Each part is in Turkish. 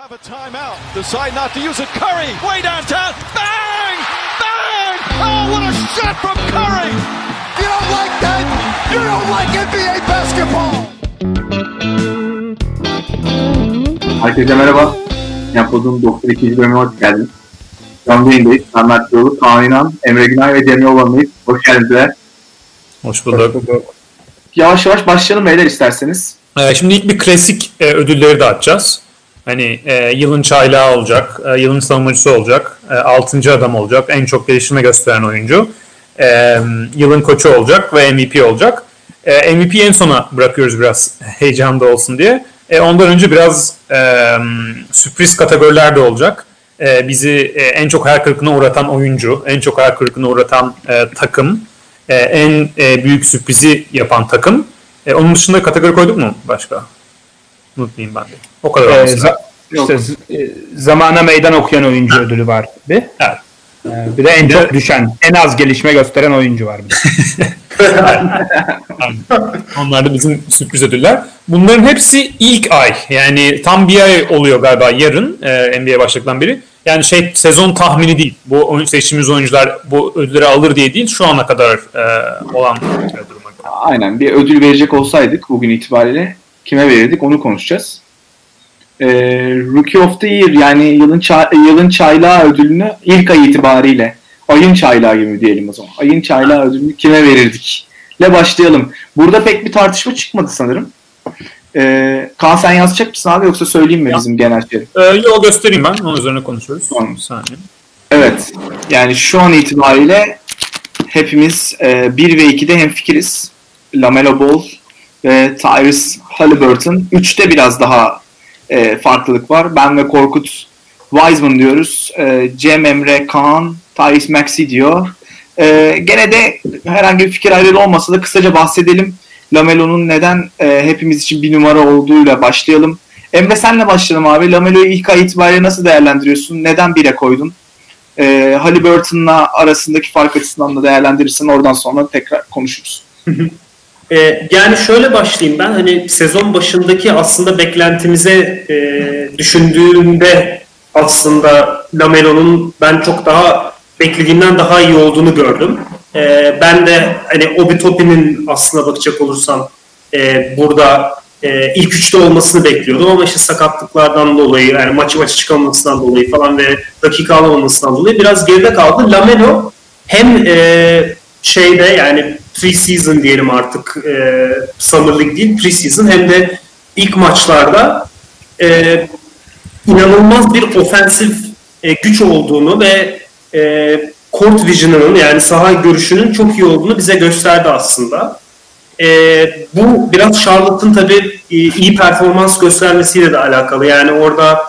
have a timeout. Decide not to use it. Curry, way downtown. Bang! Bang! Oh, what a shot from Curry! You don't like that? You don't like NBA basketball! Herkese merhaba. Yapod'un 92. bölümüne hoş geldiniz. Canlı yayındayız. Mert Yolu, Kaan İnan, Emre Günay ve Cem Yolvan'dayız. Hoş geldiniz. Hoş bulduk. Yavaş yavaş başlayalım beyler isterseniz. Ee, şimdi ilk bir klasik e, ödülleri dağıtacağız. Hani e, yılın çaylağı olacak, e, yılın savunucusu olacak, e, altıncı adam olacak, en çok gelişme gösteren oyuncu, e, yılın koçu olacak ve MVP olacak. E, MVP'yi en sona bırakıyoruz biraz heyecanlı olsun diye. E, ondan önce biraz e, sürpriz kategoriler de olacak. E, bizi e, en çok hayal kırıklığına uğratan oyuncu, en çok hayal kırıklığına uğratan e, takım, e, en e, büyük sürprizi yapan takım. E, onun dışında kategori koyduk mu başka? Unutmayayım ben de. O kadar Ee, za- işte z- e, zamana meydan okuyan oyuncu ödülü var bir. Evet. Ee, bir de en çok düşen, en az gelişme gösteren oyuncu var bir de. Onlar da bizim sürpriz ödüller. Bunların hepsi ilk ay. Yani tam bir ay oluyor galiba yarın e, NBA başladıktan beri. Yani şey sezon tahmini değil. Bu oyun, seçtiğimiz oyuncular bu ödülleri alır diye değil. Şu ana kadar e, olan duruma göre. Aynen bir ödül verecek olsaydık bugün itibariyle kime verirdik onu konuşacağız. Ee, Rookie of the Year yani yılın, ça- yılın çaylağı ödülünü ilk ay itibariyle ayın çaylağı gibi diyelim o zaman. Ayın çaylağı ödülünü kime verirdik? Le başlayalım. Burada pek bir tartışma çıkmadı sanırım. Ee, Kaan sen yazacak mısın abi yoksa söyleyeyim mi Ya. bizim genel şey? E, yo göstereyim ben. Onun üzerine konuşuyoruz. Tamam. Bir saniye. Evet. Yani şu an itibariyle hepimiz e, 1 ve 2'de hemfikiriz. Lamelo Ball ve Tyrese Halliburton. 3'te biraz daha e, farklılık var. Ben ve Korkut Wiseman diyoruz. E, Cem Emre Kaan, Tyrese Maxey diyor. E, gene de herhangi bir fikir ayrılığı olmasa da kısaca bahsedelim. Lamelo'nun neden e, hepimiz için bir numara olduğuyla başlayalım. Emre senle başlayalım abi. Lamelo'yu ilk ay itibariyle nasıl değerlendiriyorsun? Neden 1'e koydun? e, Halliburton'la arasındaki fark açısından da değerlendirirsen oradan sonra tekrar konuşuruz. Ee, yani şöyle başlayayım ben hani sezon başındaki aslında beklentimize e, düşündüğümde aslında Lamelo'nun ben çok daha beklediğimden daha iyi olduğunu gördüm. Ee, ben de hani Obi Toppin'in aslına bakacak olursam e, burada e, ilk üçte olmasını bekliyordum ama işte sakatlıklardan dolayı yani maçı maçı çıkamamasından dolayı falan ve dakika alamamasından dolayı biraz geride kaldı. Lamelo hem e, şeyde yani pre-season diyelim artık e, Summer League değil pre-season hem de ilk maçlarda e, inanılmaz bir ofensif e, güç olduğunu ve e, court vision'ının yani saha görüşünün çok iyi olduğunu bize gösterdi aslında. E, bu biraz Charlotte'ın tabii e, iyi performans göstermesiyle de alakalı. Yani orada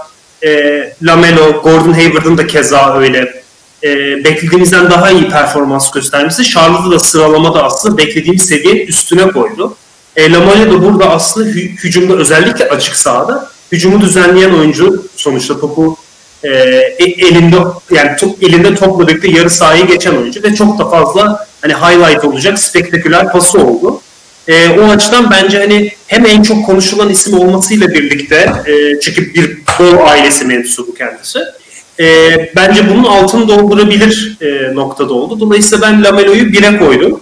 e, Lamelo, Gordon Hayward'ın da keza öyle e, beklediğimizden daha iyi performans göstermesi Charlotte'ı da sıralamada aslında beklediğimiz seviyenin üstüne koydu. E, Lamelo da burada aslında hü- hücumda özellikle açık sahada hücumu düzenleyen oyuncu sonuçta topu e, e- elinde yani top, elinde topla birlikte yarı sahayı geçen oyuncu ve çok da fazla hani highlight olacak spektaküler pası oldu. E, o açıdan bence hani hem en çok konuşulan isim olmasıyla birlikte e, çünkü bir Bol ailesi mensubu kendisi. E, bence bunun altını doldurabilir e, noktada oldu. Dolayısıyla ben Lamelo'yu 1'e koydum.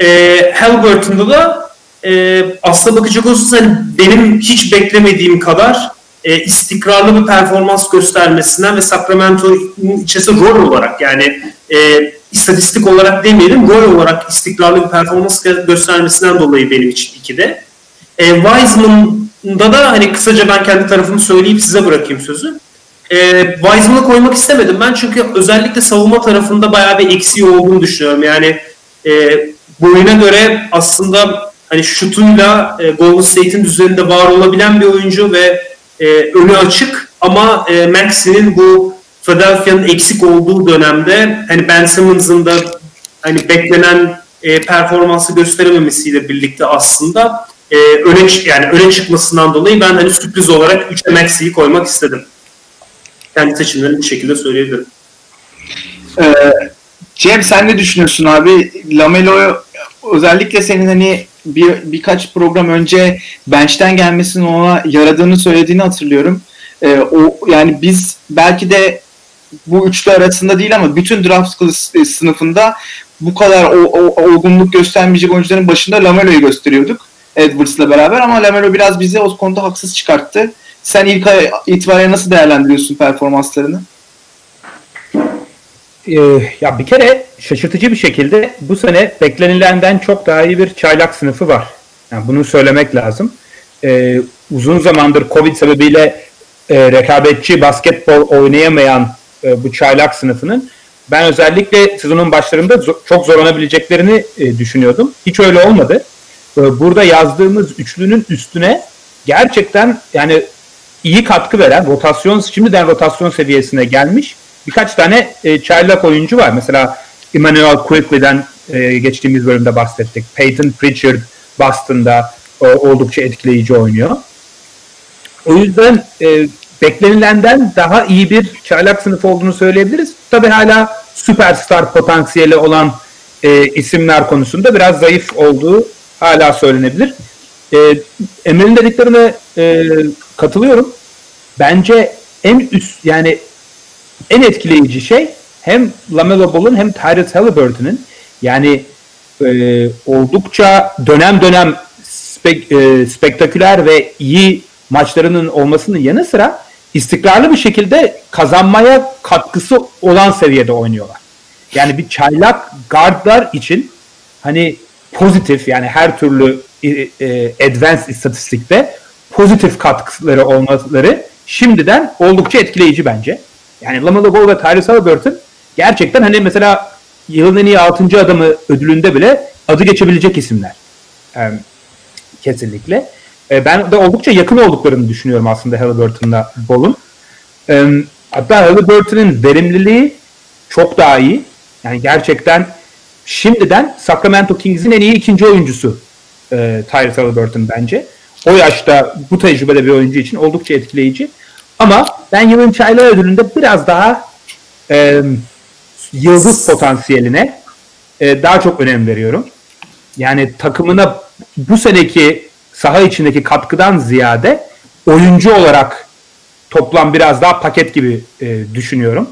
E, Halliburton'da da e, aslına bakacak olursanız hani benim hiç beklemediğim kadar e, istikrarlı bir performans göstermesinden ve Sacramento'nun içerisinde rol olarak yani e, istatistik olarak demeyelim rol olarak istikrarlı bir performans gö- göstermesinden dolayı benim için ikide. E, Wiseman'da da hani kısaca ben kendi tarafımı söyleyip size bırakayım sözü. E, Wiseman'ı koymak istemedim ben çünkü özellikle savunma tarafında bayağı bir eksiği olduğunu düşünüyorum. Yani e, boyuna göre aslında hani şutuyla e, Golden State'in düzeninde var olabilen bir oyuncu ve e, önü açık ama e, Maxey'nin bu Philadelphia'nın eksik olduğu dönemde hani Ben Simmons'ın da hani beklenen e, performansı gösterememesiyle birlikte aslında e, öne yani öne çıkmasından dolayı ben hani sürpriz olarak 3'e Maxey'i koymak istedim. Kendi seçimlerimi bu şekilde söyleyebilirim. Ee, Cem sen ne düşünüyorsun abi? Lamelo özellikle senin hani bir birkaç program önce bench'ten gelmesinin ona yaradığını söylediğini hatırlıyorum. E, o yani biz belki de bu üçlü arasında değil ama bütün draft sınıfında bu kadar o, o, olgunluk göstermeyecek oyuncuların başında Lamelo'yu gösteriyorduk. Edwards'la beraber ama Lamelo biraz bizi o konuda haksız çıkarttı. Sen ilk ay itibariyle nasıl değerlendiriyorsun performanslarını? Ee, ya bir kere şaşırtıcı bir şekilde bu sene beklenilenden çok daha iyi bir çaylak sınıfı var. Yani bunu söylemek lazım. Ee, uzun zamandır Covid sebebiyle e, rekabetçi basketbol oynayamayan e, bu çaylak sınıfının ben özellikle sezonun başlarında zo- çok zorlanabileceklerini e, düşünüyordum. Hiç öyle olmadı. E, burada yazdığımız üçlünün üstüne gerçekten yani iyi katkı veren rotasyon şimdiden rotasyon seviyesine gelmiş birkaç tane e, çaylak oyuncu var. Mesela Emmanuel Quickly'den e, geçtiğimiz bölümde bahsettik. Peyton Pritchard Boston'da e, oldukça etkileyici oynuyor. O yüzden e, beklenilenden daha iyi bir çaylak sınıfı olduğunu söyleyebiliriz. Tabi hala süperstar potansiyeli olan e, isimler konusunda biraz zayıf olduğu hala söylenebilir. E, Emre'nin dediklerine e, katılıyorum. Bence en üst yani en etkileyici şey hem Lamelo Ball'un hem Tyrese Halliburton'ın yani e, oldukça dönem dönem spek, e, spektaküler ve iyi maçlarının olmasının yanı sıra istikrarlı bir şekilde kazanmaya katkısı olan seviyede oynuyorlar. Yani bir çaylak guardlar için hani pozitif yani her türlü e, e, advanced istatistikte pozitif katkıları olmaları şimdiden oldukça etkileyici bence. Yani Lamelo Ball ve Tyrese Halliburton gerçekten hani mesela yılın en iyi 6. adamı ödülünde bile adı geçebilecek isimler. Yani, kesinlikle. E, ben de oldukça yakın olduklarını düşünüyorum aslında Halliburton'la Ball'un. E, hatta Halliburton'ın verimliliği çok daha iyi. Yani gerçekten şimdiden Sacramento Kings'in en iyi ikinci oyuncusu e, Tyrese Halliburton bence. O yaşta bu tecrübede bir oyuncu için oldukça etkileyici. Ama ben yılın çaylağı ödülünde biraz daha e, yıldız potansiyeline e, daha çok önem veriyorum. Yani takımına bu seneki saha içindeki katkıdan ziyade oyuncu olarak toplam biraz daha paket gibi e, düşünüyorum.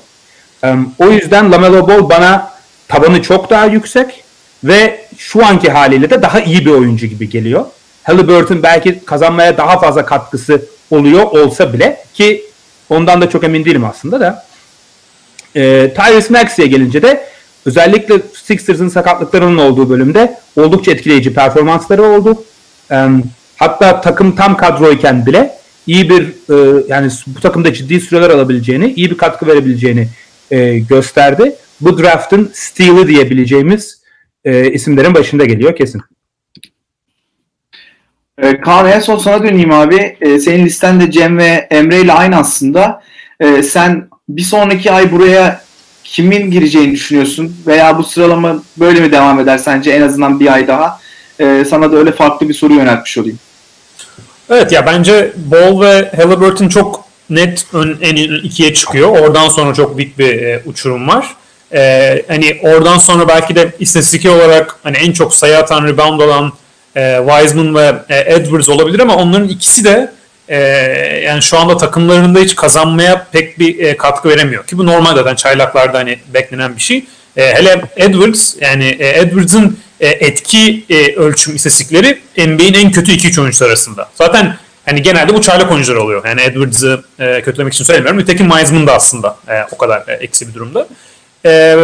E, o yüzden Lamelo Ball bana tabanı çok daha yüksek ve şu anki haliyle de daha iyi bir oyuncu gibi geliyor. Halliburton belki kazanmaya daha fazla katkısı oluyor olsa bile ki ondan da çok emin değilim aslında da. E, Tyrese Maxey'e gelince de özellikle Sixers'ın sakatlıklarının olduğu bölümde oldukça etkileyici performansları oldu. E, hatta takım tam kadroyken bile iyi bir e, yani bu takımda ciddi süreler alabileceğini, iyi bir katkı verebileceğini e, gösterdi. Bu draft'ın steal'i diyebileceğimiz e, isimlerin başında geliyor kesin. E, Kaan en son sana döneyim abi. E, senin listende Cem ve Emre ile aynı aslında. E, sen bir sonraki ay buraya kimin gireceğini düşünüyorsun? Veya bu sıralama böyle mi devam eder sence en azından bir ay daha? E, sana da öyle farklı bir soru yöneltmiş olayım. Evet ya bence Ball ve Halliburton çok net ön, en ikiye çıkıyor. Oradan sonra çok büyük bir e, uçurum var. Hani oradan sonra belki de istatistik olarak hani en çok sayı atan, rebound olan e, Wiseman ve e, Edwards olabilir ama onların ikisi de e, yani şu anda takımlarında hiç kazanmaya pek bir e, katkı veremiyor. Ki bu normal zaten çaylaklarda hani beklenen bir şey. E, hele Edwards yani e, Edwards'ın e, etki e, ölçüm istatistikleri NBA'in en kötü 2-3 oyuncusu arasında. Zaten hani genelde bu çaylak oyuncular oluyor. Yani Edwards'ı e, kötülemek için söylemiyorum. Nitekim Wiseman da aslında e, o kadar e, eksi bir durumda. E,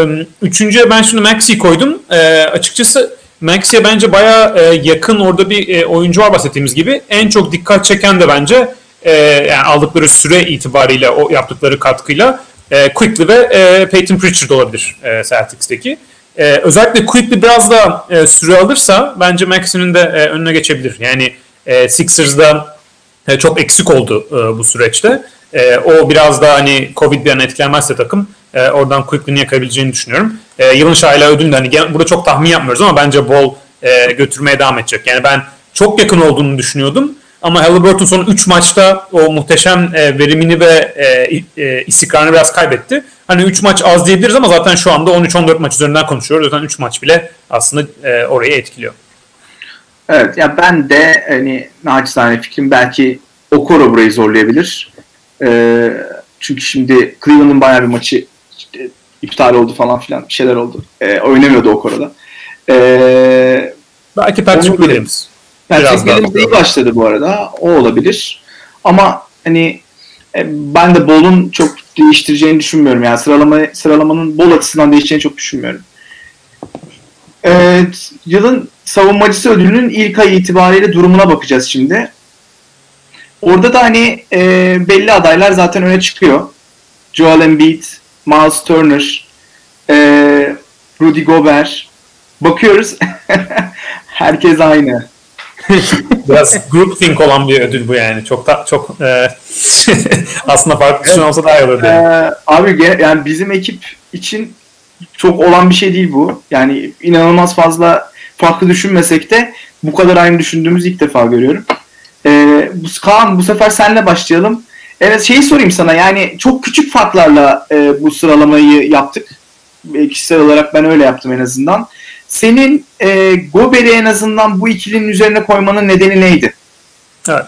üçüncüye ben şimdi Maxi koydum. E, açıkçası Max'e bence baya e, yakın orada bir e, oyuncu var bahsettiğimiz gibi. En çok dikkat çeken de bence e, yani aldıkları süre itibariyle o yaptıkları katkıyla e, Quickly ve Peyton Pritchard olabilir Celtics'teki. Özellikle Quickly biraz da süre alırsa bence Max'inin de önüne geçebilir. Yani Sixers'da çok eksik oldu bu süreçte. O biraz daha hani Covid bir an etkilenmezse takım e, oradan Quickly'ni yakabileceğini düşünüyorum. E, yılın şahıyla ödülünde hani burada çok tahmin yapmıyoruz ama bence Ball e, götürmeye devam edecek. Yani ben çok yakın olduğunu düşünüyordum. Ama Halliburton son 3 maçta o muhteşem e, verimini ve e, e, istikrarını biraz kaybetti. Hani 3 maç az diyebiliriz ama zaten şu anda 13-14 maç üzerinden konuşuyoruz. Zaten 3 maç bile aslında e, orayı etkiliyor. Evet ya ben de hani naçizane fikrim belki Okoro burayı zorlayabilir. Ee, çünkü şimdi Cleveland'ın bayağı bir maçı işte, iptal oldu falan filan bir şeyler oldu. Ee, oynamıyordu o konuda. Ee, Belki Patrick Williams. Patrick Williams iyi başladı bu arada. O olabilir. Ama hani e, ben de Bol'un çok değiştireceğini düşünmüyorum. Yani sıralama sıralamanın Bol açısından değişeceğini çok düşünmüyorum. Evet, yılın savunmacısı ödülünün ilk ay itibariyle durumuna bakacağız şimdi. Orada da hani e, belli adaylar zaten öne çıkıyor. Joel Embiid, Miles Turner, e, Rudy Gobert. Bakıyoruz. Herkes aynı. Biraz group think olan bir ödül bu yani. Çok da çok e, aslında farklı düşünen olsa daha iyi olurdu. Ee, yani. abi ge- yani bizim ekip için çok olan bir şey değil bu. Yani inanılmaz fazla farklı düşünmesek de bu kadar aynı düşündüğümüz ilk defa görüyorum. Ee, bu, Kaan bu sefer senle başlayalım. Evet şeyi sorayım sana yani çok küçük farklarla e, bu sıralamayı yaptık. E, Kişisel olarak ben öyle yaptım en azından. Senin e, Gober'i en azından bu ikilinin üzerine koymanın nedeni neydi? Evet.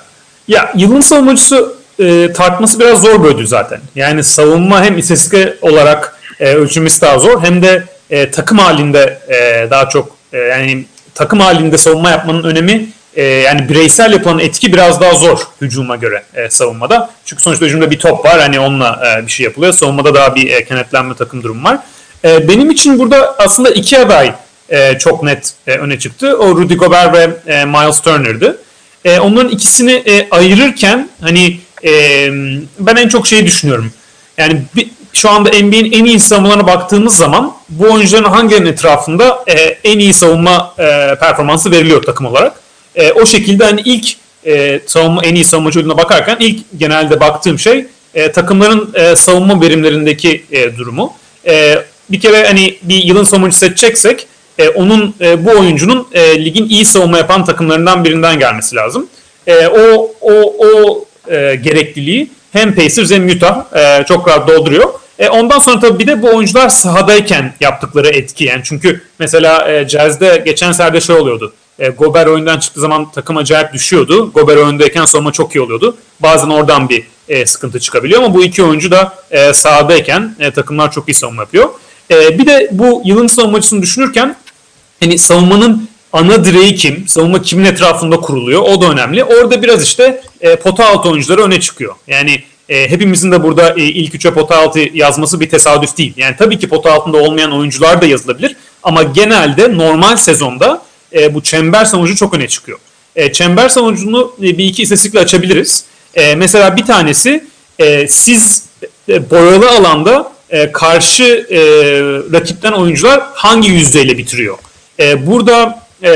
Ya yılın savunmacısı e, tartması biraz zor bir ödül zaten. Yani savunma hem istatistik olarak e, ölçülmesi daha zor hem de e, takım halinde e, daha çok e, yani takım halinde savunma yapmanın önemi e, yani bireysel yapılan etki biraz daha zor hücuma göre e, savunmada. Çünkü sonuçta hücumda bir top var hani onunla e, bir şey yapılıyor. Savunmada daha bir e, kenetlenme takım durumu var. E, benim için burada aslında iki aday e, çok net e, öne çıktı. O Rudy Gobert ve e, Miles Turner'dı. E, onların ikisini e, ayırırken hani e, ben en çok şeyi düşünüyorum. Yani bir, şu anda NBA'in en iyi savunmalarına baktığımız zaman bu oyuncuların hangilerinin etrafında e, en iyi savunma e, performansı veriliyor takım olarak. E, o şekilde hani ilk e, savunma en iyi savunmacı ödülüne bakarken ilk genelde baktığım şey e, takımların e, savunma verimlerindeki e, durumu. E, bir kere hani bir yılın savunmacısı seçeceksek e, onun e, bu oyuncunun e, ligin iyi savunma yapan takımlarından birinden gelmesi lazım. E, o o o e, gerekliliği hem Pacers hem Utah e, çok rahat dolduruyor. E, ondan sonra tabii bir de bu oyuncular sahadayken yaptıkları etki. Yani çünkü mesela e, Jazz'de geçen serde şey oluyordu. E, Gobert oyundan çıktığı zaman takım acayip düşüyordu. Gobert oyundayken savunma çok iyi oluyordu. Bazen oradan bir e, sıkıntı çıkabiliyor ama bu iki oyuncu da e, sahadayken e, takımlar çok iyi savunma yapıyor. E, bir de bu yılın savunmacısını düşünürken hani savunmanın ana direği kim? Savunma kimin etrafında kuruluyor? O da önemli. Orada biraz işte e, pota altı oyuncuları öne çıkıyor. Yani e, hepimizin de burada e, ilk üçe pota altı yazması bir tesadüf değil. Yani tabii ki pota altında olmayan oyuncular da yazılabilir. Ama genelde normal sezonda e, bu çember savunucu çok öne çıkıyor. E, çember savunucunu e, bir iki istatistikle açabiliriz. E, mesela bir tanesi e, siz e, boyalı alanda e, karşı e, rakipten oyuncular hangi yüzdeyle bitiriyor? E, burada e,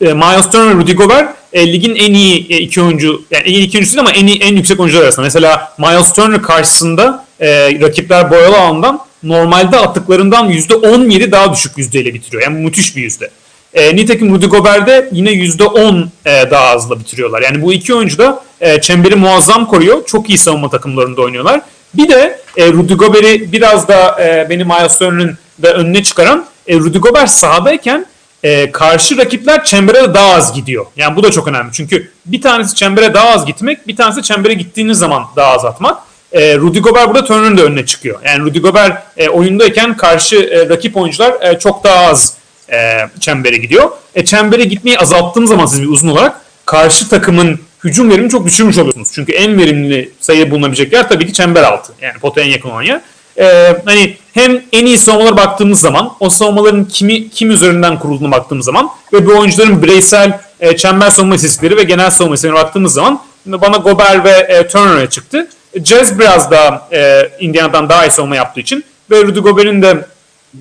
e, Miles Turner, Rudy Gobert e, ligin en iyi e, iki oyuncu, yani en iyi iki oyuncusu ama en, iyi, en yüksek oyuncular arasında. Mesela Miles Turner karşısında e, rakipler boyalı alandan normalde attıklarından %17 daha düşük yüzdeyle bitiriyor. Yani müthiş bir yüzde. E, nitekim Rudy Gobert'de yine %10 e, daha azla bitiriyorlar. Yani bu iki oyuncu da e, çemberi muazzam koruyor. Çok iyi savunma takımlarında oynuyorlar. Bir de e, Rudy Gobert'i biraz da e, benim Miles Turner'ın da önüne çıkaran e, Rudy Gobert sahadayken e, karşı rakipler çembere de daha az gidiyor. Yani bu da çok önemli. Çünkü bir tanesi çembere daha az gitmek, bir tanesi çembere gittiğiniz zaman daha az atmak. E, Rudy Gobert burada Turner'ın da önüne çıkıyor. Yani Rudy Gobert e, oyundayken karşı e, rakip oyuncular e, çok daha az e, çembere gidiyor. E, çembere gitmeyi azalttığınız zaman siz bir uzun olarak karşı takımın hücum verimini çok düşürmüş oluyorsunuz. Çünkü en verimli sayı bulunabilecek yer tabii ki çember altı. Yani potaya en yakın olan yer. Ee, hani hem en iyi savunmalara baktığımız zaman o savunmaların kimi kim üzerinden kurulduğuna baktığımız zaman ve bu oyuncuların bireysel e, çember savunma istatistikleri ve genel savunma istatistiklerine baktığımız zaman bana Gobert ve e, Turner'a çıktı. Jazz biraz daha e, Indiana'dan daha iyi savunma yaptığı için ve Rudy Gobert'in de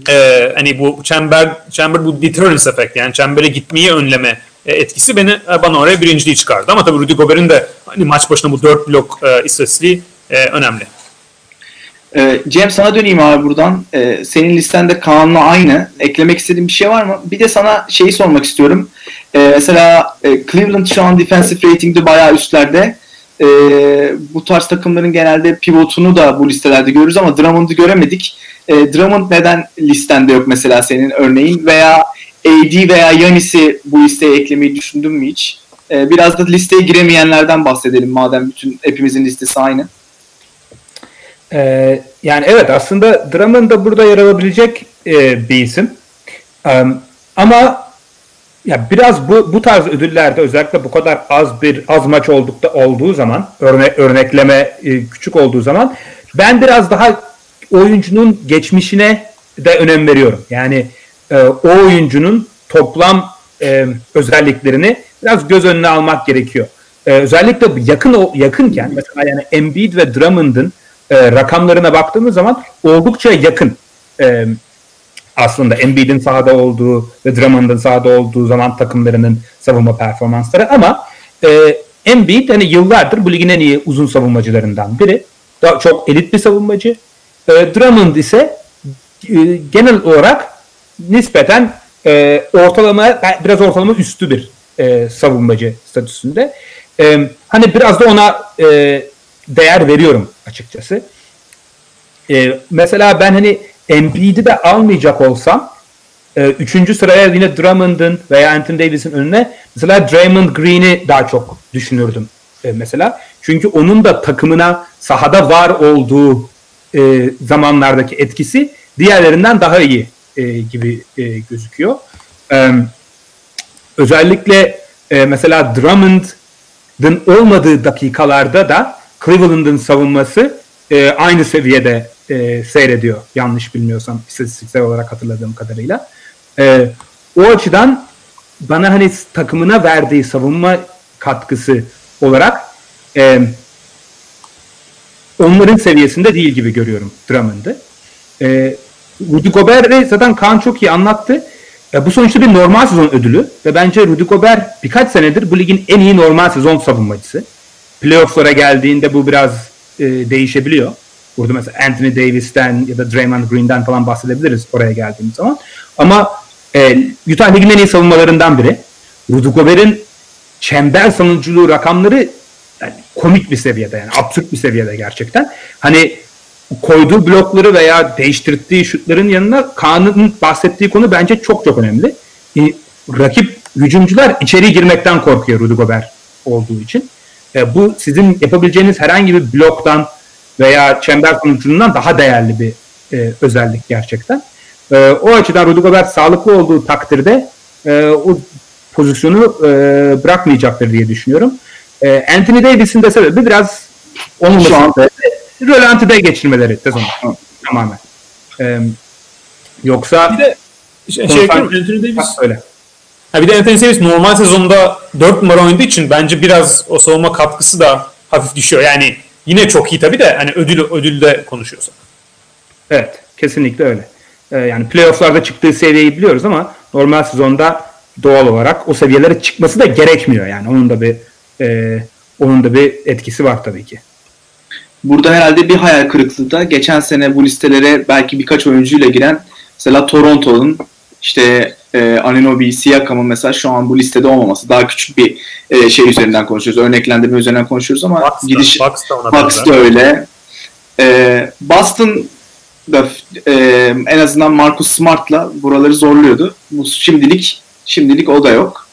e, hani bu çember çember bu deterrence effect yani çembere gitmeyi önleme e, etkisi beni e, bana oraya birinciliği çıkardı. Ama tabii Rudy Gobert'in de hani maç başına bu 4 blok e, istatistiği e, önemli. Ee, Cem sana döneyim abi buradan. Ee, senin listende Kaan'la aynı. Eklemek istediğin bir şey var mı? Bir de sana şeyi sormak istiyorum. Ee, mesela e, Cleveland şu an defensive rating'de bayağı üstlerde. Ee, bu tarz takımların genelde pivotunu da bu listelerde görürüz ama Drummond'u göremedik. Ee, Drummond neden listende yok mesela senin örneğin? Veya AD veya Yanis'i bu listeye eklemeyi düşündün mü hiç? Ee, biraz da listeye giremeyenlerden bahsedelim madem bütün hepimizin listesi aynı. Ee, yani evet aslında Drummond da burada yer alabilecek e, bir isim. Um, ama ya biraz bu bu tarz ödüllerde özellikle bu kadar az bir az maç oldukta olduğu zaman örne, örnekleme e, küçük olduğu zaman ben biraz daha oyuncunun geçmişine de önem veriyorum. Yani e, o oyuncunun toplam e, özelliklerini biraz göz önüne almak gerekiyor. E, özellikle yakın yakınken mesela yani Embiid ve Drummond'ın e, rakamlarına baktığımız zaman oldukça yakın. E, aslında Embiid'in sahada olduğu ve Drummond'ın sahada olduğu zaman takımlarının savunma performansları ama e, Embiid hani yıllardır bu ligin en iyi uzun savunmacılarından biri. Daha çok elit bir savunmacı. E, Drummond ise e, genel olarak nispeten e, ortalama biraz ortalama üstü bir e, savunmacı statüsünde. E, hani biraz da ona e, değer veriyorum açıkçası. E, mesela ben hani Embiid'i de almayacak olsam e, üçüncü sıraya yine Drummond'ın veya Anthony Davis'in önüne mesela Draymond Green'i daha çok düşünürdüm e, mesela. Çünkü onun da takımına sahada var olduğu e, zamanlardaki etkisi diğerlerinden daha iyi e, gibi e, gözüküyor. E, özellikle e, mesela Drummond'ın olmadığı dakikalarda da Cleveland'ın savunması e, aynı seviyede e, seyrediyor. Yanlış bilmiyorsam istatistiksel olarak hatırladığım kadarıyla. E, o açıdan bana hani takımına verdiği savunma katkısı olarak e, onların seviyesinde değil gibi görüyorum Drummond'ı. E, Rudy Gobert'i zaten Kaan çok iyi anlattı. E, bu sonuçta bir normal sezon ödülü ve bence Rudy Gobert birkaç senedir bu ligin en iyi normal sezon savunmacısı. Playoff'lara geldiğinde bu biraz e, değişebiliyor. Burada mesela Anthony Davis'ten ya da Draymond Green'den falan bahsedebiliriz oraya geldiğimiz zaman. Ama e, Utah Ligi'nin en iyi savunmalarından biri. Rudy Gobert'in çember savunuculuğu rakamları yani komik bir seviyede yani absürt bir seviyede gerçekten. Hani koyduğu blokları veya değiştirdiği şutların yanına Kaan'ın bahsettiği konu bence çok çok önemli. E, rakip hücumcular içeri girmekten korkuyor Rudy Gobert olduğu için. E, bu sizin yapabileceğiniz herhangi bir bloktan veya çember sonucundan daha değerli bir e, özellik gerçekten. E, o açıdan Rudy Gobert sağlıklı olduğu takdirde e, o pozisyonu e, bırakmayacaktır diye düşünüyorum. E, Anthony Davis'in de sebebi biraz onun şu an rölantide geçirmeleri sezonu tamamen. E, yoksa bir de şey, şey Anthony Davis öyle. Ha bir de Anthony Davis normal sezonda 4 numara oynadığı için bence biraz o savunma katkısı da hafif düşüyor. Yani yine çok iyi tabii de hani ödül ödülde konuşuyorsak. Evet, kesinlikle öyle. Ee, yani playoff'larda çıktığı seviyeyi biliyoruz ama normal sezonda doğal olarak o seviyelere çıkması da gerekmiyor yani. Onun da bir e, onun da bir etkisi var tabii ki. Burada herhalde bir hayal kırıklığı da geçen sene bu listelere belki birkaç oyuncuyla giren mesela Toronto'nun işte e, Ananobi, Siakam'ın mesela şu an bu listede olmaması. Daha küçük bir e, şey üzerinden konuşuyoruz. Örneklendirme üzerinden konuşuyoruz ama Bucks gidiş Bucks da, da öyle. E, Boston da e, en azından Marcus Smart'la buraları zorluyordu. Bu şimdilik şimdilik o da yok.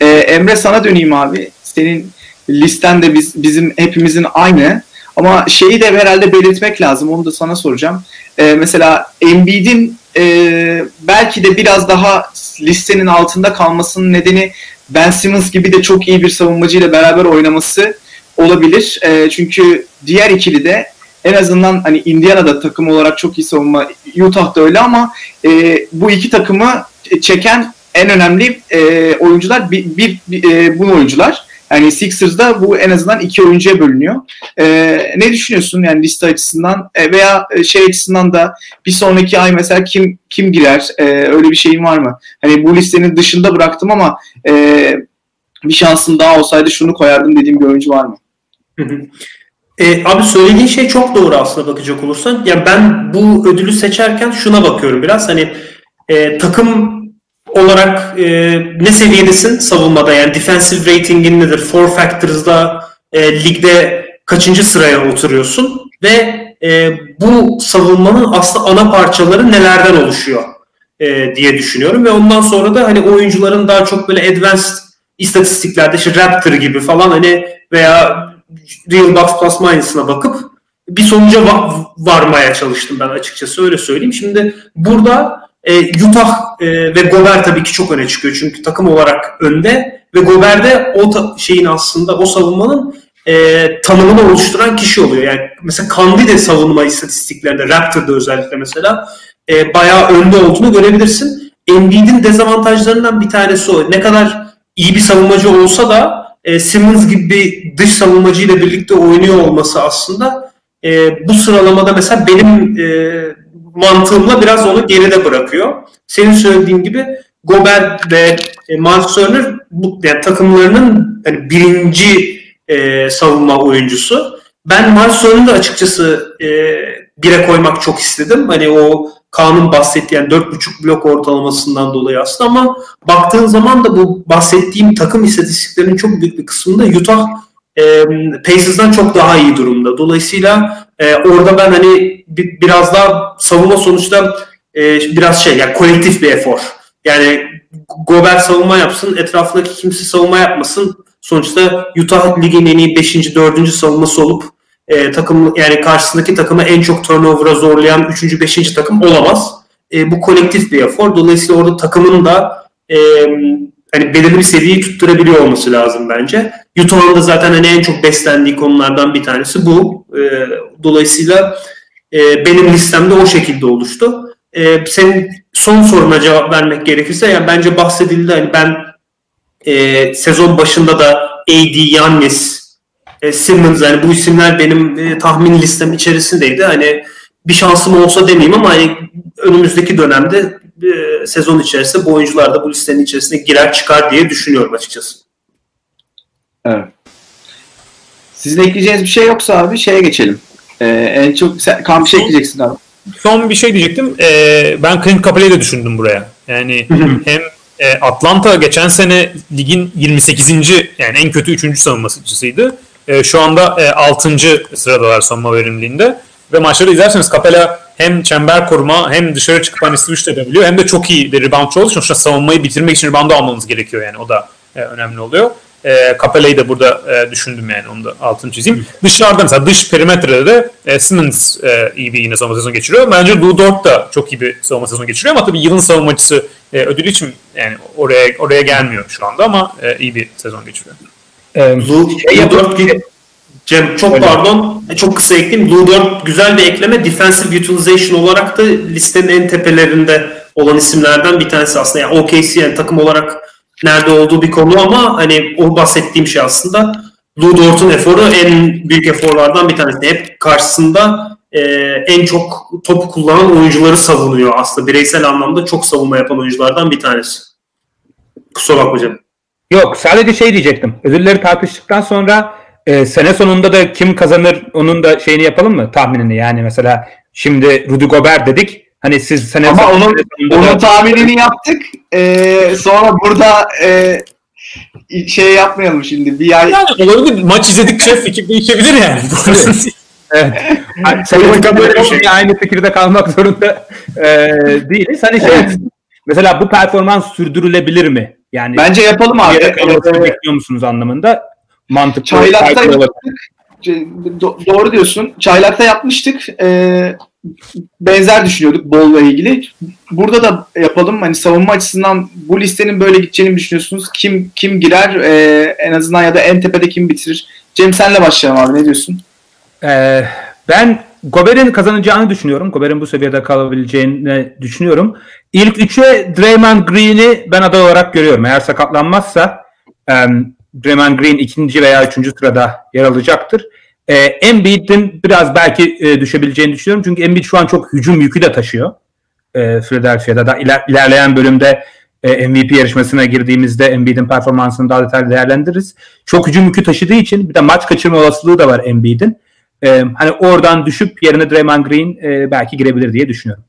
E, Emre sana döneyim abi. Senin listen de biz, bizim hepimizin aynı. Ama şeyi de herhalde belirtmek lazım. Onu da sana soracağım. E, mesela Embiid'in e, belki de biraz daha listenin altında kalmasının nedeni Ben Simmons gibi de çok iyi bir savunmacıyla beraber oynaması olabilir. E, çünkü diğer ikili de en azından hani Indiana'da takım olarak çok iyi savunma, Utah'da öyle ama e, bu iki takımı çeken en önemli e, oyuncular bir, bir, bir e, bu oyuncular. Yani Sixers'da bu en azından iki oyuncuya bölünüyor. Ee, ne düşünüyorsun yani liste açısından e, veya e, şey açısından da bir sonraki ay mesela kim kim girer? Ee, öyle bir şeyin var mı? Hani bu listenin dışında bıraktım ama e, bir şansın daha olsaydı şunu koyardım dediğim bir oyuncu var mı? E, abi söylediğin şey çok doğru aslında bakacak olursan. Yani ben bu ödülü seçerken şuna bakıyorum biraz. Hani e, takım olarak e, ne seviyedesin savunmada? Yani defensive ratingin nedir? Four Factors'da e, ligde kaçıncı sıraya oturuyorsun? Ve e, bu savunmanın aslında ana parçaları nelerden oluşuyor e, diye düşünüyorum. Ve ondan sonra da hani oyuncuların daha çok böyle advanced istatistiklerde işte Raptor gibi falan hani veya Real Box Plus Minus'ına bakıp bir sonuca va- varmaya çalıştım ben açıkçası öyle söyleyeyim. Şimdi burada e, Utah e, ve Gobert tabii ki çok öne çıkıyor çünkü takım olarak önde ve Gobert de o ta- şeyin aslında o savunmanın e, tanımını oluşturan kişi oluyor. Yani mesela Kandi savunma istatistiklerinde Raptor'da özellikle mesela e, bayağı önde olduğunu görebilirsin. Embiid'in dezavantajlarından bir tanesi o. Ne kadar iyi bir savunmacı olsa da e, Simmons gibi bir dış savunmacı ile birlikte oynuyor olması aslında e, bu sıralamada mesela benim e, mantığımla biraz onu geride bırakıyor. Senin söylediğin gibi Gobert ve e, Miles Turner bu, yani takımlarının hani birinci e, savunma oyuncusu. Ben Miles Turner'ı açıkçası e, bire koymak çok istedim. Hani o Kaan'ın bahsettiği yani 4.5 blok ortalamasından dolayı aslında ama baktığın zaman da bu bahsettiğim takım istatistiklerinin çok büyük bir kısmında Utah e, Pacers'dan çok daha iyi durumda. Dolayısıyla e, orada ben hani bir, biraz daha savunma sonuçta e, biraz şey yani kolektif bir efor. Yani Gobert savunma yapsın, etrafındaki kimse savunma yapmasın. Sonuçta Utah ligin en iyi 5. 4. savunması olup e, takım yani karşısındaki takımı en çok turnover'a zorlayan 3. 5. takım olamaz. E, bu kolektif bir efor. Dolayısıyla orada takımın da e, hani belirli bir seviyeyi tutturabiliyor olması lazım bence. Utah'ın da zaten hani en çok beslendiği konulardan bir tanesi bu. E, dolayısıyla e, benim listemde o şekilde oluştu. E, senin son soruna cevap vermek gerekirse yani bence bahsedildi hani ben e, sezon başında da AD, Yannis, e, Simmons yani bu isimler benim e, tahmin listem içerisindeydi. Hani bir şansım olsa demeyeyim ama hani önümüzdeki dönemde e, sezon içerisinde bu oyuncular da bu listenin içerisine girer çıkar diye düşünüyorum açıkçası. Evet. Sizin ekleyeceğiniz bir şey yoksa abi şeye geçelim. Ee, en çok sen bir şey ekleyeceksin abi. Son bir şey diyecektim. Ee, ben Clint Capela'yı da düşündüm buraya. Yani hem e, Atlanta geçen sene ligin 28. yani en kötü 3. savunmacısıydı. E, şu anda e, 6. sıradalar savunma verimliliğinde. Ve maçları izlerseniz Capela hem çember koruma hem dışarı çıkıp hani switch edebiliyor hem de çok iyi bir reboundçı olduğu için savunmayı bitirmek için reboundu almanız gerekiyor yani o da e, önemli oluyor. E, Capela'yı da burada e, düşündüm yani onu da altını çizeyim. Dışarıda mesela dış perimetrede de e, Simmons e, iyi bir yine savunma sezonu geçiriyor. Bence Lou Dort da çok iyi bir savunma sezonu geçiriyor ama tabii yılın savunmacısı e, ödülü için yani oraya oraya gelmiyor şu anda ama e, iyi bir sezon geçiriyor. Ee, Lou, şey Lou Dort Cem çok Öyle. pardon çok kısa ekleyeyim. Lou Dort güzel bir ekleme. Defensive utilization olarak da listenin en tepelerinde olan isimlerden bir tanesi aslında. Yani OKC yani takım olarak nerede olduğu bir konu ama hani o bahsettiğim şey aslında Lou Dort'un eforu en büyük eforlardan bir tanesi. Hep karşısında e, en çok topu kullanan oyuncuları savunuyor aslında. Bireysel anlamda çok savunma yapan oyunculardan bir tanesi. Kusura bakma canım. Yok sadece şey diyecektim. Ödülleri tartıştıktan sonra e, sene sonunda da kim kazanır onun da şeyini yapalım mı tahminini yani mesela şimdi Rudy Gobert dedik. Hani siz sene Ama onun, onun tahminini yaptık. Ee, sonra burada e, şey yapmayalım şimdi. Bir ay Yani olabilir. Maç izledikçe fikir değişebilir yani. Evet. Bir şey aynı fikirde kalmak zorunda e, değiliz. Hani şey mesela bu performans sürdürülebilir mi? Yani bence yapalım abi. yere kalmasını Ee, bekliyor musunuz anlamında? Mantıklı. Çaylak'ta yaptık. Do- doğru diyorsun. Çaylak'ta yapmıştık. Ee, benzer düşünüyorduk Bol'la ilgili. Burada da yapalım. Hani savunma açısından bu listenin böyle gideceğini düşünüyorsunuz? Kim kim girer? Ee, en azından ya da en tepede kim bitirir? Cem senle başlayalım abi. Ne diyorsun? Ee, ben Gobert'in kazanacağını düşünüyorum. Gobert'in bu seviyede kalabileceğini düşünüyorum. İlk üçe Draymond Green'i ben aday olarak görüyorum. Eğer sakatlanmazsa em, Draymond Green ikinci veya üçüncü sırada yer alacaktır. Ee, Embiid'in biraz belki e, düşebileceğini düşünüyorum. Çünkü Embiid şu an çok hücum yükü de taşıyor. E, Philadelphia'da da iler- ilerleyen bölümde e, MVP yarışmasına girdiğimizde Embiid'in performansını daha detaylı değerlendiririz. Çok hücum yükü taşıdığı için bir de maç kaçırma olasılığı da var Embiid'in. E, hani oradan düşüp yerine Draymond Green e, belki girebilir diye düşünüyorum.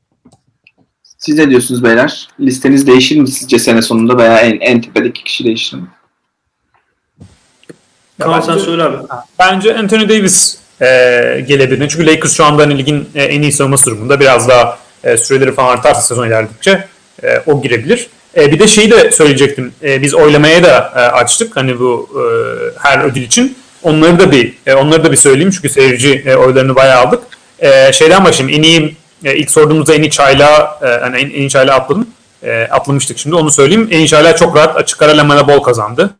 Siz ne diyorsunuz beyler? Listeniz değişir mi sizce sene sonunda veya en, en tepedeki kişi değişir mi? Kaan sen söyle abi. Bence Anthony Davis e, gelebilir. Çünkü Lakers şu anda hani ligin e, en iyi savunması durumunda. Biraz daha e, süreleri falan artarsa sezon ilerledikçe e, o girebilir. E, bir de şeyi de söyleyecektim. E, biz oylamaya da e, açtık hani bu e, her ödül için. Onları da bir e, onları da bir söyleyeyim çünkü seyirci e, oylarını bayağı aldık. E, şeyden başlayayım. En iyi e, ilk sorduğumuzda en iyi çayla e, yani en, en iyi çayla atladım. E, atlamıştık şimdi onu söyleyeyim. En iyi çayla çok rahat açık ara Lamela Ball kazandı.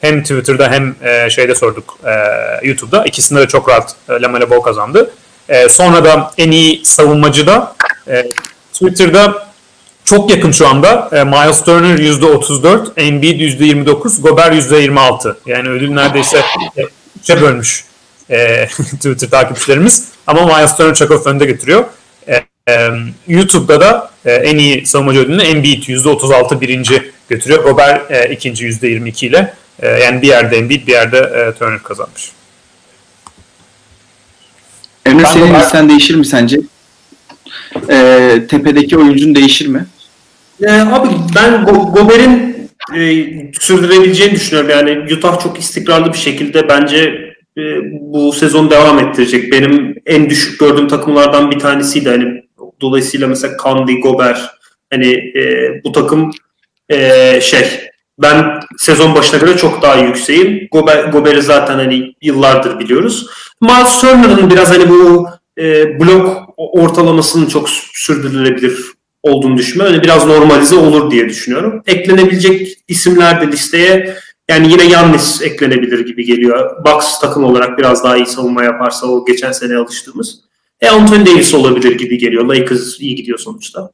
Hem Twitter'da hem e, şeyde sorduk e, YouTube'da. İkisinde de çok rahat e, Lamela Ball kazandı. E, sonra da en iyi savunmacı da e, Twitter'da çok yakın şu anda. E, Miles Turner %34, Embiid %29, Gobert %26. Yani ödül neredeyse 3'e bölmüş e, Twitter takipçilerimiz. Ama Miles Turner Çakov önde getiriyor. E, e, YouTube'da da e, en iyi savunmacı ödülünü Embiid %36 birinci götürüyor. Gobert e, ikinci %22 ile. E, yani bir yerde Embiid bir yerde e, Turner kazanmış. Emre Ben senin listen değişir mi sence? Ee, tepedeki oyuncun değişir mi? Ee, abi ben Go- Gobert'in e, sürdürebileceğini düşünüyorum. Yani Utah çok istikrarlı bir şekilde bence e, bu sezon devam ettirecek. Benim en düşük gördüğüm takımlardan bir tanesiydi. Hani dolayısıyla mesela Kandi, Gobert hani e, bu takım e, şey ben sezon başına göre çok daha yükseğim. Gober, Gobert'i zaten hani yıllardır biliyoruz. Miles Turner'ın biraz hani bu e, blok ortalamasının çok sürdürülebilir olduğunu düşünüyorum. Hani biraz normalize olur diye düşünüyorum. Eklenebilecek isimler de listeye yani yine Yannis eklenebilir gibi geliyor. Bucks takım olarak biraz daha iyi savunma yaparsa o geçen sene alıştığımız. E Anthony Davis olabilir gibi geliyor. Lakers iyi gidiyor sonuçta.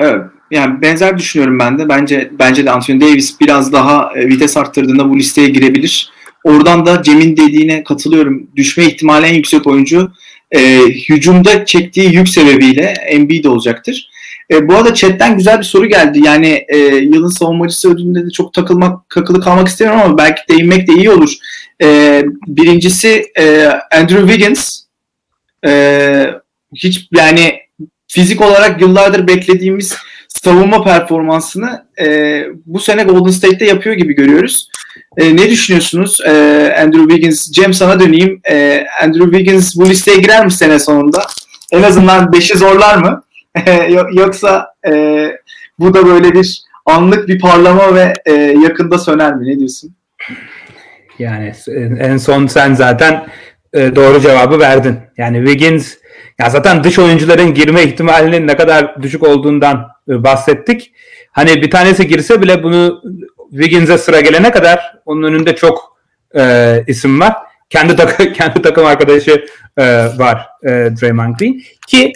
Evet. Yani benzer düşünüyorum ben de. Bence bence de Anthony Davis biraz daha e, vites arttırdığında bu listeye girebilir. Oradan da Cem'in dediğine katılıyorum. Düşme ihtimali en yüksek oyuncu e, hücumda çektiği yük sebebiyle Embiid olacaktır. E, bu arada chatten güzel bir soru geldi. Yani e, yılın savunmacısı ödülünde de çok takılmak, kakılı kalmak istemiyorum ama belki değinmek de iyi olur. E, birincisi e, Andrew Wiggins. E, hiç yani fizik olarak yıllardır beklediğimiz savunma performansını e, bu sene Golden State'te yapıyor gibi görüyoruz. E, ne düşünüyorsunuz e, Andrew Wiggins? Cem sana döneyim. E, Andrew Wiggins bu listeye girer mi sene sonunda? En azından 5'i zorlar mı? Yo- Yoksa e, bu da böyle bir anlık bir parlama ve e, yakında söner mi? Ne diyorsun? Yani en son sen zaten e, doğru cevabı verdin. Yani Wiggins ya zaten dış oyuncuların girme ihtimalinin ne kadar düşük olduğundan e, bahsettik. Hani bir tanesi girse bile bunu Wiggins'e sıra gelene kadar onun önünde çok e, isim var. Kendi takım kendi takım arkadaşı e, var e, Draymond Green ki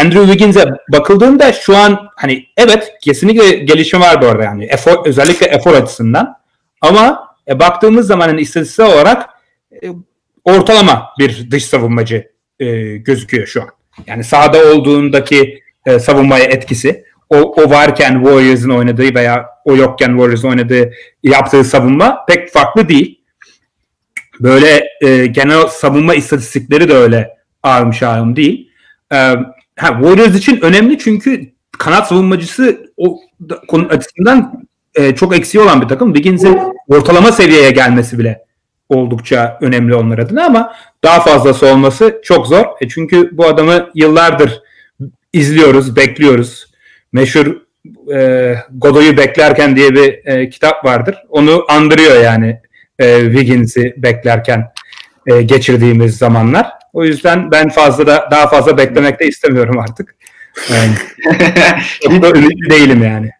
Andrew Wiggins'e bakıldığında şu an hani evet kesinlikle gelişim var bu arada yani efor, özellikle efor açısından ama e, baktığımız zaman hani istatistiksel olarak e, ortalama bir dış savunmacı e, gözüküyor şu an. Yani sahada olduğundaki e, savunmaya etkisi o, o varken Warriors'ın oynadığı veya o yokken Warriors'ın oynadığı yaptığı savunma pek farklı değil. Böyle e, genel savunma istatistikleri de öyle ağım şahım değil. E, ha, Warriors için önemli çünkü kanat savunmacısı o da- konu açısından e, çok eksiği olan bir takım. Wiggins'in ortalama seviyeye gelmesi bile oldukça önemli onlar adına ama daha fazlası olması çok zor. E çünkü bu adamı yıllardır izliyoruz, bekliyoruz. Meşhur e, Godoy'u beklerken diye bir e, kitap vardır. Onu andırıyor yani e, Wiggins'i beklerken e, geçirdiğimiz zamanlar. O yüzden ben fazla da daha fazla beklemek de istemiyorum artık. Yani, çok da ümitli değilim yani.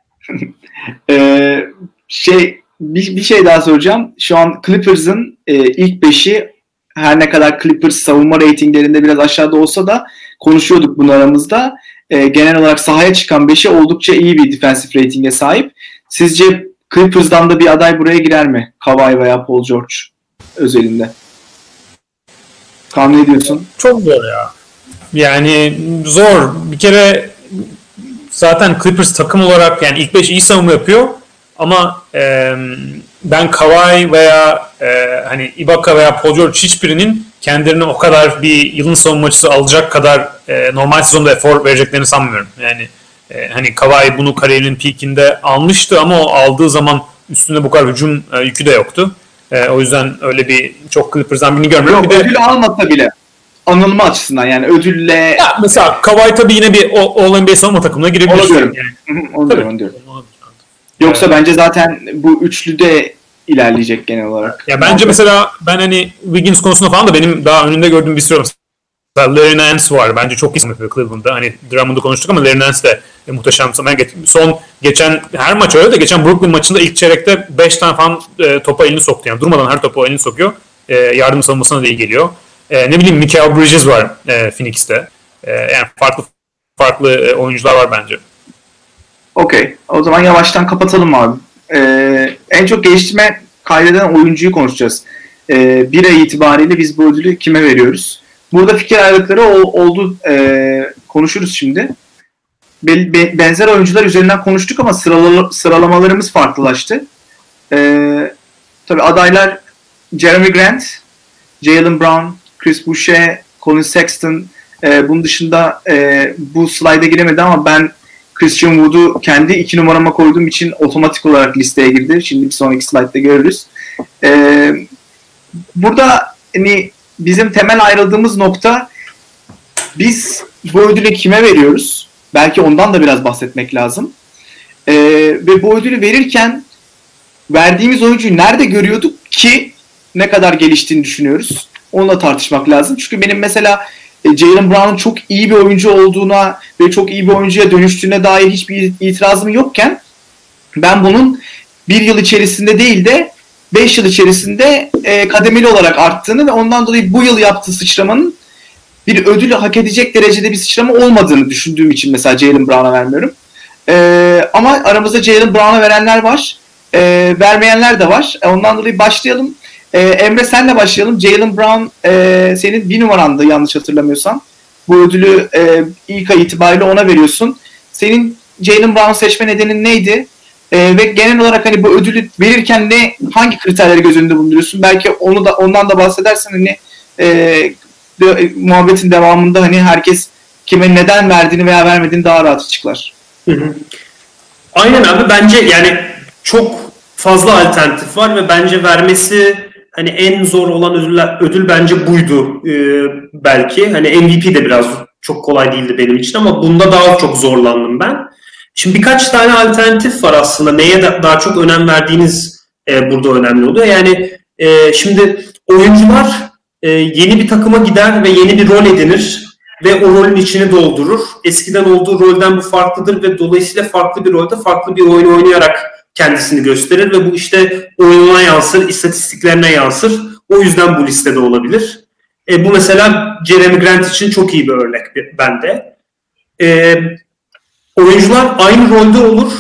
Ee, şey bir, bir şey daha soracağım. Şu an Clippers'ın e, ilk beşi her ne kadar Clippers savunma reytinglerinde biraz aşağıda olsa da konuşuyorduk bunu aramızda. E, genel olarak sahaya çıkan beşi oldukça iyi bir defensive ratinge sahip. Sizce Clippers'dan da bir aday buraya girer mi? Kawhi veya Paul George özelinde. Kaan ne diyorsun? Çok zor ya. Yani zor. Bir kere zaten Clippers takım olarak yani ilk 5 iyi savunma yapıyor ama e, ben Kawhi veya e, hani Ibaka veya Paul George hiçbirinin kendilerini o kadar bir yılın savunmacısı alacak kadar e, normal sezonda efor vereceklerini sanmıyorum. Yani e, hani Kawhi bunu kariyerinin peakinde almıştı ama o aldığı zaman üstünde bu kadar hücum e, yükü de yoktu. E, o yüzden öyle bir çok Clippers'dan birini görmüyorum. Yok Bir de- ödül almasa bile anılma açısından yani ödülle ya mesela Kawhi tabii yine bir All-NBA savunma takımına girebilir. Onu diyorum. Yani. onu diyorum, onu diyorum. Yoksa bence zaten bu üçlüde ilerleyecek genel olarak. Ya bence mesela ben hani Wiggins konusunda falan da benim daha önünde gördüğüm bir sürü mesela Larry Nance var. Bence çok iyi yapıyor Cleveland'da. Hani Drummond'u konuştuk ama Larry Nance de e, muhteşem. Ben geç, son geçen her maç öyle de geçen Brooklyn maçında ilk çeyrekte 5 tane falan e, topa elini soktu. Yani durmadan her topa elini sokuyor. E, yardım savunmasına da iyi geliyor. E, ne bileyim Mikael Bridges var e, Phoenix'te. E, yani farklı farklı e, oyuncular var bence. Okey. O zaman yavaştan kapatalım abi. Ee, en çok geliştirme kaydeden oyuncuyu konuşacağız. Ee, bir ay itibariyle biz bu ödülü kime veriyoruz? Burada fikir ayrılıkları ol, oldu. Ee, konuşuruz şimdi. Be, be, benzer oyuncular üzerinden konuştuk ama sırala, sıralamalarımız farklılaştı. Ee, tabii adaylar Jeremy Grant, Jalen Brown, Chris Boucher, Colin Sexton. Ee, bunun dışında e, bu slayda giremedi ama ben Christian Wood'u kendi iki numarama koyduğum için otomatik olarak listeye girdi. Şimdi bir sonraki slaytta görürüz. Ee, burada hani bizim temel ayrıldığımız nokta biz bu ödülü kime veriyoruz? Belki ondan da biraz bahsetmek lazım. Ee, ve bu ödülü verirken verdiğimiz oyuncuyu nerede görüyorduk ki ne kadar geliştiğini düşünüyoruz. Onunla tartışmak lazım. Çünkü benim mesela Jalen Brown'un çok iyi bir oyuncu olduğuna ve çok iyi bir oyuncuya dönüştüğüne dair hiçbir itirazım yokken ben bunun bir yıl içerisinde değil de 5 yıl içerisinde e, kademeli olarak arttığını ve ondan dolayı bu yıl yaptığı sıçramanın bir ödülü hak edecek derecede bir sıçrama olmadığını düşündüğüm için mesela Jalen Brown'a vermiyorum. E, ama aramızda Jalen Brown'a verenler var. E, vermeyenler de var. E, ondan dolayı başlayalım. E, Emre senle başlayalım. Jalen Brown e, senin bir numarandı yanlış hatırlamıyorsam. Bu ödülü e, ilk ay itibariyle ona veriyorsun. Senin Jalen Brown seçme nedenin neydi? E, ve genel olarak hani bu ödülü verirken ne hangi kriterleri göz önünde bulunduruyorsun? Belki onu da ondan da bahsedersen hani e, de, muhabbetin devamında hani herkes kime neden verdiğini veya vermediğini daha rahat açıklar. Aynen abi bence yani çok fazla alternatif var ve bence vermesi hani en zor olan ödül, ödül bence buydu e, belki. Hani MVP de biraz çok kolay değildi benim için ama bunda daha çok zorlandım ben. Şimdi birkaç tane alternatif var aslında. Neye da, daha çok önem verdiğiniz e, burada önemli oluyor. Yani e, şimdi oyuncular e, yeni bir takıma gider ve yeni bir rol edinir ve o rolün içini doldurur. Eskiden olduğu rolden bu farklıdır ve dolayısıyla farklı bir rolde farklı bir oyun oynayarak kendisini gösterir ve bu işte oyununa yansır, istatistiklerine yansır. O yüzden bu listede olabilir. E, bu mesela Jeremy Grant için çok iyi bir örnek bende. E, oyuncular aynı rolde olur,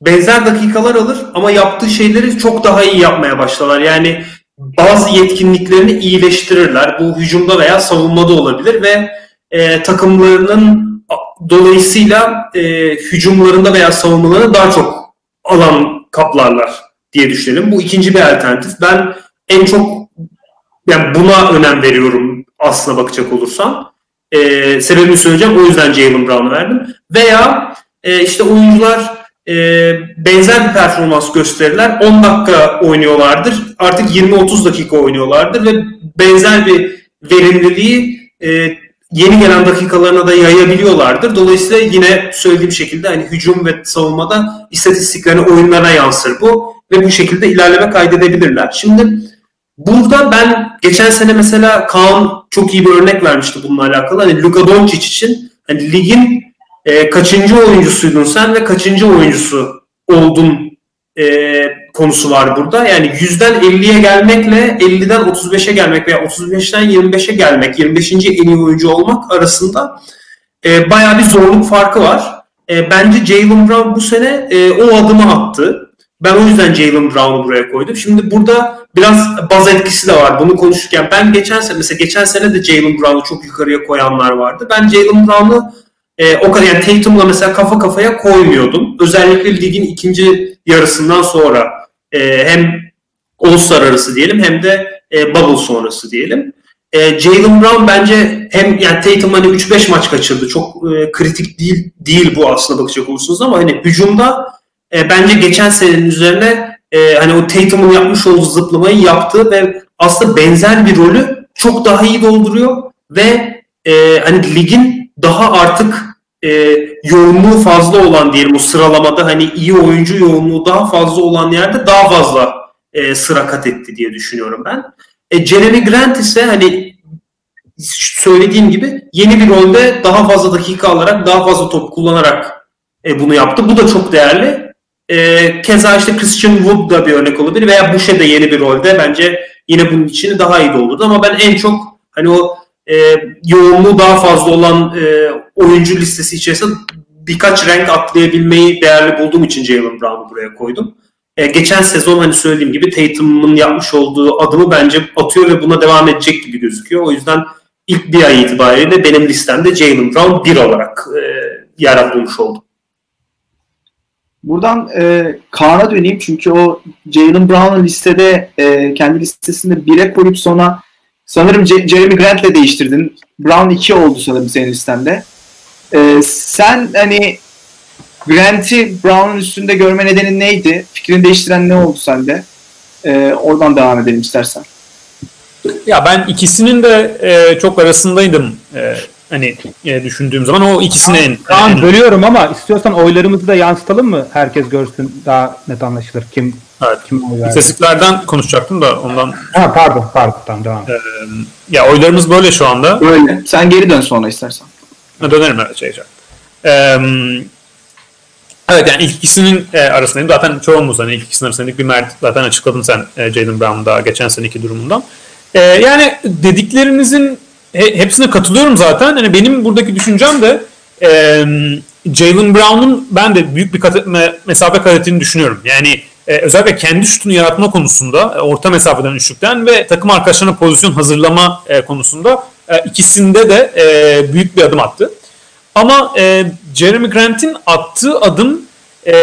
benzer dakikalar alır ama yaptığı şeyleri çok daha iyi yapmaya başlarlar. Yani bazı yetkinliklerini iyileştirirler. Bu hücumda veya savunmada olabilir ve e, takımlarının dolayısıyla e, hücumlarında veya savunmalarında daha çok alan kaplarlar diye düşünelim. Bu ikinci bir alternatif. Ben en çok yani buna önem veriyorum aslına bakacak olursam. Ee, sebebini söyleyeceğim. O yüzden Jalen Brown'u verdim. Veya e, işte oyuncular e, benzer bir performans gösterirler. 10 dakika oynuyorlardır. Artık 20-30 dakika oynuyorlardır ve benzer bir verimliliği e, yeni gelen dakikalarına da yayabiliyorlardır. Dolayısıyla yine söylediğim şekilde hani hücum ve savunmada istatistiklerine, oyunlarına yansır bu ve bu şekilde ilerleme kaydedebilirler. Şimdi burada ben geçen sene mesela Kaan çok iyi bir örnek vermişti bununla alakalı. Hani Luka Doncic için hani ligin e, kaçıncı oyuncusuydun sen ve kaçıncı oyuncusu oldun e, konusu var burada. Yani 100'den 50'ye gelmekle 50'den 35'e gelmek veya 35'ten 25'e gelmek, 25. en iyi oyuncu olmak arasında e, bayağı bir zorluk farkı var. E, bence Jalen Brown bu sene e, o adımı attı. Ben o yüzden Jalen Brown'u buraya koydum. Şimdi burada biraz baz etkisi de var. Bunu konuşurken ben geçen sene mesela geçen sene de Jalen Brown'u çok yukarıya koyanlar vardı. Ben Jalen Brown'u e, o kadar yani Tatum'la mesela kafa kafaya koymuyordum. Özellikle ligin ikinci yarısından sonra e, hem All-Star arası diyelim hem de e, Bubble sonrası diyelim. E, Jalen Brown bence hem yani Tatum hani 3-5 maç kaçırdı. Çok e, kritik değil değil bu aslında bakacak olursunuz ama hani hücumda e, bence geçen senenin üzerine e, hani o Tatum'un yapmış olduğu zıplamayı yaptı ve aslında benzer bir rolü çok daha iyi dolduruyor ve e, hani ligin daha artık e, yoğunluğu fazla olan diyelim o sıralamada hani iyi oyuncu yoğunluğu daha fazla olan yerde daha fazla e, sıra kat etti diye düşünüyorum ben. E, Jeremy Grant ise hani söylediğim gibi yeni bir rolde daha fazla dakika alarak daha fazla top kullanarak e, bunu yaptı. Bu da çok değerli. E, keza işte Christian Wood da bir örnek olabilir veya Boucher de yeni bir rolde bence yine bunun için daha iyi doldurdu ama ben en çok hani o e, yoğunluğu daha fazla olan e, oyuncu listesi içerisinde birkaç renk atlayabilmeyi değerli bulduğum için Jalen Brown'u buraya koydum. E, geçen sezon hani söylediğim gibi Tatum'un yapmış olduğu adımı bence atıyor ve buna devam edecek gibi gözüküyor. O yüzden ilk bir ay itibariyle benim listemde Jalen Brown bir olarak e, yer bulmuş oldu. Buradan e, Kaan'a döneyim çünkü o Jalen Brown'un listede e, kendi listesinde 1'e koyup sonra sanırım C- Jeremy Grant'le değiştirdin. Brown 2 oldu sanırım senin listende. E, sen hani Grant'i Brown'un üstünde görme nedeni neydi? Fikrini değiştiren ne oldu sende? E, oradan devam edelim istersen. Ya ben ikisinin de e, çok arasındaydım. E, hani e, düşündüğüm zaman o ikisini en, Kaan bölüyorum ama istiyorsan oylarımızı da yansıtalım mı? Herkes görsün daha net anlaşılır. Kim Evet. istatistiklerden konuşacaktım da ondan. Ha pardon pardon tamam devam. et. Ya oylarımız böyle şu anda. Böyle. Sen geri dön sonra istersen. Ha, Dönerim evet şey. Eee, evet yani ilk ikisinin e, arasındayım. Zaten çoğumuz hani ilk ikisinin arasındaydık. Bir Mert zaten açıkladın sen e, Jalen Brown'da geçen seneki durumundan. E, yani dediklerinizin he- hepsine katılıyorum zaten. Hani benim buradaki düşüncem de e, Jalen Brown'un ben de büyük bir kat me- mesafe kat ettiğini düşünüyorum. Yani e, özellikle kendi şutunu yaratma konusunda, e, orta mesafeden üçlükten ve takım arkadaşlarına pozisyon hazırlama e, konusunda e, ikisinde de e, büyük bir adım attı. Ama e, Jeremy Grant'in attığı adım e,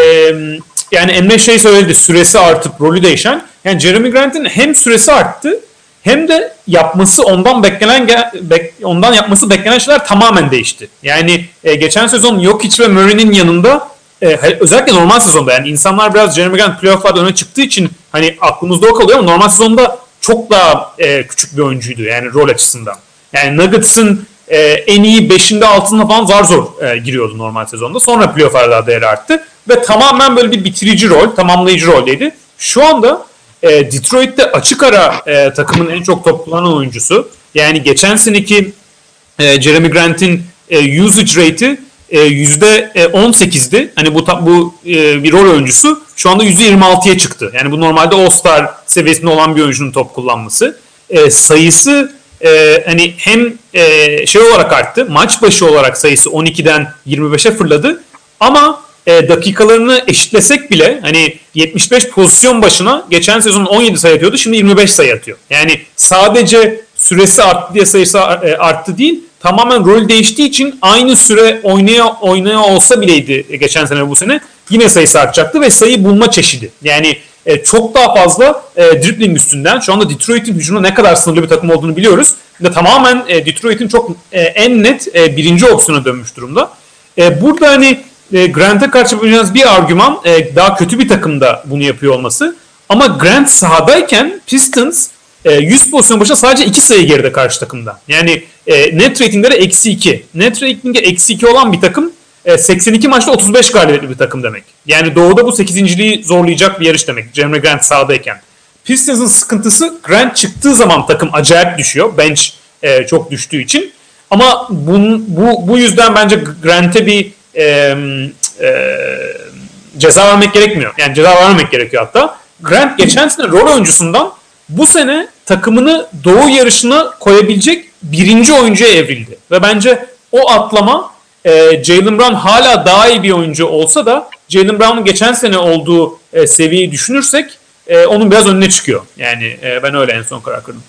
yani Emre şey söyledi süresi artıp rolü değişen. Yani Jeremy Grant'in hem süresi arttı hem de yapması ondan beklenen bek- ondan yapması beklenen şeyler tamamen değişti. Yani e, geçen sezon Jokic ve Murray'nin yanında e, özellikle normal sezonda yani insanlar biraz Jeremy Grant playoff'larda öne çıktığı için hani aklımızda o kalıyor ama normal sezonda çok daha e, küçük bir oyuncuydu yani rol açısından. Yani Nuggets'ın e, en iyi 5'inde altında falan zar zor e, giriyordu normal sezonda. Sonra playoff'larda değeri arttı. Ve tamamen böyle bir bitirici rol, tamamlayıcı roldeydi. Şu anda e, Detroit'te açık ara e, takımın en çok top kullanan oyuncusu. Yani geçen seneki e, Jeremy Grant'in e, usage rate'i %18'di. Hani bu bu e, bir rol oyuncusu şu anda %26'ya çıktı. Yani bu normalde All-Star seviyesinde olan bir oyuncunun top kullanması. E, sayısı e, hani hem e, şey olarak arttı. Maç başı olarak sayısı 12'den 25'e fırladı. Ama e, dakikalarını eşitlesek bile hani 75 pozisyon başına geçen sezon 17 sayı atıyordu. Şimdi 25 sayı atıyor. Yani sadece süresi arttı diye sayısı e, arttı değil. Tamamen rol değiştiği için aynı süre oynaya oynaya olsa bileydi geçen sene bu sene yine sayısı artacaktı ve sayı bulma çeşidi. Yani e, çok daha fazla e, dribbling üstünden şu anda Detroit'in hücumda ne kadar sınırlı bir takım olduğunu biliyoruz. Ve tamamen e, Detroit'in çok e, en net e, birinci opsiyona dönmüş durumda. E, burada hani e, Grant'a karşı yapacağınız bir argüman e, daha kötü bir takımda bunu yapıyor olması. Ama Grant sahadayken Pistons e, 100 pozisyon başına sadece 2 sayı geride karşı takımda. Yani e, net ratingleri eksi 2. Net ratingi eksi 2 olan bir takım e, 82 maçta 35 galibiyetli bir takım demek. Yani doğuda bu 8.liği zorlayacak bir yarış demek. Jeremy Grant sahadayken. Pistons'ın sıkıntısı Grant çıktığı zaman takım acayip düşüyor. Bench e, çok düştüğü için. Ama bun, bu, bu yüzden bence Grant'e bir e, e, ceza vermek gerekmiyor. Yani ceza vermemek gerekiyor hatta. Grant geçen sene rol oyuncusundan bu sene takımını doğu yarışına koyabilecek birinci oyuncuya evrildi. Ve bence o atlama e, Jalen Brown hala daha iyi bir oyuncu olsa da Jalen Brown'un geçen sene olduğu e, seviyeyi düşünürsek e, onun biraz önüne çıkıyor. Yani e, ben öyle en son karar kırdım.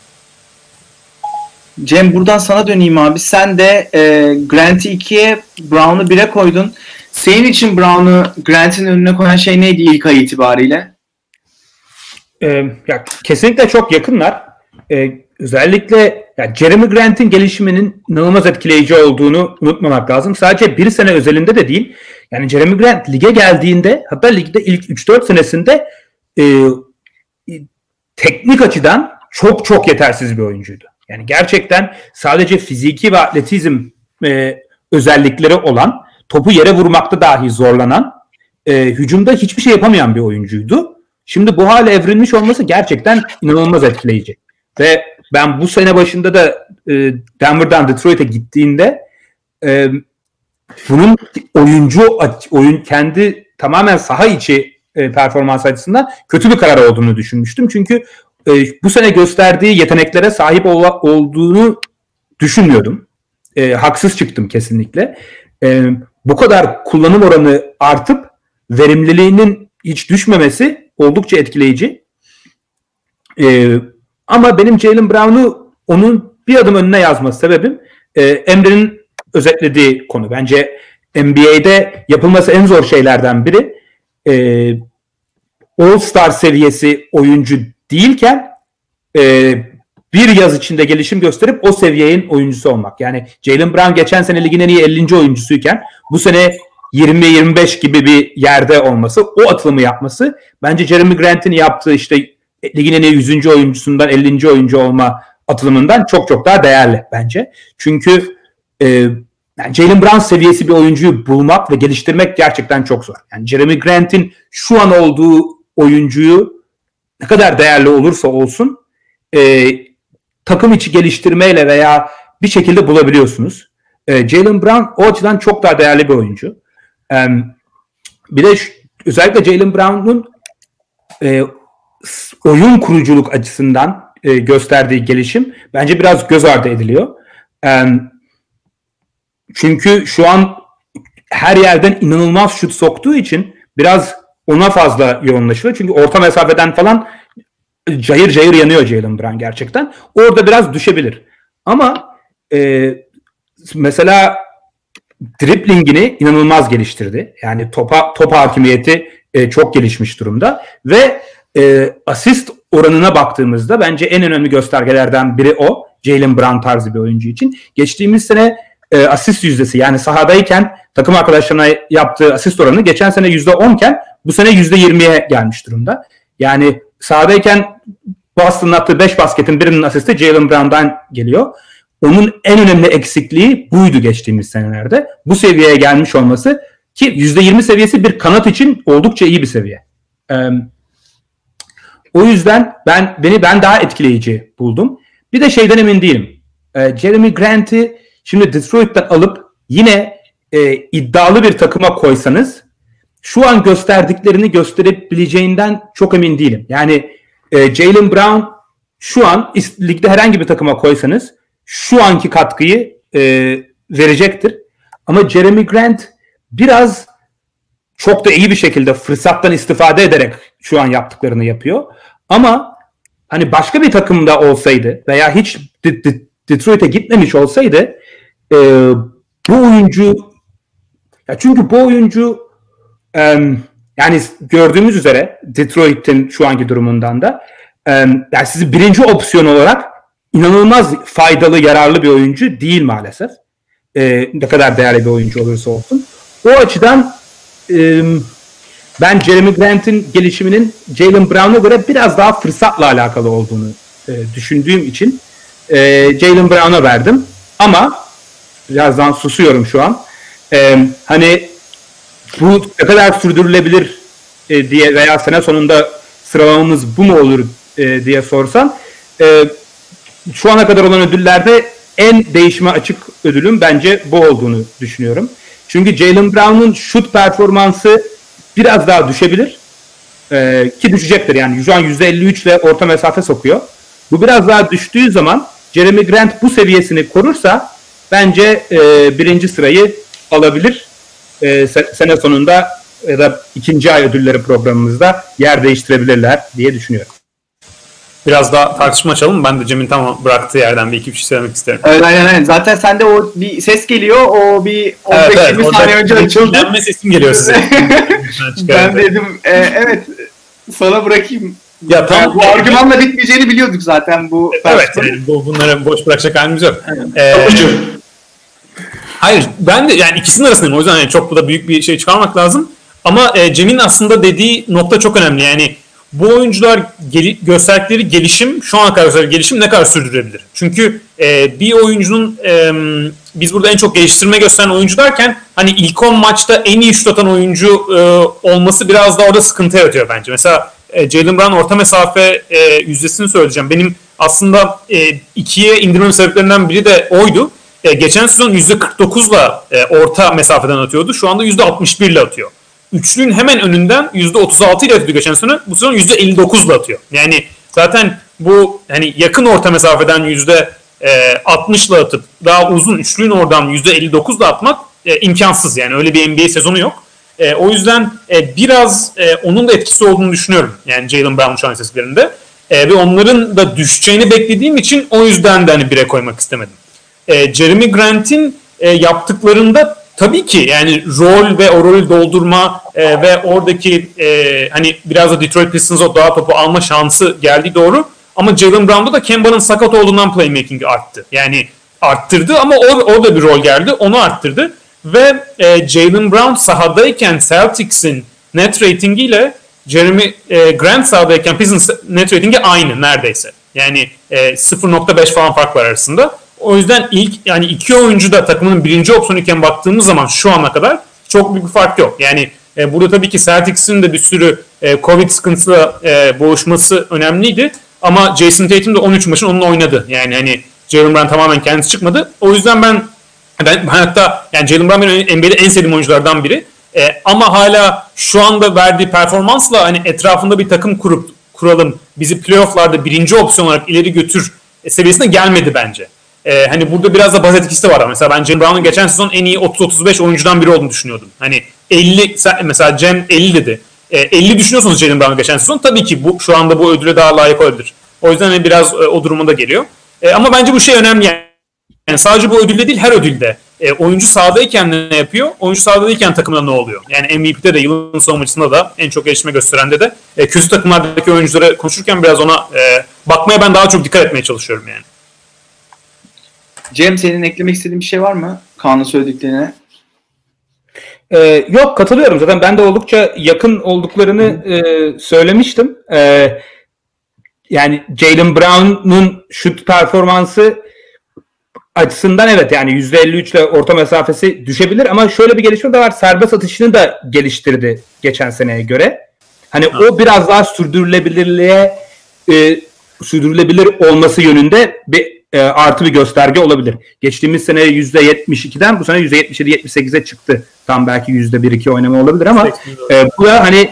Cem buradan sana döneyim abi. Sen de e, Grant'i 2'ye, Brown'u 1'e koydun. Senin için Brown'u Grant'in önüne koyan şey neydi ilk ay itibariyle? Ee, ya kesinlikle çok yakınlar. Ee, özellikle ya Jeremy Grant'in gelişiminin inanılmaz etkileyici olduğunu unutmamak lazım. Sadece bir sene özelinde de değil. Yani Jeremy Grant lige geldiğinde hatta ligde ilk 3-4 senesinde e, teknik açıdan çok çok yetersiz bir oyuncuydu. Yani gerçekten sadece fiziki ve atletizm e, özellikleri olan, topu yere vurmakta dahi zorlanan, e, hücumda hiçbir şey yapamayan bir oyuncuydu. Şimdi bu hale evrilmiş olması gerçekten inanılmaz etkileyici. Ve ben bu sene başında da e, Denver'dan Detroit'e gittiğinde e, bunun oyuncu oyun kendi tamamen saha içi e, performans açısından kötü bir karar olduğunu düşünmüştüm. Çünkü e, bu sene gösterdiği yeteneklere sahip ol, olduğunu düşünmüyordum. E, haksız çıktım kesinlikle. E, bu kadar kullanım oranı artıp verimliliğinin hiç düşmemesi oldukça etkileyici. E, ama benim Jalen Brown'u onun bir adım önüne yazması sebebim e, Emre'nin özetlediği konu. Bence NBA'de yapılması en zor şeylerden biri e, All-Star seviyesi oyuncu değilken e, bir yaz içinde gelişim gösterip o seviyenin oyuncusu olmak. Yani Jalen Brown geçen sene ligin en iyi 50. oyuncusuyken bu sene 20-25 gibi bir yerde olması, o atılımı yapması bence Jeremy Grant'in yaptığı işte ligin en iyi 100. oyuncusundan 50. oyuncu olma atılımından çok çok daha değerli bence. Çünkü e, yani Jalen Brown seviyesi bir oyuncuyu bulmak ve geliştirmek gerçekten çok zor. Yani Jeremy Grant'in şu an olduğu oyuncuyu ne kadar değerli olursa olsun e, takım içi geliştirmeyle veya bir şekilde bulabiliyorsunuz. E, Jalen Brown o açıdan çok daha değerli bir oyuncu. Bir de şu, özellikle Jalen Brown'un e, oyun kuruculuk açısından e, gösterdiği gelişim bence biraz göz ardı ediliyor. E, çünkü şu an her yerden inanılmaz şut soktuğu için biraz ona fazla yoğunlaşıyor. Çünkü orta mesafeden falan cayır cayır yanıyor Jalen Brown gerçekten. Orada biraz düşebilir. Ama e, mesela driplingini inanılmaz geliştirdi. Yani topa top hakimiyeti e, çok gelişmiş durumda ve e, asist oranına baktığımızda bence en önemli göstergelerden biri o. Jalen Brown tarzı bir oyuncu için. Geçtiğimiz sene e, asist yüzdesi yani sahadayken takım arkadaşlarına yaptığı asist oranı geçen sene %10 iken bu sene %20'ye gelmiş durumda. Yani sahadayken Boston'ın attığı 5 basketin birinin asisti Jalen Brown'dan geliyor. Onun en önemli eksikliği buydu geçtiğimiz senelerde. Bu seviyeye gelmiş olması ki %20 seviyesi bir kanat için oldukça iyi bir seviye. Ee, o yüzden ben beni ben daha etkileyici buldum. Bir de şeyden emin değilim. Ee, Jeremy Grant'i şimdi Detroit'ten alıp yine e, iddialı bir takıma koysanız şu an gösterdiklerini gösterebileceğinden çok emin değilim. Yani e, Jalen Brown şu an ligde herhangi bir takıma koysanız şu anki katkıyı e, verecektir. Ama Jeremy Grant biraz çok da iyi bir şekilde fırsattan istifade ederek şu an yaptıklarını yapıyor. Ama hani başka bir takımda olsaydı veya hiç Detroit'e gitmemiş olsaydı e, bu oyuncu ya çünkü bu oyuncu e, yani gördüğümüz üzere Detroit'in şu anki durumundan da e, yani sizi birinci opsiyon olarak inanılmaz faydalı, yararlı bir oyuncu değil maalesef. E, ne kadar değerli bir oyuncu olursa olsun. O açıdan e, ben Jeremy Grant'in gelişiminin Jalen Brown'a göre biraz daha fırsatla alakalı olduğunu e, düşündüğüm için e, Jalen Brown'a verdim. Ama birazdan susuyorum şu an. E, hani bu ne kadar sürdürülebilir e, diye veya sene sonunda sıralamamız bu mu olur e, diye sorsan e, şu ana kadar olan ödüllerde en değişime açık ödülüm bence bu olduğunu düşünüyorum. Çünkü Jalen Brown'un şut performansı biraz daha düşebilir. Ee, ki düşecektir yani. Şu an %53 ile orta mesafe sokuyor. Bu biraz daha düştüğü zaman Jeremy Grant bu seviyesini korursa bence e, birinci sırayı alabilir. E, sene sonunda ya da ikinci ay ödülleri programımızda yer değiştirebilirler diye düşünüyorum. Biraz daha tartışma açalım. Ben de Cem'in tam bıraktığı yerden bir iki bir şey söylemek isterim. Evet, aynen aynen. Zaten sende o bir ses geliyor. O bir 15-20 evet, evet, saniye önce açıldı. Dinlenme sesim geliyor size. ben dedim e, evet sana bırakayım. Ya tam bu argümanla bitmeyeceğini biliyorduk zaten bu. Evet, yani bu, bunları boş bırakacak halimiz yok. Ee, hayır, ben de yani ikisinin arasındayım. O yüzden yani çok da büyük bir şey çıkarmak lazım. Ama e, Cem'in aslında dediği nokta çok önemli. Yani bu oyuncular gel- gösterdikleri gelişim şu ana kadar gelişim ne kadar sürdürebilir? Çünkü e, bir oyuncunun e, biz burada en çok geliştirme gösteren oyuncu derken hani ilk 10 maçta en iyi şut atan oyuncu e, olması biraz da orada sıkıntı yaratıyor bence. Mesela e, Jalen Brown orta mesafe e, yüzdesini söyleyeceğim. Benim aslında e, ikiye indirmem sebeplerinden biri de oydu. E, geçen sezon %49'la e, orta mesafeden atıyordu. Şu anda %61 ile atıyor. Üçlüğün hemen önünden %36 ile atıyor geçen sene. Bu sezon %59 ile atıyor. Yani zaten bu hani yakın orta mesafeden yüzde 60 ile atıp daha uzun üçlüğün oradan %59 ile atmak e, imkansız. Yani öyle bir NBA sezonu yok. E, o yüzden e, biraz e, onun da etkisi olduğunu düşünüyorum. Yani Jalen Brown şu an seslerinde. E, ve onların da düşeceğini beklediğim için o yüzden de hani bire koymak istemedim. E, Jeremy Grant'in e, yaptıklarında tabii ki yani rol ve o rolü doldurma e, ve oradaki e, hani biraz da Detroit Pistons'a daha topu alma şansı geldi doğru. Ama Jalen Brown'da da Kemba'nın sakat olduğundan playmaking arttı. Yani arttırdı ama orada bir rol geldi. Onu arttırdı. Ve e, Jalen Brown sahadayken Celtics'in net ratingi ile Jeremy e, Grant sahadayken Pistons net ratingi aynı neredeyse. Yani e, 0.5 falan fark var arasında. O yüzden ilk yani iki oyuncu da takımın birinci opsiyonu iken baktığımız zaman şu ana kadar çok büyük bir fark yok. Yani e, burada tabii ki Celtics'in de bir sürü e, Covid sıkıntısıyla e, boğuşması önemliydi. Ama Jason Tatum da 13 maçın onunla oynadı. Yani hani Jalen Brown tamamen kendisi çıkmadı. O yüzden ben ben, hatta yani Jalen Brown benim NBA'de en sevdiğim oyunculardan biri. E, ama hala şu anda verdiği performansla hani etrafında bir takım kurup kuralım bizi playofflarda birinci opsiyon olarak ileri götür e, seviyesine gelmedi bence. E, hani burada biraz da baz etkisi de var. Mesela ben Jalen Brown'un geçen sezon en iyi 30-35 oyuncudan biri olduğunu düşünüyordum. Hani 50 mesela Cem 50 dedi. E, 50 düşünüyorsunuz Jalen Brown'un geçen sezon. Tabii ki bu şu anda bu ödüle daha layık olabilir. O yüzden hani biraz e, o duruma da geliyor. E, ama bence bu şey önemli yani. Sadece bu ödülde değil her ödülde. E, oyuncu sahadayken ne yapıyor? Oyuncu sahadayken takımda ne oluyor? Yani MVP'de de yılın savunmacısında da en çok gelişme gösterende de e, kötü takımlardaki oyunculara konuşurken biraz ona e, bakmaya ben daha çok dikkat etmeye çalışıyorum yani. Cem senin eklemek istediğin bir şey var mı? Kaan'ın söylediklerine. Ee, yok katılıyorum zaten ben de oldukça yakın olduklarını e, söylemiştim. E, yani Jalen Brown'un şut performansı açısından evet yani %53 ile orta mesafesi düşebilir ama şöyle bir gelişme de var. Serbest atışını da geliştirdi geçen seneye göre. Hani ha. o biraz daha sürdürülebilirliğe e, sürdürülebilir olması yönünde bir e, artı bir gösterge olabilir. Geçtiğimiz sene %72'den bu sene %77-78'e çıktı. Tam belki %1-2 oynama olabilir ama e, bu da hani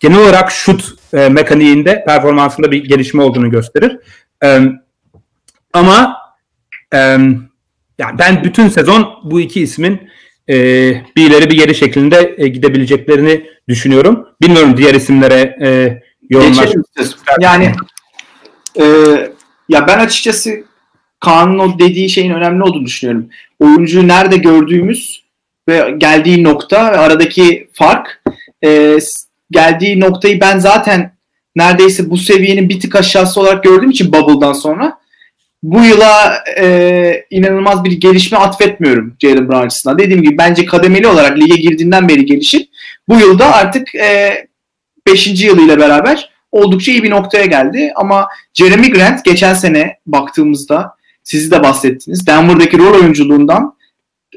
genel olarak şut e, mekaniğinde performansında bir gelişme olduğunu gösterir. E, ama e, yani ben bütün sezon bu iki ismin e, bir ileri bir geri şeklinde e, gidebileceklerini düşünüyorum. Bilmiyorum diğer isimlere e, yorumlar. Yani e, ya ben açıkçası Kaan'ın o dediği şeyin önemli olduğunu düşünüyorum. Oyuncuyu nerede gördüğümüz ve geldiği nokta ve aradaki fark e, geldiği noktayı ben zaten neredeyse bu seviyenin bir tık aşağısı olarak gördüğüm için Bubble'dan sonra bu yıla e, inanılmaz bir gelişme atfetmiyorum Jalen Brown açısından. Dediğim gibi bence kademeli olarak lige girdiğinden beri gelişip bu yılda artık 5. E, yılıyla beraber oldukça iyi bir noktaya geldi. Ama Jeremy Grant geçen sene baktığımızda sizi de bahsettiniz. Denver'daki rol oyunculuğundan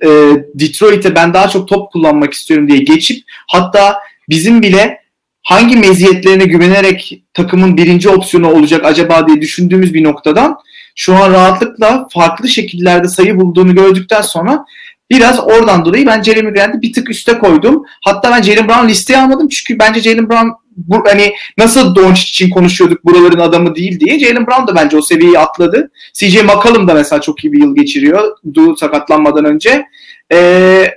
e, Detroit'e ben daha çok top kullanmak istiyorum diye geçip hatta bizim bile hangi meziyetlerine güvenerek takımın birinci opsiyonu olacak acaba diye düşündüğümüz bir noktadan şu an rahatlıkla farklı şekillerde sayı bulduğunu gördükten sonra biraz oradan dolayı ben Jeremy Grant'i bir tık üste koydum. Hatta ben Jalen Brown listeye almadım çünkü bence Jalen Brown bu, hani nasıl Doncic için konuşuyorduk buraların adamı değil diye. Jalen Brown da bence o seviyeyi atladı. CJ McCollum da mesela çok iyi bir yıl geçiriyor. Du sakatlanmadan önce. Ee,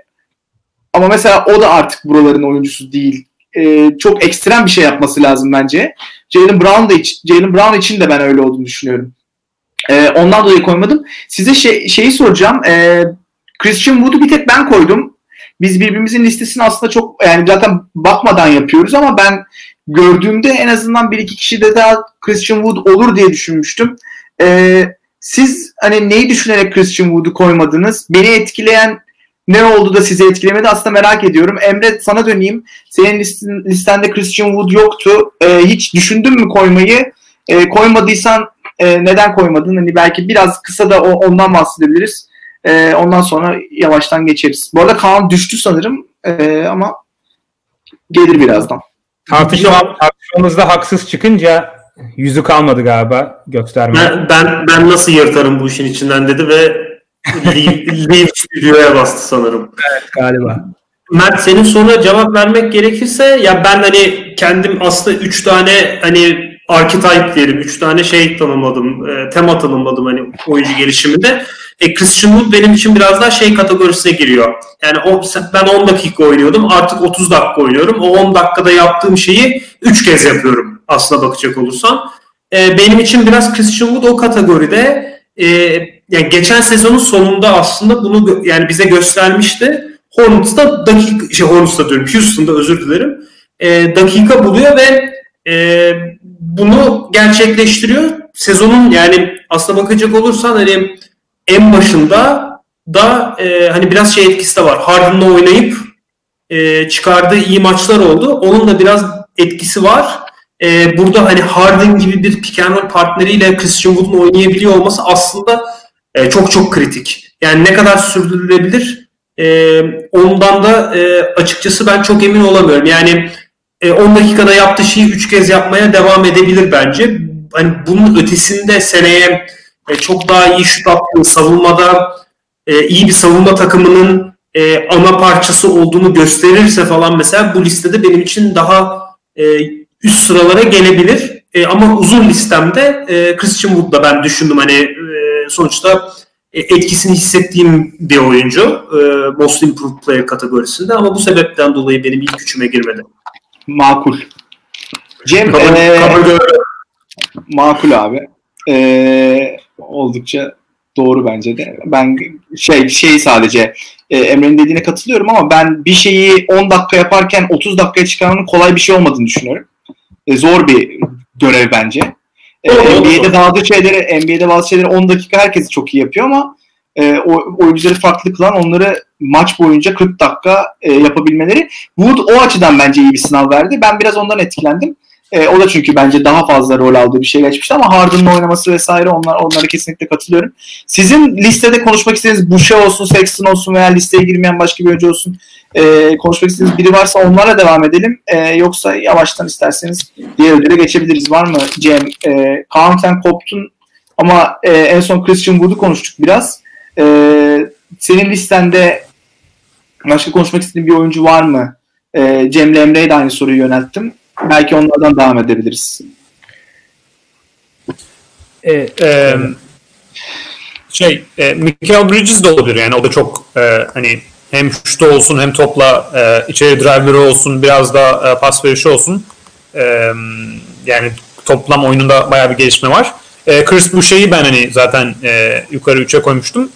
ama mesela o da artık buraların oyuncusu değil. Ee, çok ekstrem bir şey yapması lazım bence. Jalen Brown da Jalen Brown için de ben öyle olduğunu düşünüyorum. Ee, ondan dolayı koymadım. Size şey, şeyi soracağım. Ee, Christian Wood'u bir tek ben koydum. Biz birbirimizin listesini aslında çok yani zaten bakmadan yapıyoruz ama ben gördüğümde en azından bir iki kişi de daha Christian Wood olur diye düşünmüştüm. Ee, siz hani neyi düşünerek Christian Wood'u koymadınız? Beni etkileyen ne oldu da sizi etkilemedi aslında merak ediyorum. Emre sana döneyim. Senin listen, listende Christian Wood yoktu. Ee, hiç düşündün mü koymayı? Ee, koymadıysan e, neden koymadın? Hani belki biraz kısa da o, ondan bahsedebiliriz. E, ondan sonra yavaştan geçeriz. Bu arada Kaan düştü sanırım e, ama gelir birazdan. Tartışma, tartışmamızda haksız çıkınca yüzü kalmadı galiba göstermeye. Ben, ben, ben nasıl yırtarım bu işin içinden dedi ve leave, stüdyoya bastı sanırım. Evet galiba. Mert senin soruna cevap vermek gerekirse ya ben hani kendim aslında üç tane hani archetype diyelim. Üç tane şey tanımladım. E, tema tanımladım hani oyuncu gelişiminde. E, Christian Wood benim için biraz daha şey kategorisine giriyor. Yani o, ben 10 dakika oynuyordum. Artık 30 dakika oynuyorum. O 10 dakikada yaptığım şeyi 3 kez yapıyorum aslına bakacak olursam. E, benim için biraz Christian Wood o kategoride e, yani geçen sezonun sonunda aslında bunu yani bize göstermişti. Hornets'ta dakika, şey Hornets'ta diyorum Houston'da özür dilerim. E, dakika buluyor ve e, bunu gerçekleştiriyor. Sezonun yani aslına bakacak olursan hani en başında da e, hani biraz şey etkisi de var. Harden'la oynayıp e, çıkardığı iyi maçlar oldu. Onun da biraz etkisi var. E, burada hani Harden gibi bir pick and partneriyle Christian Wood'un oynayabiliyor olması aslında e, çok çok kritik. Yani ne kadar sürdürülebilir e, ondan da e, açıkçası ben çok emin olamıyorum. Yani e, 10 dakikada yaptığı şeyi 3 kez yapmaya devam edebilir bence. Hani bunun ötesinde seneye e, çok daha iyi şut attığı savunmada e, iyi bir savunma takımının e, ana parçası olduğunu gösterirse falan mesela bu listede benim için daha e, üst sıralara gelebilir. E, ama uzun listemde e, Christian Wood'da ben düşündüm hani e, sonuçta e, etkisini hissettiğim bir oyuncu e, Most Improved Player kategorisinde ama bu sebepten dolayı benim ilk üçüme girmedi. Makul. Cem Kabul, ee, kabul makul abi. Ee, oldukça doğru bence de. Ben şey şey sadece e, Emre'nin dediğine katılıyorum ama ben bir şeyi 10 dakika yaparken 30 dakikaya çıkarmanın kolay bir şey olmadığını düşünüyorum. E, zor bir görev bence. E, NBA'de bazı şeyleri NBA'de bazı şeyleri 10 dakika herkes çok iyi yapıyor ama e, o oyuncuları farklı kılan onları maç boyunca 40 dakika e, yapabilmeleri. Wood o açıdan bence iyi bir sınav verdi. Ben biraz ondan etkilendim. E, o da çünkü bence daha fazla rol aldığı bir şey geçmişti ama Harden'ın oynaması vesaire onlar onlara kesinlikle katılıyorum. Sizin listede konuşmak istediğiniz Boucher olsun, Sexton olsun veya listeye girmeyen başka bir oyuncu olsun e, konuşmak istediğiniz biri varsa onlarla devam edelim. E, yoksa yavaştan isterseniz diğer ödüle geçebiliriz. Var mı Cem? E, Kaan sen koptun ama e, en son Christian Wood'u konuştuk biraz. E, senin listende başka konuşmak istediğin bir oyuncu var mı? E, Cem'le Emre'ye de aynı soruyu yönelttim. Belki onlardan devam edebiliriz. E, Ee, şey, e, Michael Bridges de olabilir yani o da çok e, hani hem şutu olsun hem topla e, içeri drive'ları olsun biraz da e, pas verişi olsun. E, yani toplam oyununda bayağı bir gelişme var. E, Chris Boucher'i ben hani zaten e, yukarı 3'e koymuştum.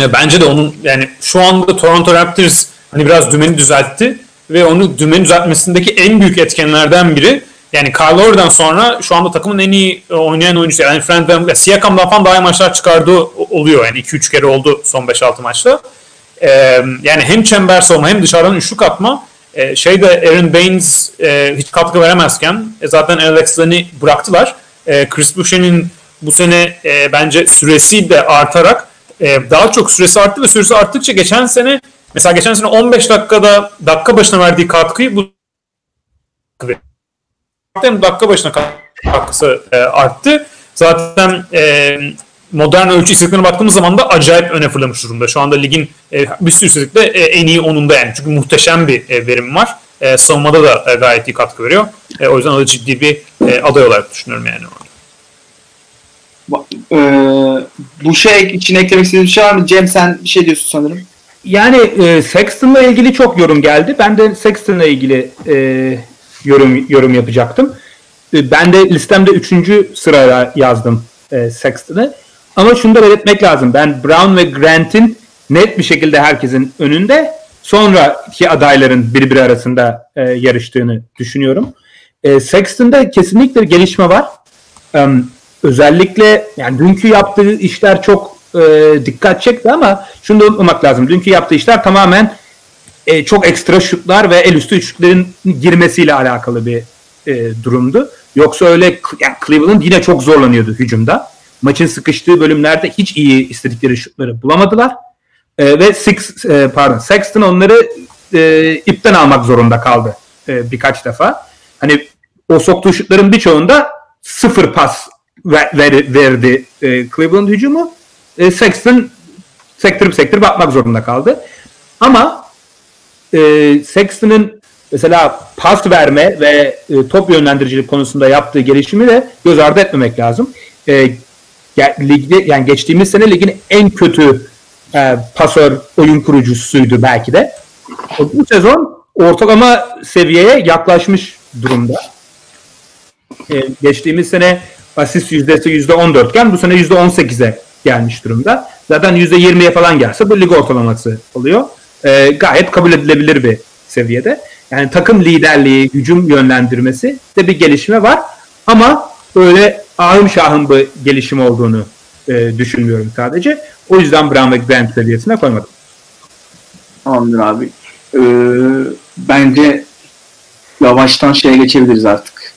E, bence de onun yani şu anda Toronto Raptors hani biraz dümeni düzeltti ve onu dümeni düzeltmesindeki en büyük etkenlerden biri yani Kyle Lowry'den sonra şu anda takımın en iyi e, oynayan oyuncusu. Yani Frank Van Siakam'dan falan daha iyi maçlar çıkardığı oluyor. Yani 2-3 kere oldu son 5-6 maçta. Ee, yani hem çember savunma hem dışarıdan üçlük atma. E, şeyde Aaron Baines e, hiç katkı veremezken e, zaten Alex Len'i bıraktılar. E, Chris Boucher'in bu sene e, bence süresi de artarak e, daha çok süresi arttı ve süresi arttıkça geçen sene mesela geçen sene 15 dakikada dakika başına verdiği katkıyı bu dakika başına katkısı e, arttı. Zaten e, modern ölçü istatistiklerine baktığımız zaman da acayip öne fırlamış durumda. Şu anda ligin e, bir sürü istatistikte e, en iyi onunda yani. Çünkü muhteşem bir e, verim var. E, savunmada da e, gayet iyi katkı veriyor. E, o yüzden o da ciddi bir e, aday olarak düşünüyorum yani. Ee, bu şey için eklemek istediğiniz bir şey var mı? Cem sen bir şey diyorsun sanırım. Yani e, Sexton'la ilgili çok yorum geldi. Ben de Sexton'la ilgili e, yorum yorum yapacaktım. E, ben de listemde 3. sıraya yazdım e, Sexton'ı. Ama şunu da belirtmek lazım. Ben Brown ve Grant'in net bir şekilde herkesin önünde sonraki adayların birbiri arasında e, yarıştığını düşünüyorum. E, Sexton'da kesinlikle gelişme var. E, özellikle yani dünkü yaptığı işler çok e, dikkat çekti ama şunu da unutmamak lazım. Dünkü yaptığı işler tamamen e, çok ekstra şutlar ve el üstü üçlüklerin girmesiyle alakalı bir e, durumdu. Yoksa öyle yani Cleveland yine çok zorlanıyordu hücumda. Maçın sıkıştığı bölümlerde hiç iyi istedikleri şutları bulamadılar. E, ve Six, e, pardon Sexton onları e, ipten almak zorunda kaldı e, birkaç defa. Hani o soktuğu şutların birçoğunda sıfır pas ver, ver, verdi e, Cleveland hücumu. E, Sexton sektirip sektirip atmak zorunda kaldı. Ama e, Sexton'ın mesela pas verme ve e, top yönlendiricilik konusunda yaptığı gelişimi de göz ardı etmemek lazım. E, ya, ligde yani geçtiğimiz sene ligin en kötü e, pasör oyun kurucusuydu belki de. Bu sezon ortalama seviyeye yaklaşmış durumda. E, geçtiğimiz sene asist yüzdesi %14 iken bu sene %18'e gelmiş durumda. Zaten %20'ye falan gelse bu lig ortalaması oluyor. E, gayet kabul edilebilir bir seviyede. Yani takım liderliği, hücum yönlendirmesi de bir gelişme var. Ama öyle ahım şahım bir gelişim olduğunu e, düşünmüyorum sadece. O yüzden Brown ve Grant seviyesine koymadım. Tamamdır abi. Ee, bence yavaştan şeye geçebiliriz artık.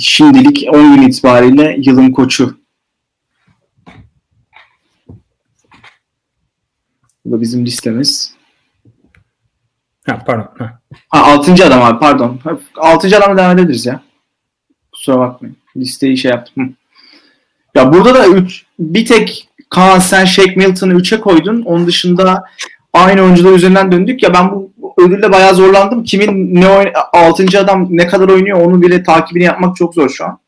Şimdilik 10 gün itibariyle yılın koçu. Bu da bizim listemiz. Ha, pardon. Ha. Ha 6. adam abi pardon. 6. adamla devam edebiliriz ya. Kusura bakmayın. Listeyi şey yaptım. Hı. Ya burada da üç, bir tek Kaan sen Shake Milton'ı 3'e koydun. Onun dışında aynı oyuncular üzerinden döndük ya ben bu ödülle bayağı zorlandım. Kimin ne oyn- 6. adam ne kadar oynuyor onu bile takibini yapmak çok zor şu an.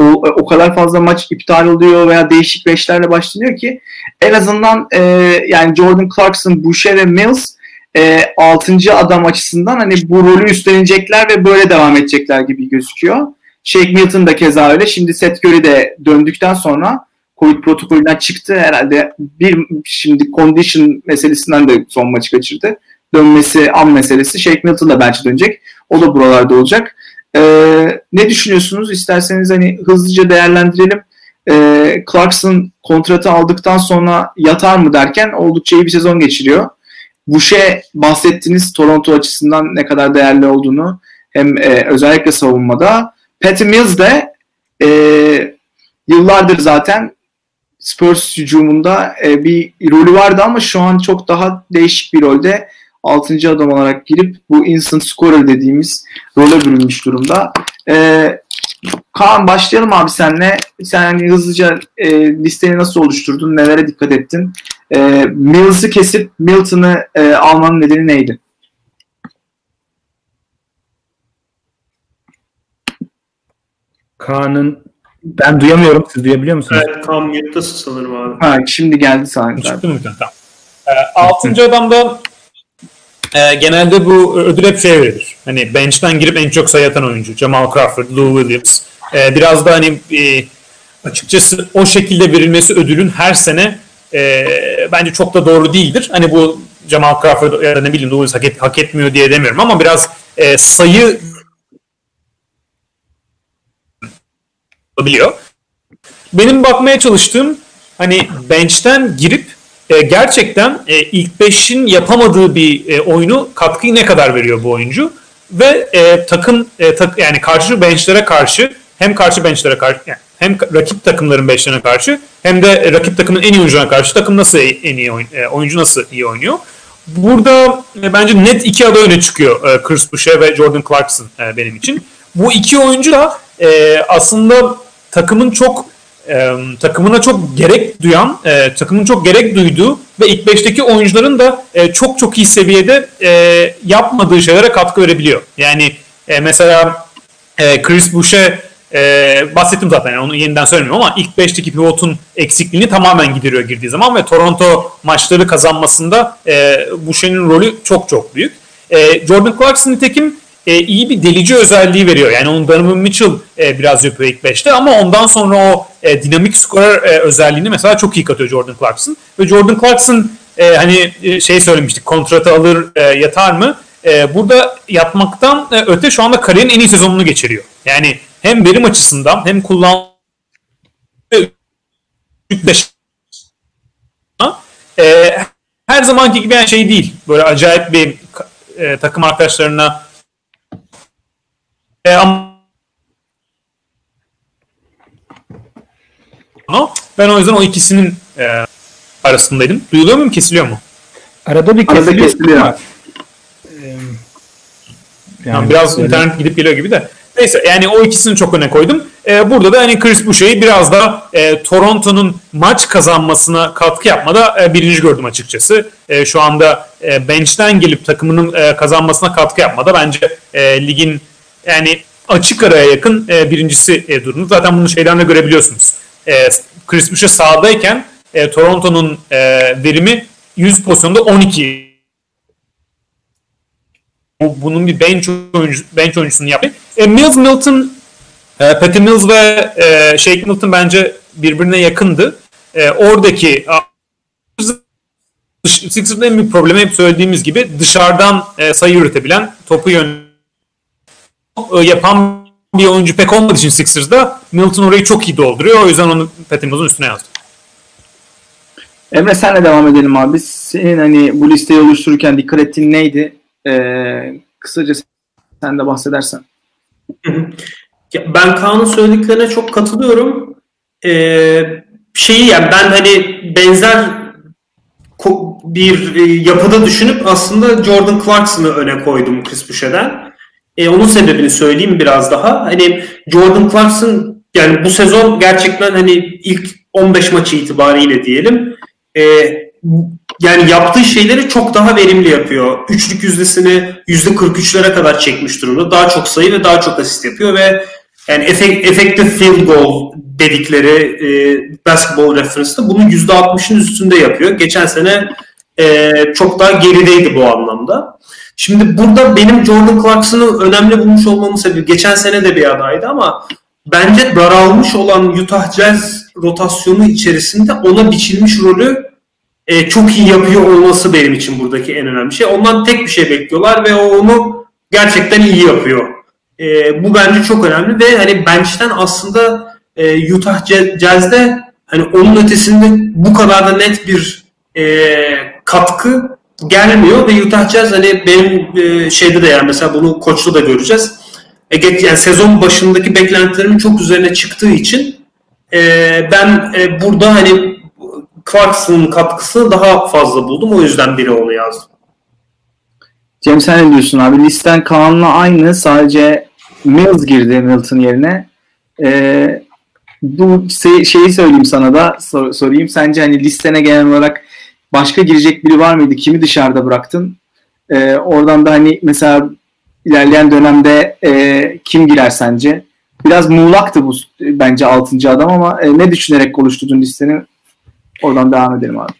O, o kadar fazla maç iptal oluyor veya değişik beşlerle başlanıyor ki en azından e, yani Jordan Clarkson, Boucher ve Mills e, 6. adam açısından hani bu rolü üstlenecekler ve böyle devam edecekler gibi gözüküyor. Shake Milton da keza öyle. Şimdi Seth Curry de döndükten sonra Covid protokolünden çıktı herhalde. Bir şimdi condition meselesinden de son maçı kaçırdı. Dönmesi an meselesi. Shake Milton da bence dönecek. O da buralarda olacak. Ee, ne düşünüyorsunuz? İsterseniz hani hızlıca değerlendirelim. Ee, Clarkson kontratı aldıktan sonra yatar mı derken oldukça iyi bir sezon geçiriyor. Boucher bahsettiniz Toronto açısından ne kadar değerli olduğunu hem e, özellikle savunmada. Patty Mills de e, yıllardır zaten Spurs hücumunda e, bir rolü vardı ama şu an çok daha değişik bir rolde 6. adam olarak girip bu instant scorer dediğimiz role bürünmüş durumda. E, Kaan başlayalım abi senle. Sen hani hızlıca e, listeyi nasıl oluşturdun? Nelere dikkat ettin? E, Mills'ı kesip Milton'ı e, almanın nedeni neydi? Kaan'ın ben duyamıyorum. Siz duyabiliyor musunuz? Evet tam mute'dasın sanırım abi. Ha, şimdi geldi sahne. Çıktı mı? Tamam. E, altıncı adamda e, genelde bu ödül hep şey verilir. Hani bench'ten girip en çok sayı atan oyuncu. Jamal Crawford, Lou Williams. E, biraz da hani e, açıkçası o şekilde verilmesi ödülün her sene e, bence çok da doğru değildir. Hani bu Jamal Crawford ya da ne bileyim Lou Williams hak, et, hak etmiyor diye demiyorum ama biraz e, sayı biliyor. Benim bakmaya çalıştığım hani bench'ten girip e, gerçekten e, ilk 5'in yapamadığı bir e, oyunu katkıyı ne kadar veriyor bu oyuncu ve takım tak, yani karşı benchlere karşı hem karşı benchlere karşı yani hem rakip takımların benchlerine karşı hem de rakip takımın en iyi oyuncularına karşı takım nasıl en iyi oyun, oyuncu nasıl iyi oynuyor. Burada bence net iki aday öne çıkıyor e, Chris Boucher ve Jordan Clarkson benim için. Bu iki oyuncu da aslında takımın çok e, takımına çok gerek duyan, e, takımın çok gerek duyduğu ve ilk beşteki oyuncuların da e, çok çok iyi seviyede e, yapmadığı şeylere katkı verebiliyor. Yani e, mesela e, Chris Boucher e, bahsettim zaten yani onu yeniden söylemiyorum ama ilk beşteki pivotun eksikliğini tamamen gideriyor girdiği zaman ve Toronto maçları kazanmasında e, Boucher'in rolü çok çok büyük. E, Jordan Clarkson nitekim e, iyi bir delici özelliği veriyor. Yani onun Donovan Mitchell e, biraz yapıyor ilk 5'te ama ondan sonra o e, dinamik skorer e, özelliğini mesela çok iyi katıyor Jordan Clarkson. Ve Jordan Clarkson e, hani e, şey söylemiştik kontratı alır e, yatar mı? E, burada yatmaktan e, öte şu anda kariyerin en iyi sezonunu geçiriyor. Yani hem verim açısından hem kullandığı e, her zamanki gibi yani şey değil. Böyle acayip bir e, takım arkadaşlarına e, ama ben o yüzden o ikisinin e, arasındaydım. Duyuluyor mu kesiliyor mu? Arada bir Arada kesiliyor. kesiliyor. ama, e, Yani, yani biraz öyle. internet gidip geliyor gibi de. Neyse yani o ikisini çok öne koydum. Ee, burada da hani Chris Boucher'i biraz da e, Toronto'nun maç kazanmasına katkı yapmada e, birinci gördüm açıkçası. E, şu anda e, bench'ten gelip takımının e, kazanmasına katkı yapmada bence e, ligin yani açık araya yakın e, birincisi e, durumu. Zaten bunu şeyden de görebiliyorsunuz. E, Chris Boucher sahadayken e, Toronto'nun e, verimi 100 pozisyonda 12 bunun bir bench, oyuncu, bench oyuncusunu yaptı. E, Mills Milton, e, Patty Mills ve e, Shake Milton bence birbirine yakındı. E, oradaki Sixers'ın en büyük problemi hep söylediğimiz gibi dışarıdan e, sayı üretebilen, topu yön e, yapan bir oyuncu pek olmadığı için Sixers'da Milton orayı çok iyi dolduruyor. O yüzden onu Mills'ın üstüne yazdım. Emre senle devam edelim abi. Senin hani bu listeyi oluştururken dikkat ettiğin neydi? Ee, kısaca sen de bahsedersen. Ben Kaan'ın söylediklerine çok katılıyorum. Ee, şeyi yani ben hani benzer bir e, yapıda düşünüp aslında Jordan Clarkson'ı öne koydum Chris Boucher'den. Ee, onun sebebini söyleyeyim biraz daha. Hani Jordan Clarkson yani bu sezon gerçekten hani ilk 15 maçı itibariyle diyelim e, yani yaptığı şeyleri çok daha verimli yapıyor. Üçlük yüzdesini %43'lere kadar çekmiş durumda. Daha çok sayı ve daha çok asist yapıyor ve yani effective field goal dedikleri e, basketball reference'da bunun %60'ın üstünde yapıyor. Geçen sene e, çok daha gerideydi bu anlamda. Şimdi burada benim Jordan Clarkson'ı önemli bulmuş olmamın sebebi geçen sene de bir adaydı ama bence daralmış olan Utah Jazz rotasyonu içerisinde ona biçilmiş rolü e, çok iyi yapıyor olması benim için buradaki en önemli şey. Ondan tek bir şey bekliyorlar ve o onu gerçekten iyi yapıyor. E, bu bence çok önemli ve hani bench'ten aslında e, Utah Jazz'de hani onun ötesinde bu kadar da net bir e, katkı gelmiyor ve Utah Jazz hani benim e, şeyde de yani mesela bunu koçlu da göreceğiz. E, yani sezon başındaki beklentilerimin çok üzerine çıktığı için e, ben e, burada hani Clarkson'ın katkısını daha fazla buldum. O yüzden biri onu yazdım. Cem sen ne diyorsun abi? Listen Kaan'la aynı. Sadece Mills girdi Milton yerine. Ee, bu şeyi söyleyeyim sana da sor, sorayım. Sence hani listene genel olarak başka girecek biri var mıydı? Kimi dışarıda bıraktın? Ee, oradan da hani mesela ilerleyen dönemde e, kim girer sence? Biraz muğlaktı bu bence 6. adam ama e, ne düşünerek oluşturdun listeni? Oradan devam edelim abi.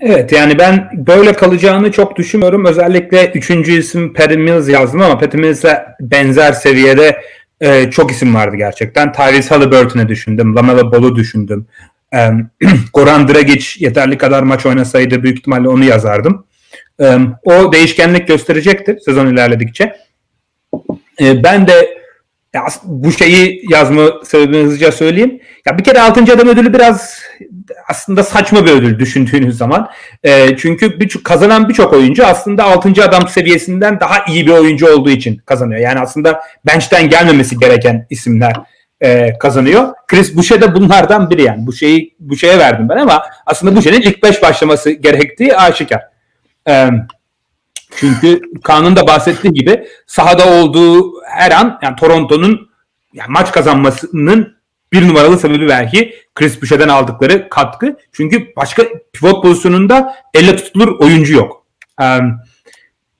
Evet yani ben böyle kalacağını çok düşünmüyorum. Özellikle üçüncü isim Patty Mills yazdım ama Patty Mills'e benzer seviyede e, çok isim vardı gerçekten. Tyrese Halliburton'u düşündüm. Lamelo Ball'u düşündüm. E, Goran Dragic yeterli kadar maç oynasaydı büyük ihtimalle onu yazardım. E, o değişkenlik gösterecektir sezon ilerledikçe. E, ben de ya bu şeyi yazma sebebini hızlıca söyleyeyim. Ya bir kere 6. adam ödülü biraz aslında saçma bir ödül düşündüğünüz zaman. E, çünkü bir, kazanan birçok oyuncu aslında 6. adam seviyesinden daha iyi bir oyuncu olduğu için kazanıyor. Yani aslında bench'ten gelmemesi gereken isimler e, kazanıyor. Chris Boucher de bunlardan biri yani. Bu şeye verdim ben ama aslında Boucher'in ilk 5 başlaması gerektiği aşikar. Evet. Çünkü Kaan'ın da bahsettiği gibi sahada olduğu her an yani Toronto'nun yani maç kazanmasının bir numaralı sebebi belki Chris Boucher'den aldıkları katkı. Çünkü başka pivot pozisyonunda elle tutulur oyuncu yok. Um,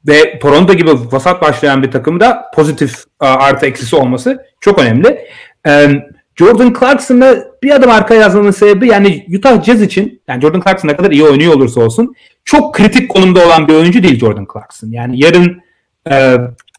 ve Toronto gibi vasat başlayan bir takımda pozitif uh, artı eksisi olması çok önemli. Jordan Clarkson'da bir adım arka yazmanın sebebi yani Utah Jazz için yani Jordan Clarkson ne kadar iyi oynuyor olursa olsun çok kritik konumda olan bir oyuncu değil Jordan Clarkson. Yani yarın e,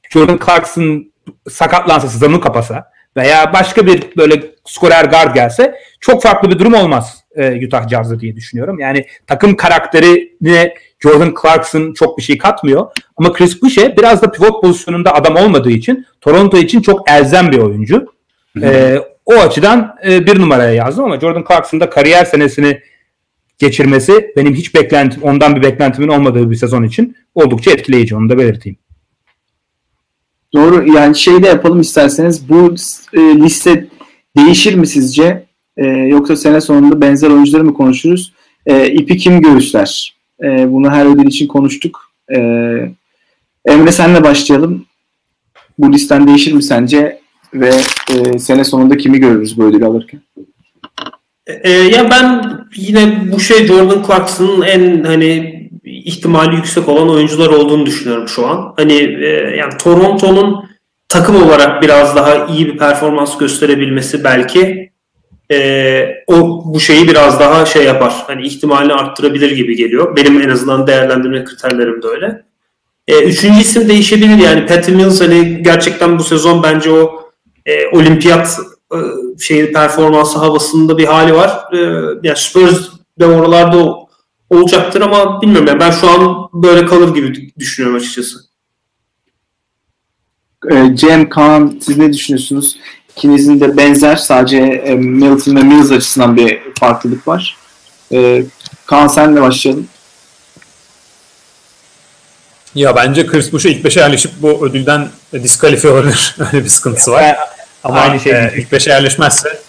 Jordan Clarkson sakatlansa, sızanını kapasa veya başka bir böyle skorer guard gelse çok farklı bir durum olmaz e, Utah Jazz'da diye düşünüyorum. Yani takım karakterine Jordan Clarkson çok bir şey katmıyor. Ama Chris Boucher biraz da pivot pozisyonunda adam olmadığı için Toronto için çok elzem bir oyuncu. E, o açıdan e, bir numaraya yazdım ama Jordan Clarkson'da kariyer senesini geçirmesi benim hiç beklentim, ondan bir beklentimin olmadığı bir sezon için oldukça etkileyici. Onu da belirteyim. Doğru. Yani şey de yapalım isterseniz. Bu e, liste değişir mi sizce? E, yoksa sene sonunda benzer oyuncuları mı konuşuruz? E, ipi kim göğüsler? E, bunu her ödül için konuştuk. E, Emre senle başlayalım. Bu listen değişir mi sence? Ve e, sene sonunda kimi görürüz bu ödülü alırken? E, ya ben yine bu şey Jordan Clarkson'ın en hani ihtimali yüksek olan oyuncular olduğunu düşünüyorum şu an. Hani e, yani Toronto'nun takım olarak biraz daha iyi bir performans gösterebilmesi belki e, o bu şeyi biraz daha şey yapar. Hani ihtimalini arttırabilir gibi geliyor. Benim en azından değerlendirme kriterlerim de öyle. E, üçüncü isim değişebilir yani Patty Mills hani gerçekten bu sezon bence o e, olimpiyat e, şey performansı havasında bir hali var. E, yani Spurs de oralarda olacaktır ama bilmiyorum yani ben şu an böyle kalır gibi düşünüyorum açıkçası. E, Cem, Kaan siz ne düşünüyorsunuz? İkinizin de benzer sadece e, Milton ve Mills açısından bir farklılık var. E, Kaan senle başlayalım. Ya bence Chris Bush'a ilk beşe yerleşip bu ödülden diskalifiye olabilir. Öyle bir sıkıntısı var. Ama Aynı şey e, ilk beşe yerleşmezse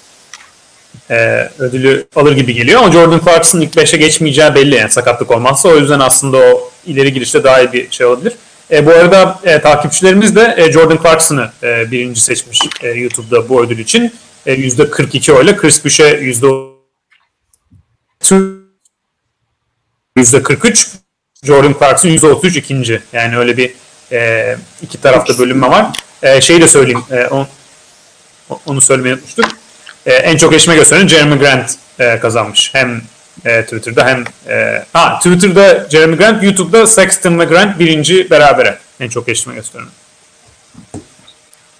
e, ödülü alır gibi geliyor. Ama Jordan Clarkson ilk beşe geçmeyeceği belli yani sakatlık olmazsa. O yüzden aslında o ileri girişte daha iyi bir şey olabilir. E, bu arada e, takipçilerimiz de e, Jordan Clarkson'ı e, birinci seçmiş e, YouTube'da bu ödül için. E, %42 oyla Chris Bush'e %43 %43 Jordan Clarkson %33 ikinci. Yani öyle bir e, iki tarafta bölünme var. E, şeyi de söyleyeyim. E, on, onu söylemeyi unutmuştuk. E, en çok eşme gösteren Jeremy Grant e, kazanmış. Hem e, Twitter'da hem e, ha Twitter'da Jeremy Grant, YouTube'da Sexton ve Grant birinci berabere. En çok eşme gösteren.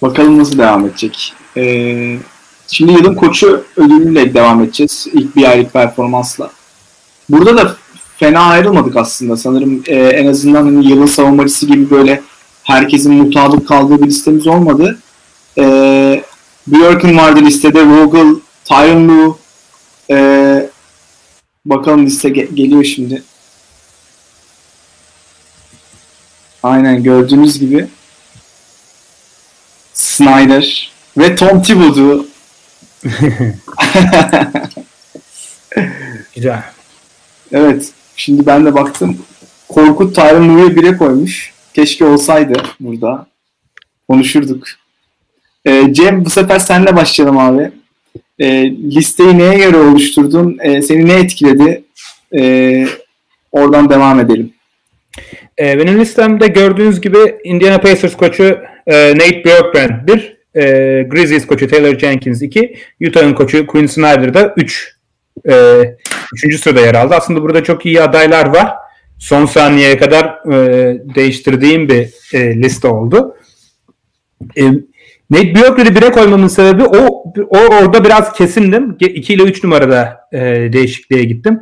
Bakalım nasıl devam edecek. Ee, şimdi yılın koçu ödülüyle devam edeceğiz. İlk bir aylık performansla. Burada da fena ayrılmadık aslında. Sanırım e, en azından hani yılın savunmacısı gibi böyle herkesin mutabık kaldığı bir listemiz olmadı. E, Björk'ün vardı listede. Vogel, Tyron Lue. E, bakalım liste ge- geliyor şimdi. Aynen gördüğünüz gibi. Snyder ve Tom Thibodeau. Güzel. Evet. Şimdi ben de baktım. Korkut Tyron Lue'ye bire koymuş. Keşke olsaydı burada. Konuşurduk. Ee, Cem bu sefer senle başlayalım abi. Ee, listeyi neye göre oluşturdun? Ee, seni ne etkiledi? Ee, oradan devam edelim. Ee, benim listemde gördüğünüz gibi Indiana Pacers koçu e, Nate Bjorkgren 1, e, Grizzlies koçu Taylor Jenkins 2, Utah'ın koçu Quinn Snyder da 3. E, üçüncü sırada yer aldı. Aslında burada çok iyi adaylar var. Son saniyeye kadar e, değiştirdiğim bir e, liste oldu. E, Nate Bjorkgren'i bire koymamın sebebi o, o orada biraz kesindim. 2 ile 3 numarada e, değişikliğe gittim.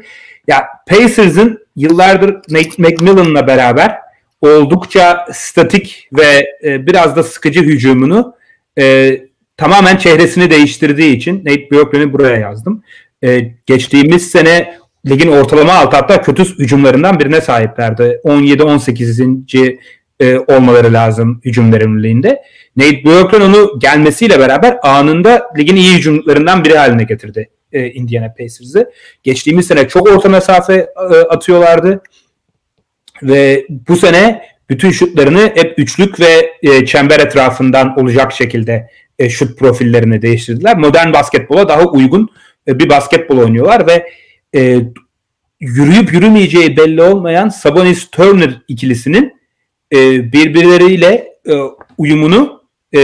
Ya Pacers'ın yıllardır Nate McMillan'la beraber oldukça statik ve e, biraz da sıkıcı hücumunu e, tamamen çehresini değiştirdiği için Nate Bjorkgren'i buraya yazdım. E, geçtiğimiz sene ligin ortalama altı hatta kötü hücumlarından birine sahiplerdi. 17-18. E, olmaları lazım hücum verimliliğinde. Nate Bjorkgren onu gelmesiyle beraber anında ligin iyi hücumlarından biri haline getirdi e, Indiana Pacers'ı. Geçtiğimiz sene çok orta mesafe e, atıyorlardı. Ve bu sene bütün şutlarını hep üçlük ve e, çember etrafından olacak şekilde e, şut profillerini değiştirdiler. Modern basketbola daha uygun e, bir basketbol oynuyorlar ve e, yürüyüp yürümeyeceği belli olmayan Sabonis-Turner ikilisinin e, birbirleriyle e, uyumunu e,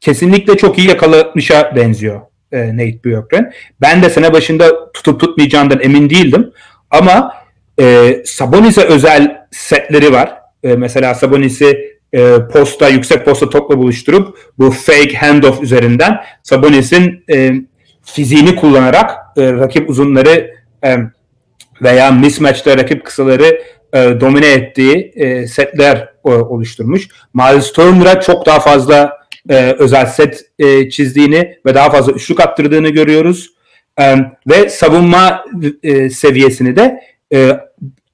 kesinlikle çok iyi yakalamışa benziyor e, Nate Bjorkgren. Ben de sene başında tutup tutmayacağından emin değildim. Ama e, Sabonis'e özel setleri var. E, mesela Sabonis'i e, posta, yüksek posta topla buluşturup bu fake handoff üzerinden Sabonis'in e, fiziğini kullanarak e, rakip uzunları e, veya mismatch'ta rakip kısaları e, domine ettiği e, setler e, oluşturmuş. Miles Turner'a çok daha fazla e, özel set e, çizdiğini ve daha fazla üçlük attırdığını görüyoruz. E, ve savunma e, seviyesini de e,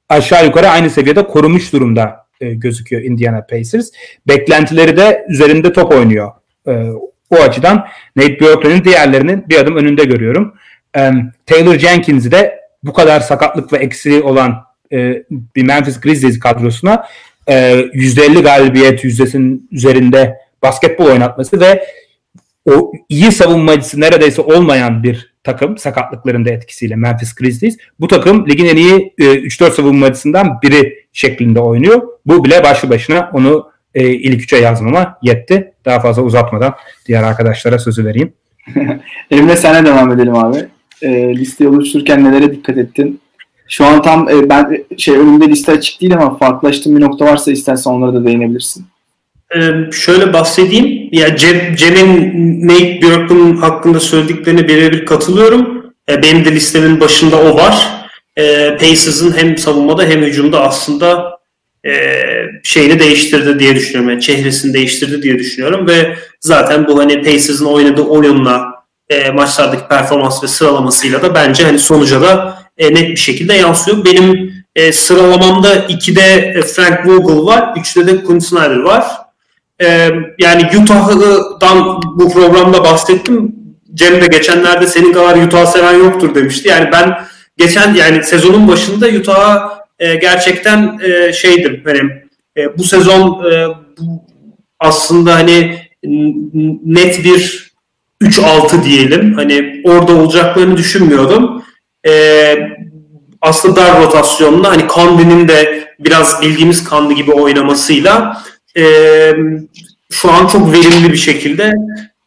aşağı yukarı aynı seviyede korumuş durumda e, gözüküyor Indiana Pacers. Beklentileri de üzerinde top oynuyor. E, o açıdan Nate Bjorkgren'in diğerlerinin bir adım önünde görüyorum. E, Taylor Jenkins'i de bu kadar sakatlık ve eksiği olan e, bir Memphis Grizzlies kadrosuna e, %50 galibiyet yüzdesinin üzerinde basketbol oynatması ve o iyi savunmacısı neredeyse olmayan bir takım sakatlıkların da etkisiyle Memphis Grizzlies. Bu takım ligin en iyi e, 3-4 savunmacısından biri şeklinde oynuyor. Bu bile başlı başına onu e, ilk üçe yazmama yetti. Daha fazla uzatmadan diğer arkadaşlara sözü vereyim. Emre sana devam edelim abi. E, listeyi oluştururken nelere dikkat ettin? Şu an tam e, ben şey önümde liste açık değil ama farklılaştığım bir nokta varsa istersen onlara da değinebilirsin. Ee, şöyle bahsedeyim. Ya Cem, Cem'in Nate Bjork'un hakkında söylediklerine birebir katılıyorum. Ee, benim de listemin başında o var. Ee, Pacers'ın hem savunmada hem hücumda aslında e, şeyini değiştirdi diye düşünüyorum. Yani çehresini değiştirdi diye düşünüyorum ve zaten bu hani Pacers'ın oynadığı oyunla e, maçlardaki performans ve sıralamasıyla da bence hani sonuca da e, net bir şekilde yansıyor. Benim e, sıralamamda 2'de Frank Vogel var, 3'te de Quinn Snyder var. E, yani Utah'dan bu programda bahsettim. Cem de geçenlerde senin kadar Utah seven yoktur demişti. Yani ben geçen yani sezonun başında Utah'a e, gerçekten e, şeydim hani e, bu sezon e, bu aslında hani net bir 3-6 diyelim. Hani orada olacaklarını düşünmüyordum. E, aslında dar rotasyonla hani Kandi'nin de biraz bildiğimiz Kandi gibi oynamasıyla e, şu an çok verimli bir şekilde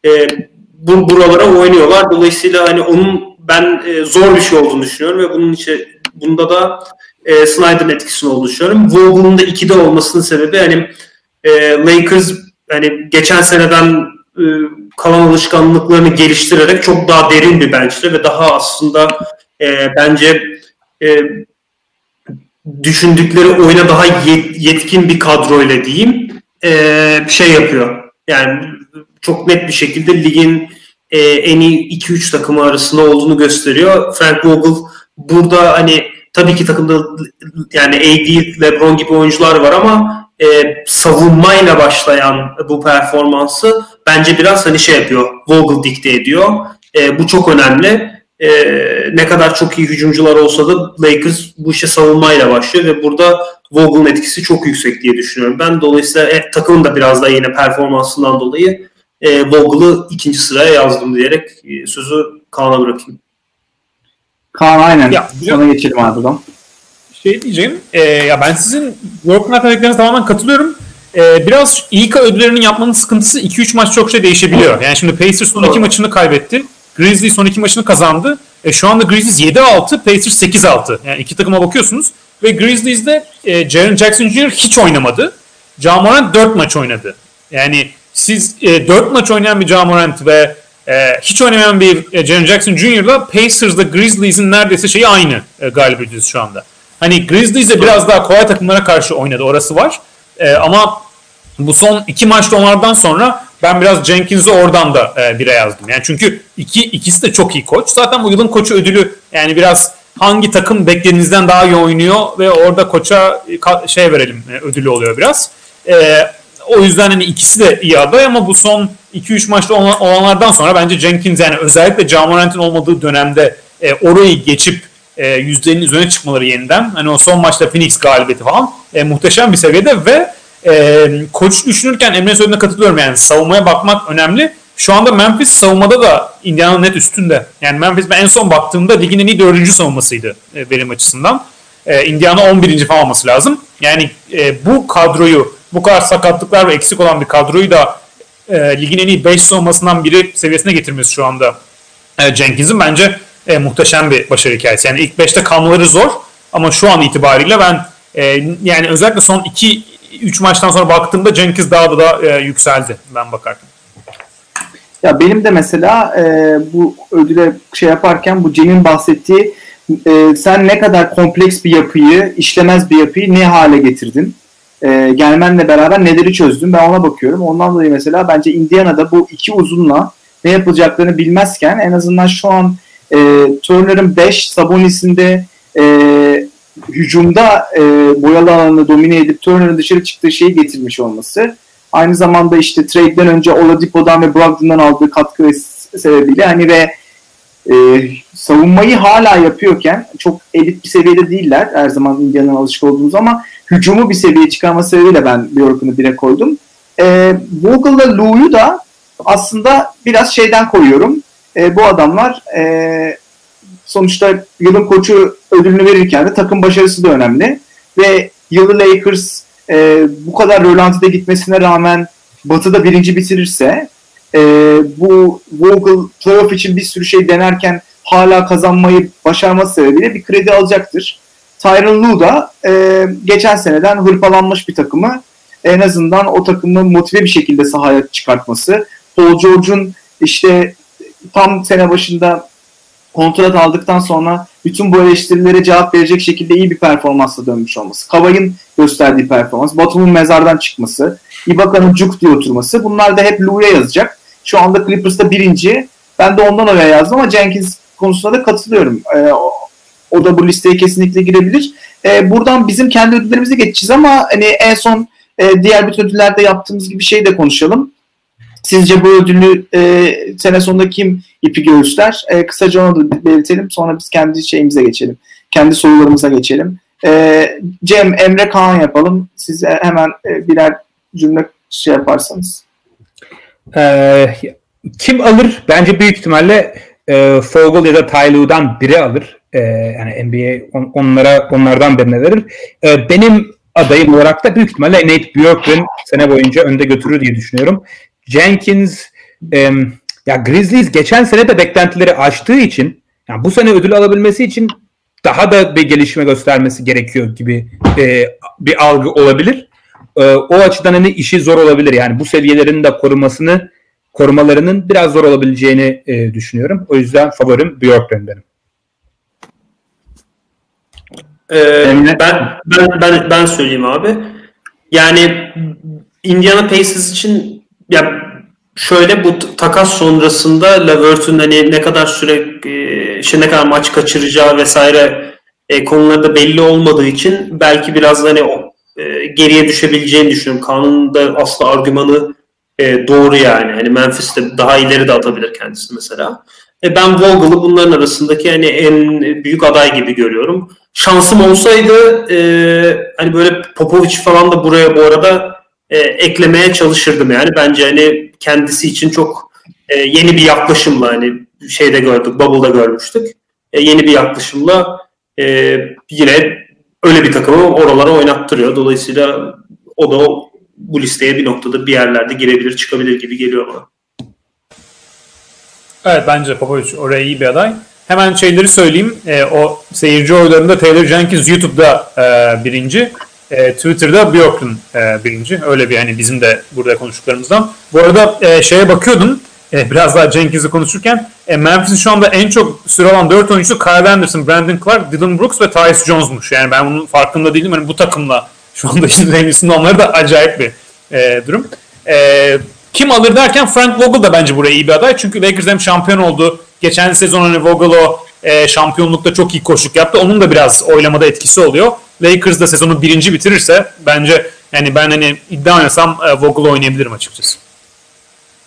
e, bu buralara oynuyorlar. Dolayısıyla hani onun ben e, zor bir şey olduğunu düşünüyorum ve bunun için bunda da e, Snyder'ın etkisini olduğunu düşünüyorum. Vogel'ın da 2'de olmasının sebebi hani e, Lakers hani geçen seneden e, kalan alışkanlıklarını geliştirerek çok daha derin bir bench'te ve daha aslında e, bence e, düşündükleri oyuna daha yetkin bir kadroyla diyeyim e, şey yapıyor. Yani çok net bir şekilde ligin e, en iyi 2-3 takımı arasında olduğunu gösteriyor. Frank Vogel burada hani tabii ki takımda yani AD, LeBron gibi oyuncular var ama e, savunmayla başlayan bu performansı bence biraz hani şey yapıyor. Vogel dikte ediyor. E, bu çok önemli. E, ne kadar çok iyi hücumcular olsa da Lakers bu işe savunmayla başlıyor ve burada Vogel'ın etkisi çok yüksek diye düşünüyorum. Ben dolayısıyla e, takımın da biraz daha yine performansından dolayı e, Vogel'ı ikinci sıraya yazdım diyerek e, sözü Kaan'a bırakayım. Kaan aynen. Ya, Sana geçelim abi buradan. Şey diyeceğim. E, ya ben sizin Workman dediklerinize tamamen katılıyorum. E, biraz İK ödüllerinin yapmanın sıkıntısı 2-3 maç çok şey değişebiliyor. Yani şimdi Pacers son iki maçını kaybetti. Grizzlies son iki maçını kazandı. E, şu anda Grizzlies 7-6, Pacers 8-6. Yani iki takıma bakıyorsunuz. Ve Grizzlies'de e, Jaren Jackson Jr. hiç oynamadı. Ja Morant 4 maç oynadı. Yani siz e, 4 maç oynayan bir Ja Morant ve e, hiç oynamayan bir e, Jaren Jackson Jr.'la Pacers'la Grizzlies'in neredeyse şeyi aynı e, galibiyetiz şu anda. Hani Grizzlies'e biraz daha kolay takımlara karşı oynadı orası var. E, ama bu son iki maçta onlardan sonra ben biraz Jenkins'i oradan da e, bire yazdım. Yani çünkü iki ikisi de çok iyi koç. Zaten bu yılın koçu ödülü yani biraz hangi takım beklediğinizden daha iyi oynuyor ve orada koça şey verelim e, ödülü oluyor biraz. E, o yüzden hani ikisi de iyi aday ama bu son 2-3 maçta olanlardan sonra bence Jenkins yani özellikle Jamorant'in olmadığı dönemde e, orayı geçip e, yüzdenin üzerine çıkmaları yeniden. Hani o son maçta Phoenix galibiyeti falan e, muhteşem bir seviyede ve e, koç düşünürken Emre söylediğine katılıyorum yani savunmaya bakmak önemli. Şu anda Memphis savunmada da Indiana net üstünde. Yani Memphis ben en son baktığımda ligin en iyi dördüncü savunmasıydı e, benim açısından. E, Indiana 11. falan olması lazım. Yani e, bu kadroyu, bu kadar sakatlıklar ve eksik olan bir kadroyu da e, ligin en iyi 5 savunmasından biri seviyesine getirmesi şu anda e, Jenkins'in bence e, muhteşem bir başarı hikayesi. Yani ilk 5'te kalmaları zor ama şu an itibariyle ben e, yani özellikle son 2 3 maçtan sonra baktığımda Jenkins daha da e, yükseldi ben bakarken. Ya benim de mesela e, bu ödüle şey yaparken bu Cem'in bahsettiği e, sen ne kadar kompleks bir yapıyı, işlemez bir yapıyı ne hale getirdin? E, gelmenle beraber neleri çözdün? Ben ona bakıyorum. Ondan dolayı mesela bence Indiana'da bu iki uzunla ne yapılacaklarını bilmezken en azından şu an e, Turner'ın 5, Sabonis'in de e, hücumda e, boyalı alanını domine edip Turner'ın dışarı çıktığı şeyi getirmiş olması. Aynı zamanda işte trade'den önce Oladipo'dan ve Brogdon'dan aldığı katkı sebebiyle hani ve e, savunmayı hala yapıyorken çok elit bir seviyede değiller her zaman Indiana'nın alışık olduğumuz ama hücumu bir seviyeye çıkarma sebebiyle ben Bjork'unu bire koydum. E, Vogel'la Lou'yu da aslında biraz şeyden koyuyorum. E, bu adamlar e, sonuçta yılın koçu ödülünü verirken de takım başarısı da önemli. Ve yılı Lakers e, bu kadar rölantide gitmesine rağmen Batı'da birinci bitirirse e, bu Vogel playoff için bir sürü şey denerken hala kazanmayı başarması sebebiyle bir kredi alacaktır. Tyron Lue da e, geçen seneden hırpalanmış bir takımı en azından o takımı motive bir şekilde sahaya çıkartması. Paul George'un işte tam sene başında kontrat aldıktan sonra bütün bu eleştirilere cevap verecek şekilde iyi bir performansla dönmüş olması. Kavay'ın gösterdiği performans, Batum'un mezardan çıkması, Ibaka'nın cuk diye oturması bunlar da hep Lou'ya yazacak. Şu anda Clippers'ta birinci. Ben de ondan oraya yazdım ama Jenkins konusunda da katılıyorum. Ee, o da bu listeye kesinlikle girebilir. Ee, buradan bizim kendi ödüllerimize geçeceğiz ama hani en son e, diğer bütün ödüllerde yaptığımız gibi şey de konuşalım. Sizce bu ödülü e, sene sonunda kim ipi göğüsler? E, kısaca onu da belirtelim. Sonra biz kendi şeyimize geçelim. Kendi sorularımıza geçelim. E, Cem, Emre, Kaan yapalım. Siz hemen e, birer cümle şey yaparsanız. Ee, kim alır? Bence büyük ihtimalle e, Fogel ya da Ty biri alır. E, yani NBA on, onlara onlardan birine verir. E, benim adayım olarak da büyük ihtimalle Nate Bjorkgren sene boyunca önde götürür diye düşünüyorum. Jenkins e, ya Grizzlies geçen sene de beklentileri aştığı için yani bu sene ödül alabilmesi için daha da bir gelişme göstermesi gerekiyor gibi e, bir algı olabilir. E, o açıdan hani işi zor olabilir. Yani bu seviyelerin de korumasını korumalarının biraz zor olabileceğini e, düşünüyorum. O yüzden favorim Bjorkgren benim. Ee, ben, ben ben ben söyleyeyim abi. Yani Indiana Pacers için ya şöyle bu takas sonrasında Levert'ün hani ne kadar süre e, işte ne kadar maç kaçıracağı vesaire e, konuları da belli olmadığı için belki biraz hani o, e, geriye düşebileceğini düşünüyorum. Kaan'ın da aslı argümanı e, doğru yani. Hani Memphis'te daha ileri de atabilir kendisi mesela. E, ben Vogel'ı bunların arasındaki hani en büyük aday gibi görüyorum. Şansım olsaydı e, hani böyle Popovic falan da buraya bu arada e, eklemeye çalışırdım yani. Bence hani kendisi için çok e, yeni bir yaklaşımla hani şeyde gördük, Bubble'da görmüştük. E, yeni bir yaklaşımla e, yine öyle bir takımı oralara oynattırıyor. Dolayısıyla o da bu listeye bir noktada bir yerlerde girebilir, çıkabilir gibi geliyor bana. Evet bence Popovic oraya iyi bir aday. Hemen şeyleri söyleyeyim. E, o seyirci oylarında Taylor Jenkins YouTube'da e, birinci. E, Twitter'da Bjork'un e, birinci. Öyle bir hani bizim de burada konuştuklarımızdan. Bu arada e, şeye bakıyordum. E, biraz daha Jenkins'i konuşurken. E, Memphis'in şu anda en çok süre alan 4 oyuncusu Kyle Anderson, Brandon Clark, Dylan Brooks ve Tyus Jones'muş. Yani ben bunun farkında değilim. Hani bu takımla şu anda işin en iyisinde onları da acayip bir e, durum. E, kim alır derken Frank Vogel da bence buraya iyi bir aday. Çünkü Lakers hem şampiyon oldu. Geçen sezon hani Vogel o e, şampiyonlukta çok iyi koşuk yaptı. Onun da biraz oylamada etkisi oluyor. Lakers da sezonu birinci bitirirse bence yani ben hani iddia oynasam e, Vogel oynayabilirim açıkçası.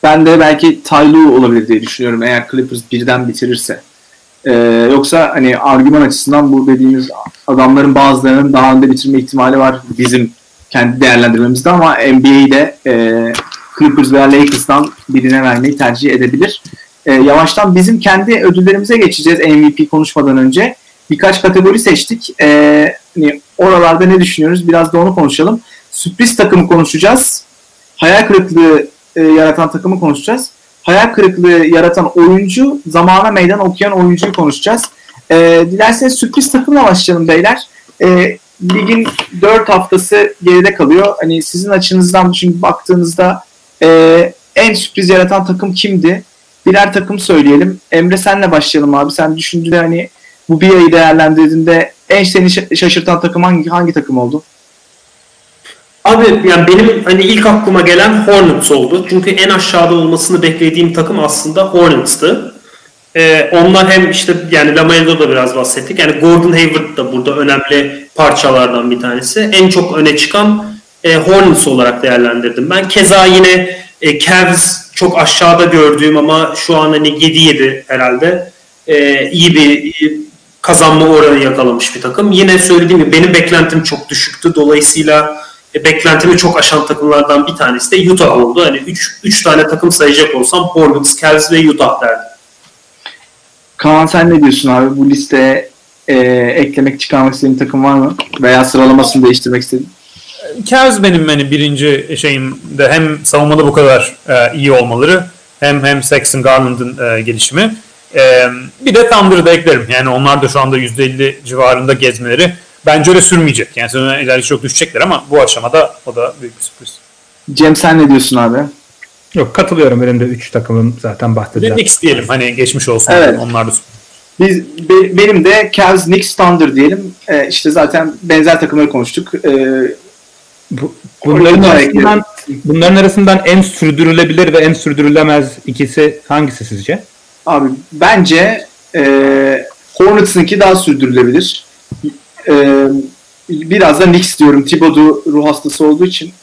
Ben de belki Tyloo olabilir diye düşünüyorum eğer Clippers birden bitirirse. Ee, yoksa hani argüman açısından bu dediğimiz adamların bazılarının daha önde bitirme ihtimali var bizim kendi değerlendirmemizde ama NBA'de e, Clippers veya Lakers'tan birine vermeyi tercih edebilir. E, yavaştan bizim kendi ödüllerimize geçeceğiz MVP konuşmadan önce. Birkaç kategori seçtik. E, hani oralarda ne düşünüyoruz? Biraz da onu konuşalım. Sürpriz takımı konuşacağız. Hayal kırıklığı e, yaratan takımı konuşacağız. Hayal kırıklığı yaratan oyuncu, zamana meydan okuyan oyuncuyu konuşacağız. E, dilerseniz sürpriz takımla başlayalım beyler. E, ligin 4 haftası geride kalıyor. Hani sizin açınızdan şimdi baktığınızda e, en sürpriz yaratan takım kimdi? Birer takım söyleyelim. Emre senle başlayalım abi. Sen düşündüğünde hani bu bir ayı değerlendirdiğinde en seni şaşırtan takım hangi hangi takım oldu? Abi yani benim hani ilk aklıma gelen Hornets oldu. Çünkü en aşağıda olmasını beklediğim takım aslında Hornets'tı. Ee, onlar hem işte yani Lamello da biraz bahsettik. Yani Gordon Hayward da burada önemli parçalardan bir tanesi. En çok öne çıkan e, Hornets olarak değerlendirdim. Ben keza yine e, Cavs çok aşağıda gördüğüm ama şu an hani 7-7 herhalde e, iyi bir kazanma oranı yakalamış bir takım. Yine söylediğim gibi benim beklentim çok düşüktü. Dolayısıyla e, beklentimi çok aşan takımlardan bir tanesi de Utah oldu. Hani 3 tane takım sayacak olsam Hornets, Cavs ve Utah derdim. Kaan sen ne diyorsun abi? Bu listeye e, eklemek, çıkarmak istediğin takım var mı? Veya sıralamasını değiştirmek istediğin? Cavs benim hani birinci şeyimde hem savunmada bu kadar e, iyi olmaları hem hem Sexton Garland'ın e, gelişimi. E, bir de Thunder'ı da eklerim. Yani onlar da şu anda %50 civarında gezmeleri bence öyle sürmeyecek. Yani sonra ileride çok düşecekler ama bu aşamada o da büyük bir sürpriz. Cem sen ne diyorsun abi? Yok katılıyorum. Benim de 3 takımım zaten bahsedeceğim. Knicks diyelim hani geçmiş olsun. Evet. Onlar da Biz be- benim de Cavs, Knicks, Thunder diyelim. E, işte zaten benzer takımları konuştuk. E, Bu, bunların arasından bunların arasından en sürdürülebilir ve en sürdürülemez ikisi hangisi sizce? abi bence e, Hornets'ınki daha sürdürülebilir. E, biraz da Knicks diyorum. Thibodeau ruh hastası olduğu için.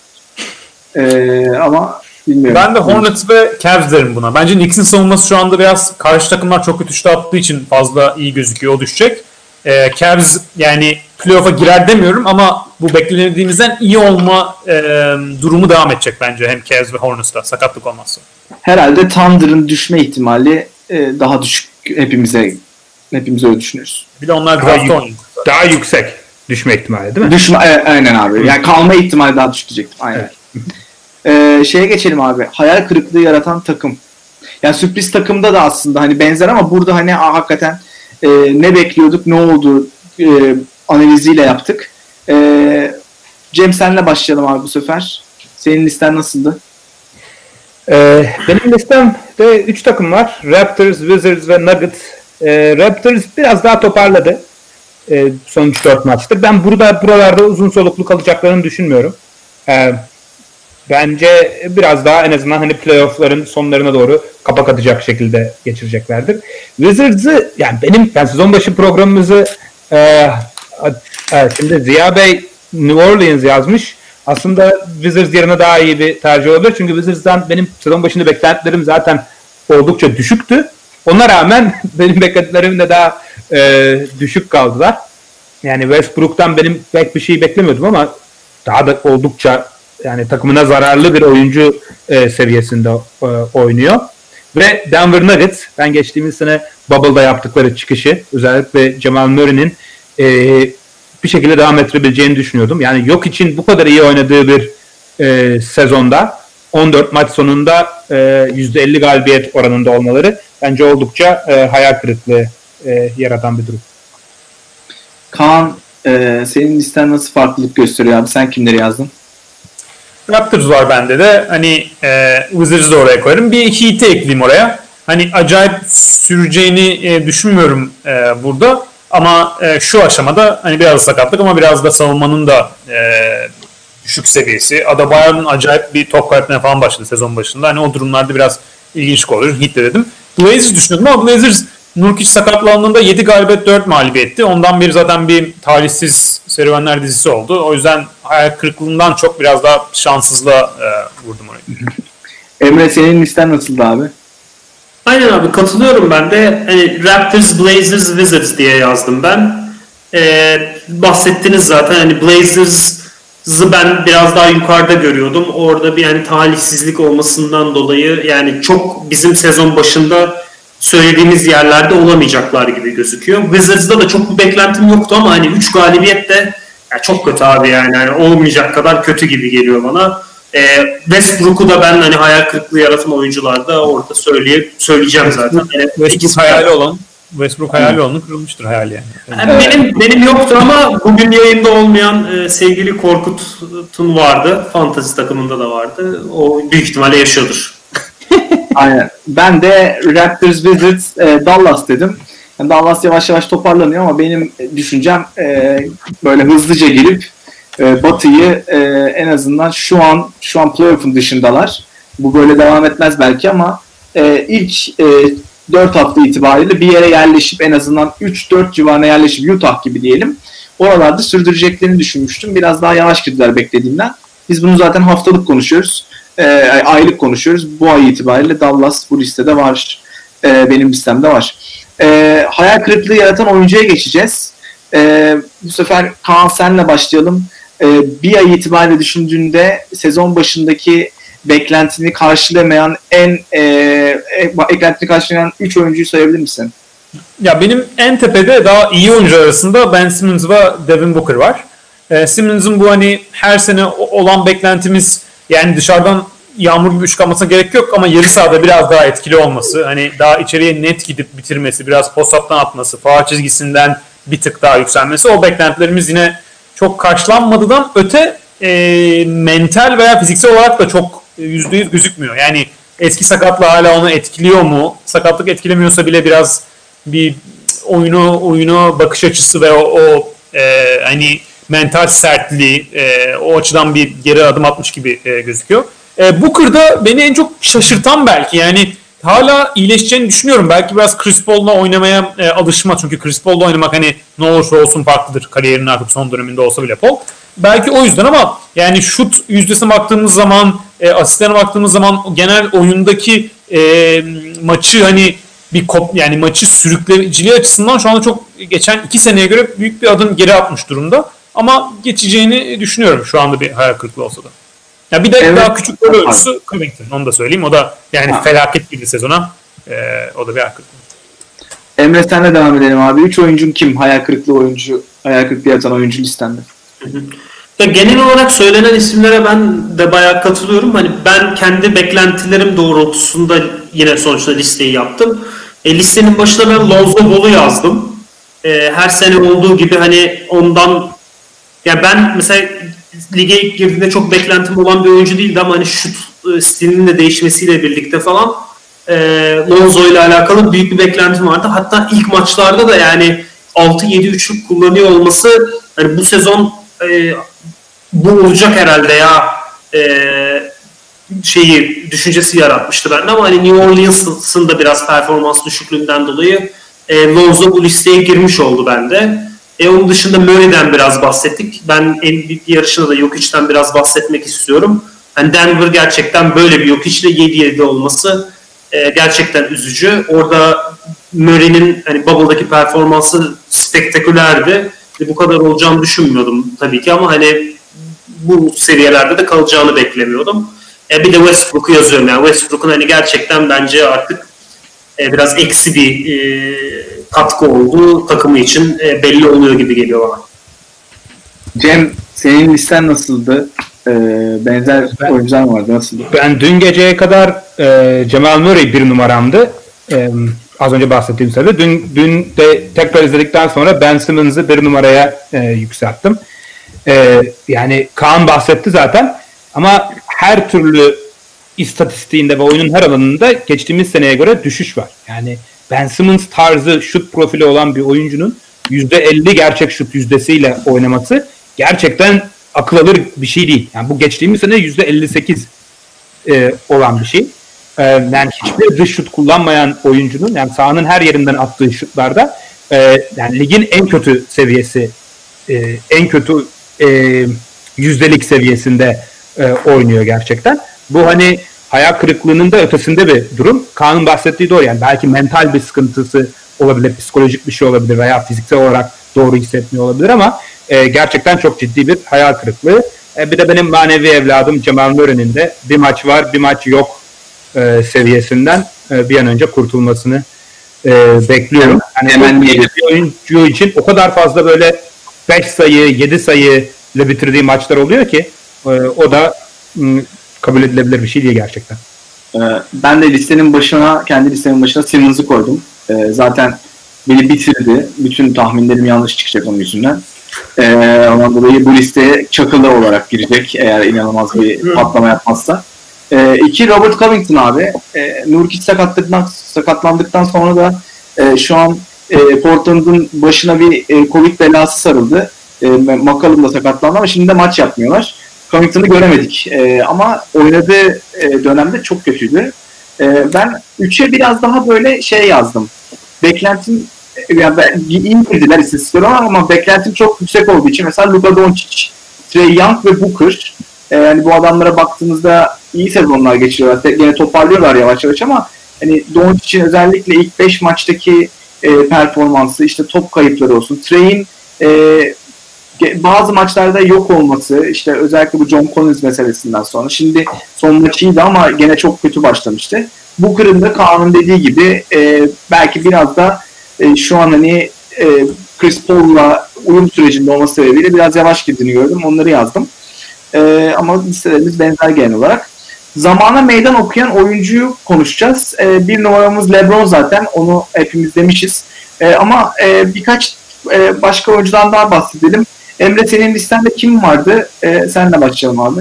E, ama bilmiyorum. Ben de Hornets ve Cavs derim buna. Bence Knicks'in savunması şu anda biraz karşı takımlar çok kötü şut attığı için fazla iyi gözüküyor. O düşecek. Ee, Cavs yani playoff'a girer demiyorum ama bu beklendiğimizden iyi olma e, durumu devam edecek bence hem Cavs ve Hornets'ta sakatlık olmazsa. Herhalde Thunder'ın düşme ihtimali e, daha düşük hepimize hepimiz öyle düşünüyoruz. Bir de onlar Daha, yük- daha yüksek düşme ihtimali değil mi? Düşme e, aynen abi. Yani kalma ihtimali daha düşük diyecektim. Aynen. E, şeye geçelim abi. Hayal kırıklığı yaratan takım. Yani sürpriz takımda da aslında hani benzer ama burada hani aa, hakikaten e, ne bekliyorduk, ne oldu e, analiziyle yaptık. E, Cem senle başlayalım abi bu sefer. Senin listen nasıldı? Ee, benim listemde 3 takım var. Raptors, Wizards ve Nuggets. Ee, Raptors biraz daha toparladı. Ee, son 3-4 maçtır. Ben burada buralarda uzun soluklu kalacaklarını düşünmüyorum. Ee, bence biraz daha en azından hani playoff'ların sonlarına doğru kapak atacak şekilde geçireceklerdir. Wizards'ı yani benim yani sezon başı programımızı e, şimdi Ziya Bey New Orleans yazmış. Aslında Wizards yerine daha iyi bir tercih olabilir. Çünkü Wizards'dan benim sezon başında beklentilerim zaten oldukça düşüktü. Ona rağmen benim beklentilerim de daha e, düşük kaldılar. Yani Westbrook'tan benim pek bir şey beklemiyordum ama daha da oldukça yani takımına zararlı bir oyuncu e, seviyesinde e, oynuyor. Ve Denver Nuggets ben geçtiğimiz sene Bubble'da yaptıkları çıkışı özellikle Jamal Murray'nin e, bir şekilde devam ettirebileceğini düşünüyordum. Yani yok için bu kadar iyi oynadığı bir e, sezonda 14 maç sonunda e, %50 galibiyet oranında olmaları bence oldukça e, hayal kırıklığı e, yaratan bir durum. Kaan e, senin listen nasıl farklılık gösteriyor abi? Sen kimleri yazdın? Raptors var bende de. Hani e, Wizards'ı da oraya koyarım. Bir iki Heat'i ekleyeyim oraya. Hani acayip süreceğini e, düşünmüyorum e, burada. Ama e, şu aşamada hani biraz sakatlık ama biraz da savunmanın da e, düşük seviyesi. Adebayo'nun acayip bir top kaybetmeye falan başladı sezon başında. Hani o durumlarda biraz ilginç olur. Heat de dedim. Blazers düşünüyordum ama Blazers Nurkic sakatlandığında 7 galibiyet 4 mağlubiyetti. Ondan beri zaten bir talihsiz serüvenler dizisi oldu. O yüzden hayal kırıklığından çok biraz daha şanssızlığa e, vurdum orayı. Emre senin listen nasıldı abi? Aynen abi katılıyorum ben de. Hani Raptors, Blazers, Wizards diye yazdım ben. Ee, bahsettiniz zaten hani Blazers'ı ben biraz daha yukarıda görüyordum. Orada bir yani talihsizlik olmasından dolayı yani çok bizim sezon başında söylediğimiz yerlerde olamayacaklar gibi gözüküyor. Wizards'da da çok bir beklentim yoktu ama hani 3 galibiyet de ya çok kötü abi yani. yani olmayacak kadar kötü gibi geliyor bana. Ee, Westbrook'u da ben hani hayal kırıklığı yaratan oyuncularda orada söyleyip söyleyeceğim zaten. Yani Westbrook hayali olan Westbrook hayali olanın kırılmıştır hayali yani. yani benim benim yoktu ama bugün yayında olmayan e, sevgili Korkut'un vardı. Fantasy takımında da vardı. O büyük ihtimalle yaşıyordur. Aynen. Ben de Raptors, Wizards, e, Dallas dedim. Yani Dallas yavaş yavaş toparlanıyor ama benim düşüncem e, böyle hızlıca girip e, Batı'yı e, en azından şu an şu an playoff'un dışındalar. Bu böyle devam etmez belki ama e, ilk e, 4 hafta itibariyle bir yere yerleşip en azından 3-4 civarına yerleşip Utah gibi diyelim. Oralarda sürdüreceklerini düşünmüştüm. Biraz daha yavaş girdiler beklediğimden. Biz bunu zaten haftalık konuşuyoruz. E, aylık konuşuyoruz. Bu ay itibariyle Dallas bu listede var. E, benim listemde var. E, hayal kırıklığı yaratan oyuncuya geçeceğiz. E, bu sefer Kaan senle başlayalım. E, bir ay itibariyle düşündüğünde sezon başındaki beklentini karşılamayan en e, e, beklentini karşılayan 3 oyuncuyu sayabilir misin? Ya benim en tepede daha iyi oyuncu arasında Ben Simmons ve Devin Booker var. E, Simmons'ın bu hani her sene olan beklentimiz yani dışarıdan yağmur gibi üçlük almasına gerek yok ama yarı sahada biraz daha etkili olması, hani daha içeriye net gidip bitirmesi, biraz post-up'tan atması, faal çizgisinden bir tık daha yükselmesi o beklentilerimiz yine çok karşılanmadıdan öte e, mental veya fiziksel olarak da çok yüzde yüz gözükmüyor. Yani eski sakatla hala onu etkiliyor mu? Sakatlık etkilemiyorsa bile biraz bir oyunu oyunu bakış açısı ve o, o e, hani mental sertliği e, o açıdan bir geri adım atmış gibi e, gözüküyor. E, Booker'da beni en çok şaşırtan belki yani hala iyileşeceğini düşünüyorum. Belki biraz Chris Paul'la oynamaya e, alışma. Çünkü Chris Paul'la oynamak hani ne olursa olsun farklıdır. Kariyerinin artık son döneminde olsa bile Paul. Belki o yüzden ama yani şut yüzdesine baktığımız zaman, e, asistlerine baktığımız zaman genel oyundaki e, maçı hani bir kop yani maçı sürükleyiciliği açısından şu anda çok geçen iki seneye göre büyük bir adım geri atmış durumda. Ama geçeceğini düşünüyorum şu anda bir hayal kırıklığı olsa da. Ya bir de evet. daha küçük gol ölçüsü Covington. Onu da söyleyeyim. O da yani ha. felaket bir sezona. Ee, o da bir kırıklığı. Emre senle devam edelim abi. Üç oyuncun kim? Hayal kırıklığı oyuncu, hayal kırıklığı yaratan oyuncu listende. Ya genel olarak söylenen isimlere ben de bayağı katılıyorum. Hani ben kendi beklentilerim doğrultusunda yine sonuçta listeyi yaptım. E, listenin başına ben Lonzo Ball'u yazdım. E, her sene olduğu gibi hani ondan ya ben mesela lige ilk girdiğinde çok beklentim olan bir oyuncu değildi ama hani şut e, stilinin de değişmesiyle birlikte falan e, Lonzo ile alakalı büyük bir beklentim vardı. Hatta ilk maçlarda da yani 6-7 üçlük kullanıyor olması hani bu sezon e, bu olacak herhalde ya e, şeyi düşüncesi yaratmıştı bende ama hani New Orleans'ın da biraz performans düşüklüğünden dolayı e, Lonzo bu listeye girmiş oldu bende. E onun dışında Murray'den biraz bahsettik. Ben MVP yarışında da Jokic'ten biraz bahsetmek istiyorum. Yani Denver gerçekten böyle bir Jokic'le 7-7 olması e, gerçekten üzücü. Orada Murray'nin hani Bubble'daki performansı spektakülerdi. E, bu kadar olacağını düşünmüyordum tabii ki ama hani bu seviyelerde de kalacağını beklemiyordum. E, bir de Westbrook'u yazıyorum yani Westbrook'un hani gerçekten bence artık e, biraz eksi bir e, katkı olduğu takımı için e, belli oluyor gibi geliyor bana. Cem senin listen nasıldı? E, benzer ben, oyuncular vardı nasıldı? Ben dün geceye kadar e, Cemal Murray bir numaramdı. E, az önce bahsettiğim üzere. Dün, dün de tekrar izledikten sonra Ben Simmons'ı bir numaraya e, yükselttim. E, yani Kaan bahsetti zaten. Ama her türlü istatistiğinde ve oyunun her alanında geçtiğimiz seneye göre düşüş var. Yani Ben Simmons tarzı şut profili olan bir oyuncunun %50 gerçek şut yüzdesiyle oynaması gerçekten akıl alır bir şey değil. Yani bu geçtiğimiz sene %58 e, olan bir şey. E, yani hiçbir dış şut kullanmayan oyuncunun yani sahanın her yerinden attığı şutlarda e, yani ligin en kötü seviyesi e, en kötü e, yüzdelik seviyesinde e, oynuyor gerçekten. Bu hani hayal kırıklığının da ötesinde bir durum. Kaan'ın bahsettiği doğru yani belki mental bir sıkıntısı olabilir, psikolojik bir şey olabilir veya fiziksel olarak doğru hissetmiyor olabilir ama e, gerçekten çok ciddi bir hayal kırıklığı. E, bir de benim manevi evladım Cemal Nuri'nin de bir maç var, bir maç yok e, seviyesinden e, bir an önce kurtulmasını e, bekliyorum. Yani hemen bir oyuncu için o kadar fazla böyle 5 sayı, 7 sayı ile bitirdiği maçlar oluyor ki e, o da kabul edilebilir bir şey değil gerçekten. Ee, ben de listenin başına, kendi listenin başına Simmons'ı koydum. Ee, zaten beni bitirdi. Bütün tahminlerim yanlış çıkacak onun yüzünden. Ee, ondan dolayı bu listeye çakılı olarak girecek eğer inanılmaz bir patlama yapmazsa. Ee, iki Robert Covington abi. Ee, Nurkic sakatlandıktan, sakatlandıktan sonra da e, şu an e, Portland'ın başına bir e, Covid belası sarıldı. E, da sakatlandı ama şimdi de maç yapmıyorlar. Covington'ı göremedik. E, ama oynadığı e, dönemde çok kötüydü. E, ben 3'e biraz daha böyle şey yazdım. Beklentim yani ben, indirdiler istatistikleri ama beklentim çok yüksek olduğu için mesela Luka Doncic, Trey Young ve Booker e, yani bu adamlara baktığınızda iyi sezonlar geçiriyorlar. Yine toparlıyorlar yavaş yavaş ama hani Doncic'in özellikle ilk 5 maçtaki e, performansı, işte top kayıpları olsun. Trey'in e, bazı maçlarda yok olması işte özellikle bu John Collins meselesinden sonra şimdi son maçıydı ama gene çok kötü başlamıştı. Bu kırımda Kaan'ın dediği gibi e, belki biraz da e, şu an hani e, Chris Paul'la uyum sürecinde olması sebebiyle biraz yavaş girdiğini gördüm. Onları yazdım. E, ama listelerimiz benzer genel olarak. Zamana meydan okuyan oyuncuyu konuşacağız. E, bir numaramız LeBron zaten. Onu hepimiz demişiz. E, ama e, birkaç e, başka oyuncudan daha bahsedelim. Emre senin listende kim vardı? E, senle başlayalım abi.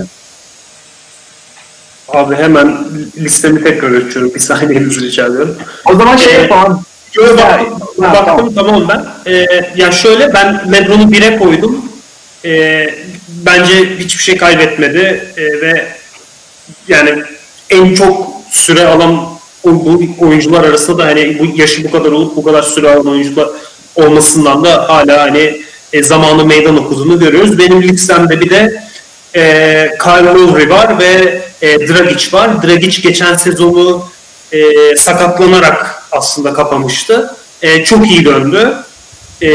Abi hemen listemi tekrar açıyorum. Bir saniyenizi rica ediyorum. O zaman şey Ee, yapalım. Yo, baktım, Ha, baktım tamam. ben. Ee, ya şöyle ben LeBron'u 1'e koydum. Ee, bence hiçbir şey kaybetmedi Ee, ve yani en çok süre alan o, bu oyuncular arasında da hani bu yaşı bu kadar olup bu kadar süre alan oyuncular olmasından da hala hani e, zamanı meydan okuduğunu görüyoruz. Benim listemde bir de e, Kyle Lowry var ve e, Dragic var. Dragic geçen sezonu e, sakatlanarak aslında kapamıştı. E, çok iyi döndü. E,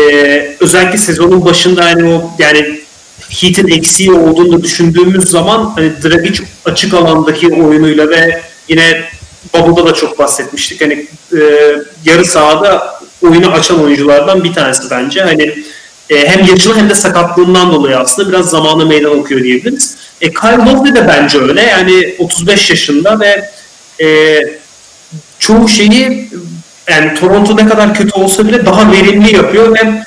özellikle sezonun başında hani o yani Heat'in eksiği olduğunu düşündüğümüz zaman hani Dragic açık alandaki oyunuyla ve yine Bubble'da da çok bahsetmiştik. Hani e, yarı sahada oyunu açan oyunculardan bir tanesi bence. Hani e, hem yaşlı hem de sakatlığından dolayı aslında biraz zamanı meydan okuyor diyebiliriz. E, Kyle Lowry de bence öyle. Yani 35 yaşında ve e, çoğu şeyi yani Toronto ne kadar kötü olsa bile daha verimli yapıyor ve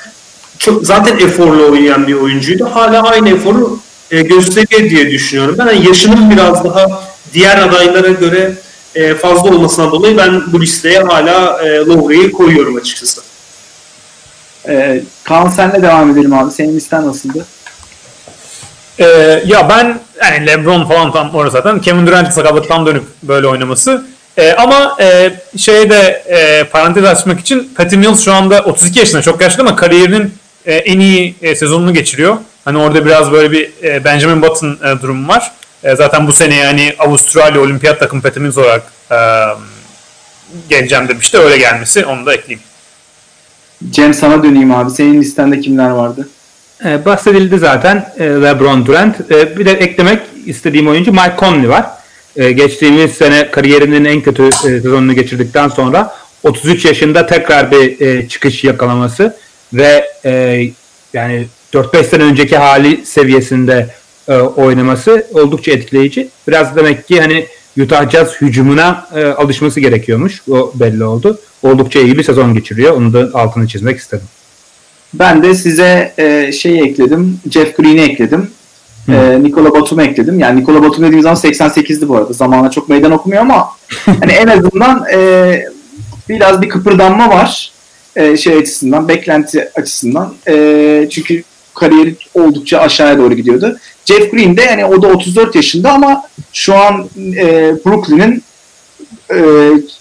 çok, zaten eforlu oynayan bir oyuncuydu. Hala aynı eforu e, gösteriyor diye düşünüyorum. Ben yani yaşının biraz daha diğer adaylara göre e, fazla olmasından dolayı ben bu listeye hala e, Lowry'i koyuyorum açıkçası. Ee, Kaan senle devam edelim abi. Senin listen nasıldı? Ee, ya ben yani LeBron falan tam orası zaten Kevin Durant sakatlıktan dönüp böyle oynaması. Ee, ama e, şeye de e, parantez açmak için Patty Mills şu anda 32 yaşında çok yaşlı ama kariyerinin e, en iyi e, sezonunu geçiriyor. Hani orada biraz böyle bir e, Benjamin Button e, durumu var. E, zaten bu sene yani Avustralya olimpiyat takım Patty Mills olarak e, geleceğim demişti. Öyle gelmesi onu da ekleyeyim. Cem sana döneyim abi. Senin listende kimler vardı? Ee, bahsedildi zaten e, LeBron Durant. E, bir de eklemek istediğim oyuncu Mike Conley var. E, geçtiğimiz sene kariyerinin en kötü e, sezonunu geçirdikten sonra 33 yaşında tekrar bir e, çıkış yakalaması ve e, yani 4-5 sene önceki hali seviyesinde e, oynaması oldukça etkileyici. Biraz demek ki hani Utah Jazz hücumuna e, alışması gerekiyormuş. O belli oldu. Oldukça iyi bir sezon geçiriyor. Onu da altını çizmek istedim. Ben de size e, şey ekledim. Jeff Green'i ekledim. E, Nikola Batum'u ekledim. Yani Nikola Batum dediğim zaman 88'di bu arada. Zamana çok meydan okumuyor ama hani en azından e, biraz bir kıpırdanma var. E, şey açısından, beklenti açısından. E, çünkü kariyeri oldukça aşağıya doğru gidiyordu. Jeff Green de yani o da 34 yaşında ama şu an e, Brooklyn'in e,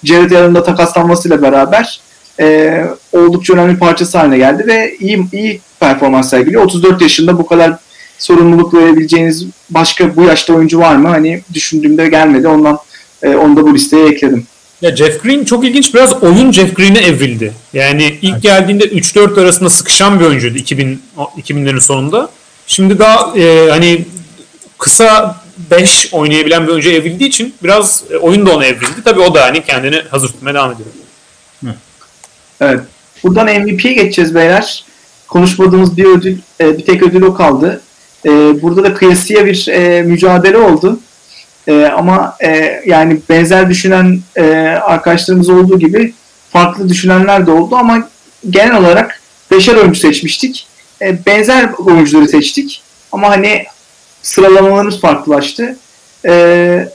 Jared Allen'la takaslanmasıyla beraber e, oldukça önemli parçası haline geldi ve iyi iyi performans sergiliyor. 34 yaşında bu kadar sorumluluk verebileceğiniz başka bu yaşta oyuncu var mı? Hani düşündüğümde gelmedi. Ondan e, onu da bu listeye ekledim. Ya Jeff Green çok ilginç biraz oyun Jeff Green'e evrildi. Yani ilk geldiğinde 3-4 arasında sıkışan bir oyuncuydu 2000 2000'lerin sonunda. Şimdi daha e, hani kısa 5 oynayabilen bir oyuncuya evrildiği için biraz e, oyun da ona evrildi. Tabii o da hani kendini hazır tutmaya devam ediyor. Evet. Buradan MVP'ye geçeceğiz beyler. Konuşmadığımız bir ödül, e, bir tek ödül o kaldı. E, burada da kıyasıya bir e, mücadele oldu. E, ama e, yani benzer düşünen e, arkadaşlarımız olduğu gibi farklı düşünenler de oldu ama genel olarak beşer oyuncu seçmiştik. E, benzer oyuncuları seçtik. Ama hani sıralamalarımız farklılaştı. E,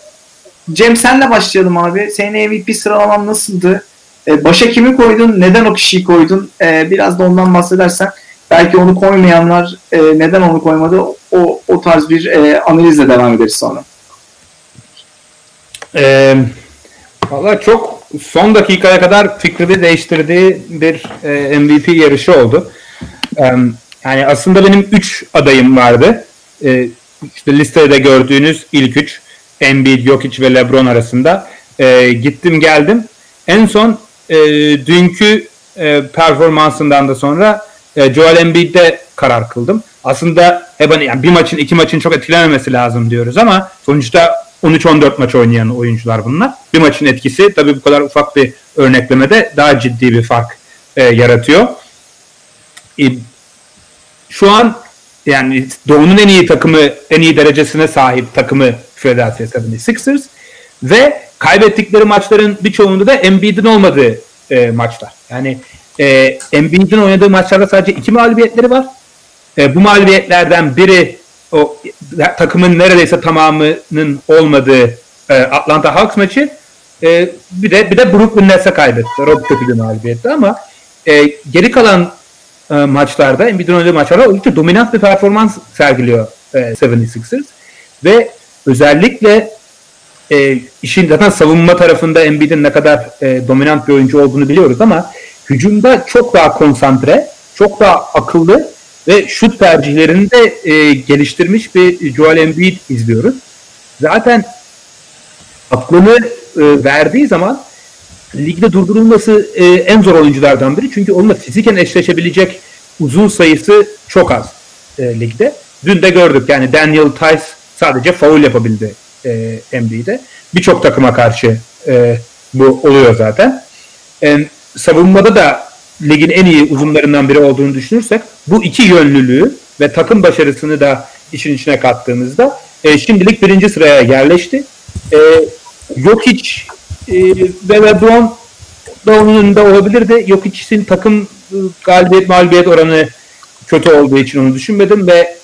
Cem senle başlayalım abi. Senin MVP sıralaman nasıldı? E, başa kimi koydun? Neden o kişiyi koydun? E, biraz da ondan bahsedersen belki onu koymayanlar e, neden onu koymadı? O, o tarz bir e, analizle devam ederiz sonra. Ee, Valla çok son dakikaya kadar fikrini değiştirdiği bir e, MVP yarışı oldu. Ee, yani aslında benim 3 adayım vardı. Ee, işte listede gördüğünüz ilk 3 Embiid, Jokic ve LeBron arasında. Ee, gittim geldim. En son e, dünkü e, performansından da sonra e, Joel Embiid'de karar kıldım. aslında hep hani yani bir maçın iki maçın çok etkilememesi lazım diyoruz ama sonuçta 13-14 maç oynayan oyuncular bunlar. Bir maçın etkisi tabii bu kadar ufak bir örneklemede daha ciddi bir fark e, yaratıyor. E, şu an yani Doğu'nun en iyi takımı, en iyi derecesine sahip takımı Philadelphia 76ers ve kaybettikleri maçların birçoğunda da Embiid'in olmadığı e, maçlar. Yani e, Embiid'in oynadığı maçlarda sadece iki mağlubiyetleri var. E, bu mağlubiyetlerden biri o takımın neredeyse tamamının olmadığı e, Atlanta Hawks maçı. E, bir de bir de Brooklyn Nets'e kaybetti. O kötü bir mağlubiyetti ama e, geri kalan e, maçlarda, Embiid'in oynadığı maçlarda oldukça dominant bir performans sergiliyor e, 76ers. Ve özellikle e, işin zaten savunma tarafında Embiid'in ne kadar e, dominant bir oyuncu olduğunu biliyoruz ama hücumda çok daha konsantre, çok daha akıllı ve şut tercihlerini de e, geliştirmiş bir Joel Embiid izliyoruz. Zaten aklını e, verdiği zaman ligde durdurulması e, en zor oyunculardan biri. Çünkü onunla fiziken eşleşebilecek uzun sayısı çok az e, ligde. Dün de gördük yani Daniel Tice sadece foul yapabildi e, NBA'de. Birçok takıma karşı e, bu oluyor zaten. E, savunmada da ligin en iyi uzunlarından biri olduğunu düşünürsek bu iki yönlülüğü ve takım başarısını da işin içine kattığımızda e, şimdilik birinci sıraya yerleşti. E, Jokic e, ve LeBron da onun önünde olabilirdi. Jokic'in takım e, galibiyet mağlubiyet oranı kötü olduğu için onu düşünmedim ve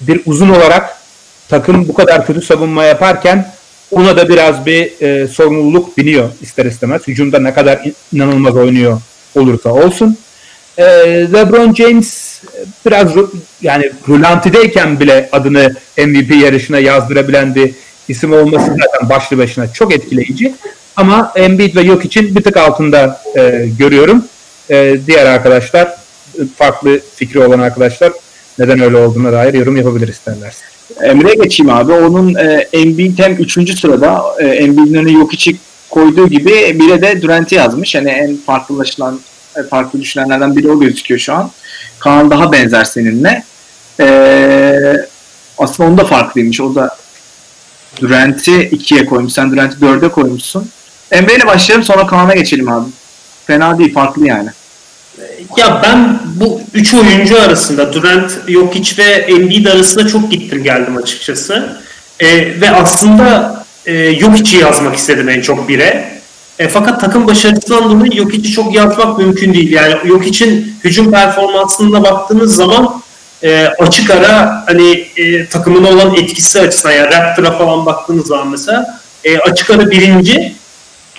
bir uzun olarak takım bu kadar kötü savunma yaparken ona da biraz bir e, sorumluluk biniyor ister istemez. Hücumda ne kadar inanılmaz oynuyor olursa olsun. E, LeBron James e, biraz yani rulantideyken bile adını MVP yarışına yazdırabilen bir isim olması zaten başlı başına çok etkileyici. Ama Embiid ve yok için bir tık altında e, görüyorum. E, diğer arkadaşlar, farklı fikri olan arkadaşlar neden öyle olduğuna dair yorum yapabilir isterlerse. Emre'ye geçeyim abi. Onun e, Embiid hem 3. sırada e, Embiid'in yok içi koyduğu gibi biri de Durant'i yazmış. Yani en farklılaşılan, e, farklı düşünenlerden biri o gözüküyor şu an. Kaan daha benzer seninle. E, aslında onda farklıymış. O da Durant'i 2'ye koymuş. Sen Durant'i 4'e koymuşsun. Emre ile başlayalım sonra Kaan'a geçelim abi. Fena değil, farklı yani. Ya ben bu üç oyuncu arasında Durant, Jokic ve Embiid arasında çok gittim geldim açıkçası. E, ve aslında e, Jokic'i yazmak istedim en çok bire. E, fakat takım başarısından dolayı Jokic'i çok yazmak mümkün değil. Yani Jokic'in hücum performansına baktığınız zaman e, açık ara hani e, takımına olan etkisi açısından yani Raptor'a falan baktığınız zaman mesela e, açık ara birinci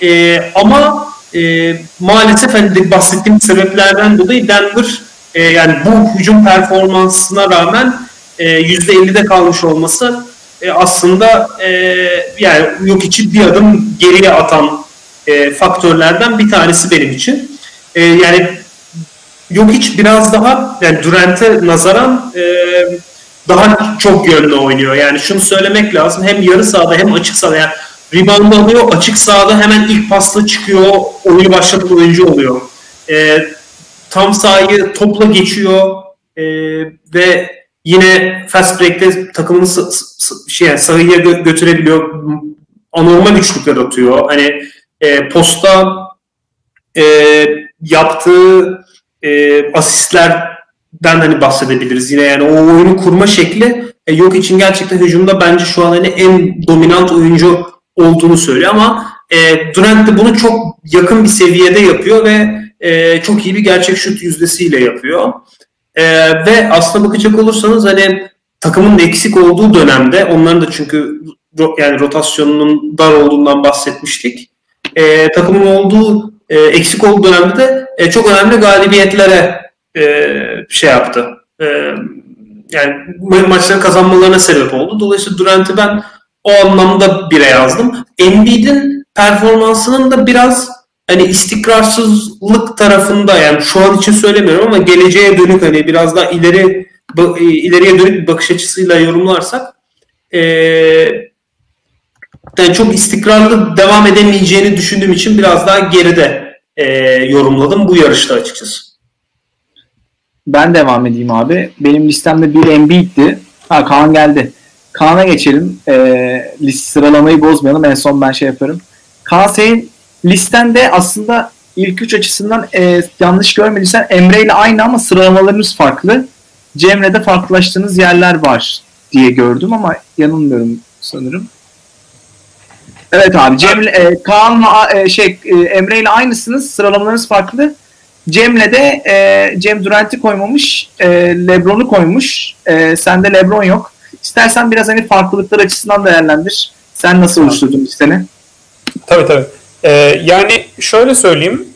e, ama e, maalesef hani bahsettiğim sebeplerden dolayı Denver e, yani bu hücum performansına rağmen e, %50'de kalmış olması e, aslında e, yani yok için bir adım geriye atan e, faktörlerden bir tanesi benim için. E, yani yok hiç biraz daha yani Durant'e nazaran e, daha çok yönlü oynuyor. Yani şunu söylemek lazım hem yarı sahada hem açık sahada yani rebound alıyor açık sahada hemen ilk pasla çıkıyor oyunu başlatan oyuncu oluyor. E, tam sahayı topla geçiyor e, ve Yine fast break'te takımını şey, sahaya gö- götürebiliyor. Anormal üçlükler atıyor. Hani e, posta e, yaptığı e, asistlerden hani bahsedebiliriz. Yine yani o oyunu kurma şekli e, yok için gerçekten hücumda bence şu an hani en dominant oyuncu olduğunu söylüyor ama e, Durant de bunu çok yakın bir seviyede yapıyor ve e, çok iyi bir gerçek şut yüzdesiyle yapıyor. E, ve aslına bakacak olursanız hani takımın eksik olduğu dönemde onların da çünkü yani rotasyonunun dar olduğundan bahsetmiştik. E, takımın olduğu e, eksik olduğu dönemde de e, çok önemli galibiyetlere e, şey yaptı. E, yani maçları kazanmalarına sebep oldu. Dolayısıyla Durant'i ben o anlamda bire yazdım. Embiid'in performansının da biraz hani istikrarsızlık tarafında yani şu an için söylemiyorum ama geleceğe dönük hani biraz daha ileri e, ileriye dönük bir bakış açısıyla yorumlarsak e, yani çok istikrarlı devam edemeyeceğini düşündüğüm için biraz daha geride e, yorumladım bu yarışta açıkçası. ben devam edeyim abi. Benim listemde bir Embiid'di. Ha Kaan geldi. Kaan'a geçelim. E, list sıralamayı bozmayalım. En son ben şey yaparım. Kaan senin listende aslında ilk üç açısından e, yanlış görmediysen Emre ile aynı ama sıralamalarımız farklı. Cemre'de farklılaştığınız yerler var diye gördüm ama yanılmıyorum sanırım. Evet abi Cemre, e, Kaan'la e, şey e, Emre ile aynısınız. Sıralamalarınız farklı. Cem'le de e, Cem Durant'i koymamış, e, LeBron'u koymuş. E, sende LeBron yok. İstersen biraz hani farklılıklar açısından değerlendir. Sen nasıl oluşturdun listeni? Tabii tabii. Ee, yani şöyle söyleyeyim.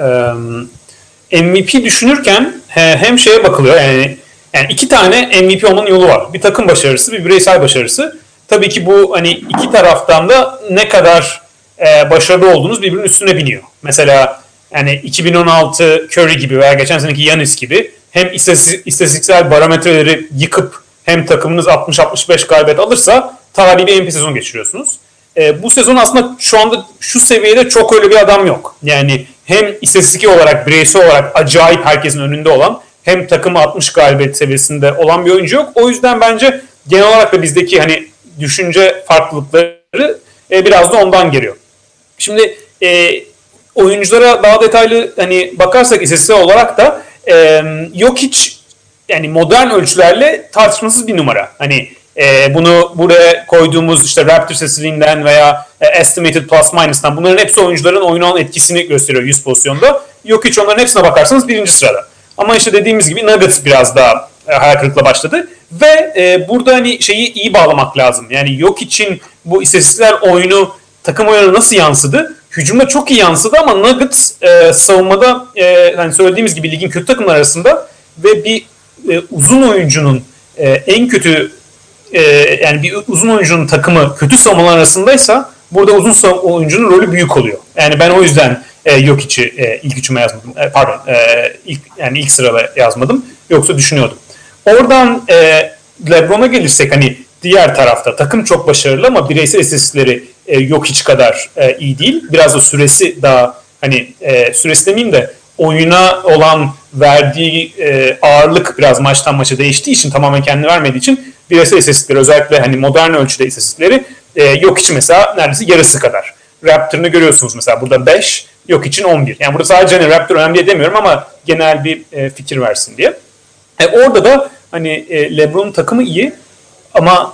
Ee, MVP düşünürken hem şeye bakılıyor yani yani iki tane MVP olmanın yolu var. Bir takım başarısı, bir bireysel başarısı. Tabii ki bu hani iki taraftan da ne kadar e, başarılı olduğunuz birbirinin üstüne biniyor. Mesela yani 2016 Curry gibi veya geçen seneki Yanis gibi hem istatistiksel barometreleri yıkıp hem takımınız 60-65 galibiyet alırsa tarihi bir MVP sezon geçiriyorsunuz. E, bu sezon aslında şu anda şu seviyede çok öyle bir adam yok. Yani hem istatistik olarak, bireysel olarak acayip herkesin önünde olan hem takımı 60 galibiyet seviyesinde olan bir oyuncu yok. O yüzden bence genel olarak da bizdeki hani düşünce farklılıkları e, biraz da ondan geliyor. Şimdi e, oyunculara daha detaylı hani bakarsak istatistiksel olarak da e, yok hiç yani modern ölçülerle tartışmasız bir numara. Hani e, bunu buraya koyduğumuz işte Raptor sesliğinden veya e, Estimated Plus Minus'tan bunların hepsi oyuncuların oyuna olan etkisini gösteriyor 100 pozisyonda. Yok hiç onların hepsine bakarsanız birinci sırada. Ama işte dediğimiz gibi Nuggets biraz daha e, hayal kırıklığı başladı. Ve e, burada hani şeyi iyi bağlamak lazım. Yani yok için bu istatistikler oyunu takım oyunu nasıl yansıdı? Hücumda çok iyi yansıdı ama Nuggets e, savunmada e, hani söylediğimiz gibi ligin kötü takımlar arasında ve bir e, uzun oyuncunun e, en kötü e, yani bir uzun oyuncunun takımı kötü savunmalar arasındaysa burada uzun oyuncunun rolü büyük oluyor. Yani ben o yüzden e, yok içi e, ilk üçüme yazmadım. E, pardon, e, ilk yani ilk sırada yazmadım. Yoksa düşünüyordum. Oradan e, LeBron'a gelirsek hani diğer tarafta takım çok başarılı ama bireysel istatistikleri e, yok hiç kadar e, iyi değil. Biraz da süresi daha hani e, süresi demeyeyim de oyuna olan verdiği e, ağırlık biraz maçtan maça değiştiği için tamamen kendini vermediği için bireysel istatistikleri özellikle hani modern ölçüde istatistikleri e, yok için mesela neredeyse yarısı kadar. Raptor'ını görüyorsunuz mesela burada 5, yok için 11. Yani burada sadece hani Raptor önemli demiyorum ama genel bir e, fikir versin diye. E, orada da hani e, LeBron'un takımı iyi ama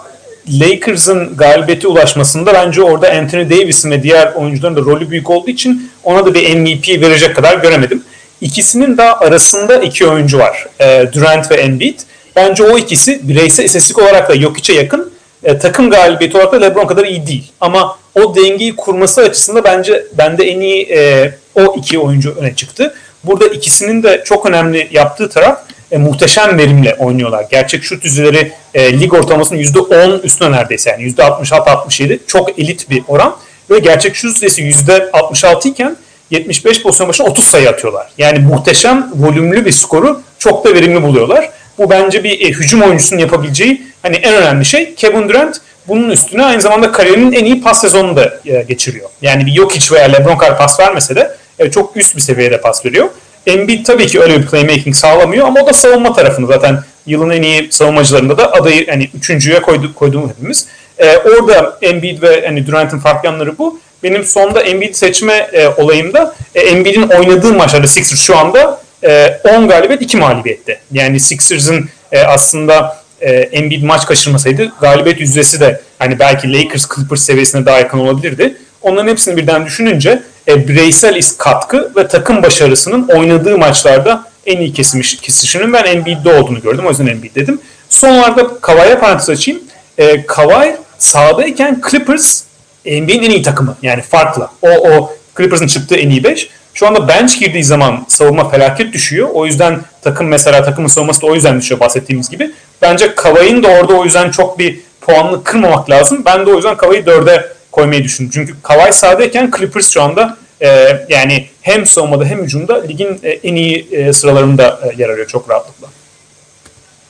Lakers'ın galibiyete ulaşmasında bence orada Anthony Davis'in ve diğer oyuncuların da rolü büyük olduğu için ona da bir MVP verecek kadar göremedim. İkisinin de arasında iki oyuncu var. E, Durant ve Embiid. Bence o ikisi bireysel istatistik olarak da Jokic'e yakın. E, takım galibiyeti olarak da LeBron kadar iyi değil. Ama o dengeyi kurması açısından bence bende en iyi e, o iki oyuncu öne çıktı. Burada ikisinin de çok önemli yaptığı taraf e, muhteşem verimle oynuyorlar. Gerçek şut yüzdeleri e, lig ortalamasının %10 üstüne neredeyse yani %66-67 çok elit bir oran ve gerçek şut yüzdesi %66 iken 75 pozisyon başına 30 sayı atıyorlar. Yani muhteşem volümlü bir skoru çok da verimli buluyorlar. Bu bence bir e, hücum oyuncusunun yapabileceği hani en önemli şey. Kevin Durant bunun üstüne aynı zamanda kariyerinin en iyi pas sezonunu da e, geçiriyor. Yani bir Jokic veya LeBron kadar pas vermese de e, çok üst bir seviyede pas veriyor. Embiid tabii ki öyle bir playmaking sağlamıyor ama o da savunma tarafını zaten yılın en iyi savunmacılarında da adayı hani üçüncüye koydu, koyduğum hepimiz. E, orada Embiid ve hani Durant'ın farklı yanları bu. Benim sonda Embiid seçme e, olayımda e, Embiid'in oynadığı maçlarda Sixers şu anda e, 10 galibiyet 2 mağlubiyette. Yani Sixers'ın e, aslında e, Embiid maç kaçırmasaydı galibiyet yüzdesi de hani belki Lakers Clippers seviyesine daha yakın olabilirdi. Onların hepsini birden düşününce e, bireysel katkı ve takım başarısının oynadığı maçlarda en iyi kesilmiş, kesişinin ben Embiid'de olduğunu gördüm. O yüzden Embiid dedim. Son olarak Kawhi'ye parantez açayım. E, Kawhi sahadayken Clippers NBA'nin en iyi takımı. Yani farklı. O, o Clippers'ın çıktığı en iyi 5. Şu anda bench girdiği zaman savunma felaket düşüyor. O yüzden takım mesela takımın savunması da o yüzden düşüyor bahsettiğimiz gibi. Bence Kavay'ın da orada o yüzden çok bir puanını kırmamak lazım. Ben de o yüzden Kavay'ı dörde koymayı düşündüm. Çünkü Kavay sahadayken Clippers şu anda e, yani hem savunmada hem hücumda ligin e, en iyi e, sıralarında e, yer arıyor çok rahatlıkla.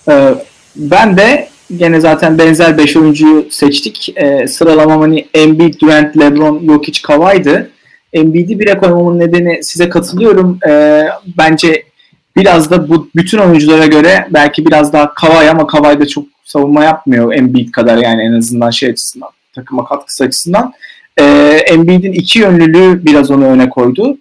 Ee, ben de gene zaten benzer 5 oyuncuyu seçtik. Ee, sıralamam hani Embiid, Durant, LeBron, Jokic, Kawhi'dı. Embiid'i bire koymamın nedeni size katılıyorum. Ee, bence biraz da bu bütün oyunculara göre belki biraz daha Kavay ama Kavay da çok savunma yapmıyor Embiid kadar yani en azından şey açısından takıma katkısı açısından. E, Embiid'in iki yönlülüğü biraz onu öne koydu.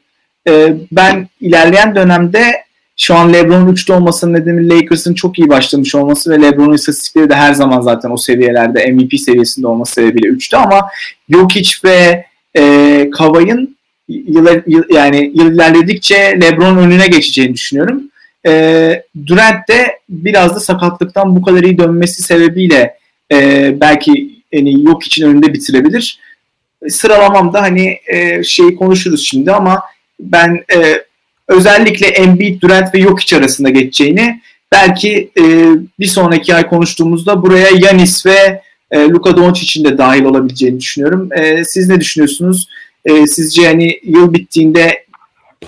E, ben ilerleyen dönemde şu an LeBron'un 3'te olmasının nedeni Lakers'ın çok iyi başlamış olması ve LeBron'un istatistikleri de her zaman zaten o seviyelerde MVP seviyesinde olması sebebiyle 3'te ama Jokic ve e, Kavay'ın yıl, yıl, yani yıl ilerledikçe LeBron'un önüne geçeceğini düşünüyorum. E, Durant de biraz da sakatlıktan bu kadar iyi dönmesi sebebiyle e, belki yani yok için önünde bitirebilir. Sıralamamda hani e, şeyi konuşuruz şimdi ama ben e, özellikle Embiid, Durant ve Jokic arasında geçeceğini belki e, bir sonraki ay konuştuğumuzda buraya Yanis ve e, Luka Doncic'in de dahil olabileceğini düşünüyorum. E, siz ne düşünüyorsunuz? E, sizce hani yıl bittiğinde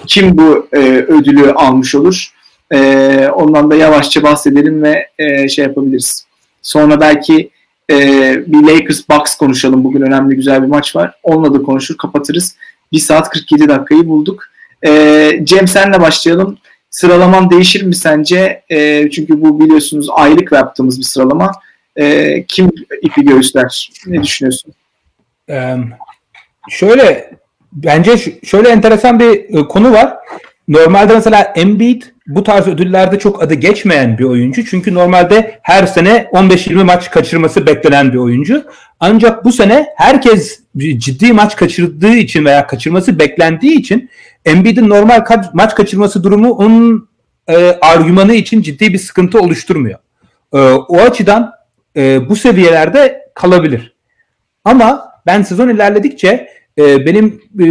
kim bu e, ödülü almış olur? E, ondan da yavaşça bahsedelim ve e, şey yapabiliriz. Sonra belki e, bir Lakers Bucks konuşalım. Bugün önemli güzel bir maç var. Onunla da konuşur, kapatırız. 1 saat 47 dakikayı bulduk. E, Cem senle başlayalım. Sıralaman değişir mi sence? E, çünkü bu biliyorsunuz aylık yaptığımız bir sıralama. E, kim ipi göğüsler? Ne düşünüyorsun? Ee, şöyle bence şöyle enteresan bir e, konu var. Normalde mesela Embiid bu tarz ödüllerde çok adı geçmeyen bir oyuncu. Çünkü normalde her sene 15-20 maç kaçırması beklenen bir oyuncu. Ancak bu sene herkes ciddi maç kaçırdığı için veya kaçırması beklendiği için Embiid'in normal ka- maç kaçırması durumu onun e, argümanı için ciddi bir sıkıntı oluşturmuyor. E, o açıdan e, bu seviyelerde kalabilir. Ama ben sezon ilerledikçe e, benim e,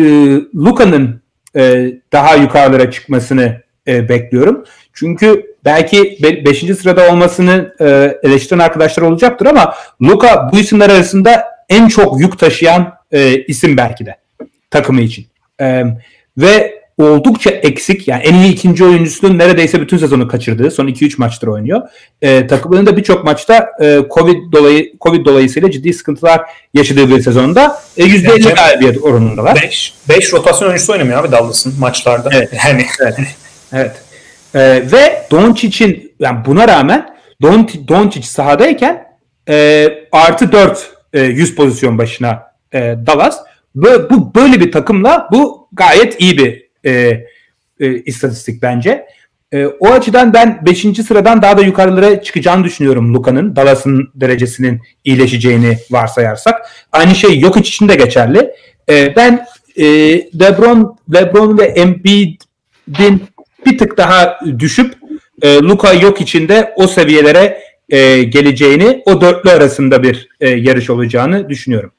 Luka'nın e, daha yukarılara çıkmasını e, bekliyorum. Çünkü belki 5. Be- sırada olmasını e, eleştiren arkadaşlar olacaktır ama Luka bu isimler arasında en çok yük taşıyan e, isim belki de takımı için. E, ve oldukça eksik yani en iyi ikinci oyuncusunun neredeyse bütün sezonu kaçırdığı son 2-3 maçtır oynuyor. E, takımının da birçok maçta e, Covid dolayı Covid dolayısıyla ciddi sıkıntılar yaşadığı bir sezonda e, %50 yani galibiyet oranındalar. 5 5 rotasyon oyuncusu oynamıyor abi Dallas'ın maçlarda. Evet. Yani evet. evet. E, ve Doncic'in yani buna rağmen Don, Doncic sahadayken e, artı 4 e, 100 pozisyon başına e, Dallas. Ve bu böyle bir takımla bu gayet iyi bir e, e, istatistik bence. E, o açıdan ben 5. sıradan daha da yukarılara çıkacağını düşünüyorum Luka'nın. Dallas'ın derecesinin iyileşeceğini varsayarsak. Aynı şey yok için de geçerli. E, ben e, LeBron, LeBron ve Embiid'in bir tık daha düşüp e, Luka yok içinde o seviyelere e, geleceğini, o dörtlü arasında bir e, yarış olacağını düşünüyorum.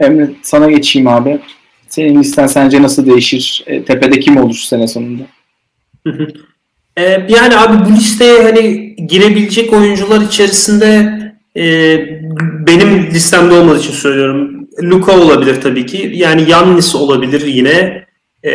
Emre sana geçeyim abi. Senin listen sence nasıl değişir? E, tepede kim olur sene sonunda? e, yani abi bu listeye hani girebilecek oyuncular içerisinde e, benim listemde olmadığı için söylüyorum. Luka olabilir tabii ki. Yani Yannis olabilir yine. E,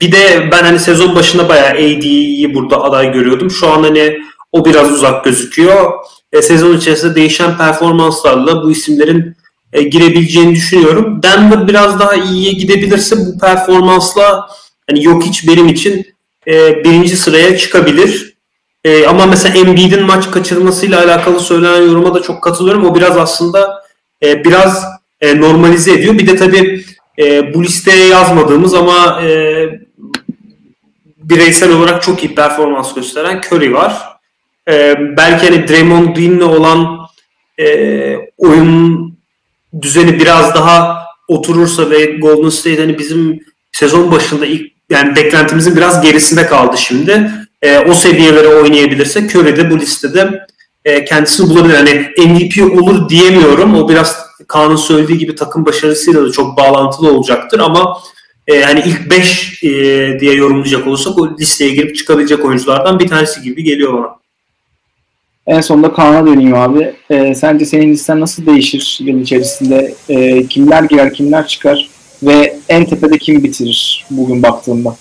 bir de ben hani sezon başında bayağı AD'yi burada aday görüyordum. Şu an hani o biraz uzak gözüküyor. E, sezon içerisinde değişen performanslarla bu isimlerin e, girebileceğini düşünüyorum. Denver biraz daha iyiye gidebilirse bu performansla hani yok hiç benim için e, birinci sıraya çıkabilir. E, ama mesela Embiid'in maç kaçırmasıyla alakalı söylenen yoruma da çok katılıyorum. O biraz aslında e, biraz e, normalize ediyor. Bir de tabii e, bu listeye yazmadığımız ama e, bireysel olarak çok iyi performans gösteren Curry var. E, belki hani Draymond Green'le olan e, oyun düzeni biraz daha oturursa ve Golden State hani bizim sezon başında ilk yani beklentimizin biraz gerisinde kaldı şimdi. E, o seviyelere oynayabilirse Curry de bu listede e, kendisini bulabilir. Hani MVP olur diyemiyorum. O biraz Kaan'ın söylediği gibi takım başarısıyla da çok bağlantılı olacaktır ama e, hani ilk 5 e, diye yorumlayacak olursak o listeye girip çıkabilecek oyunculardan bir tanesi gibi geliyor bana. En sonunda Kaan'a döneyim abi. E, sence senin listen nasıl değişir yıl içerisinde? E, kimler girer, kimler çıkar? Ve en tepede kim bitirir bugün baktığımda?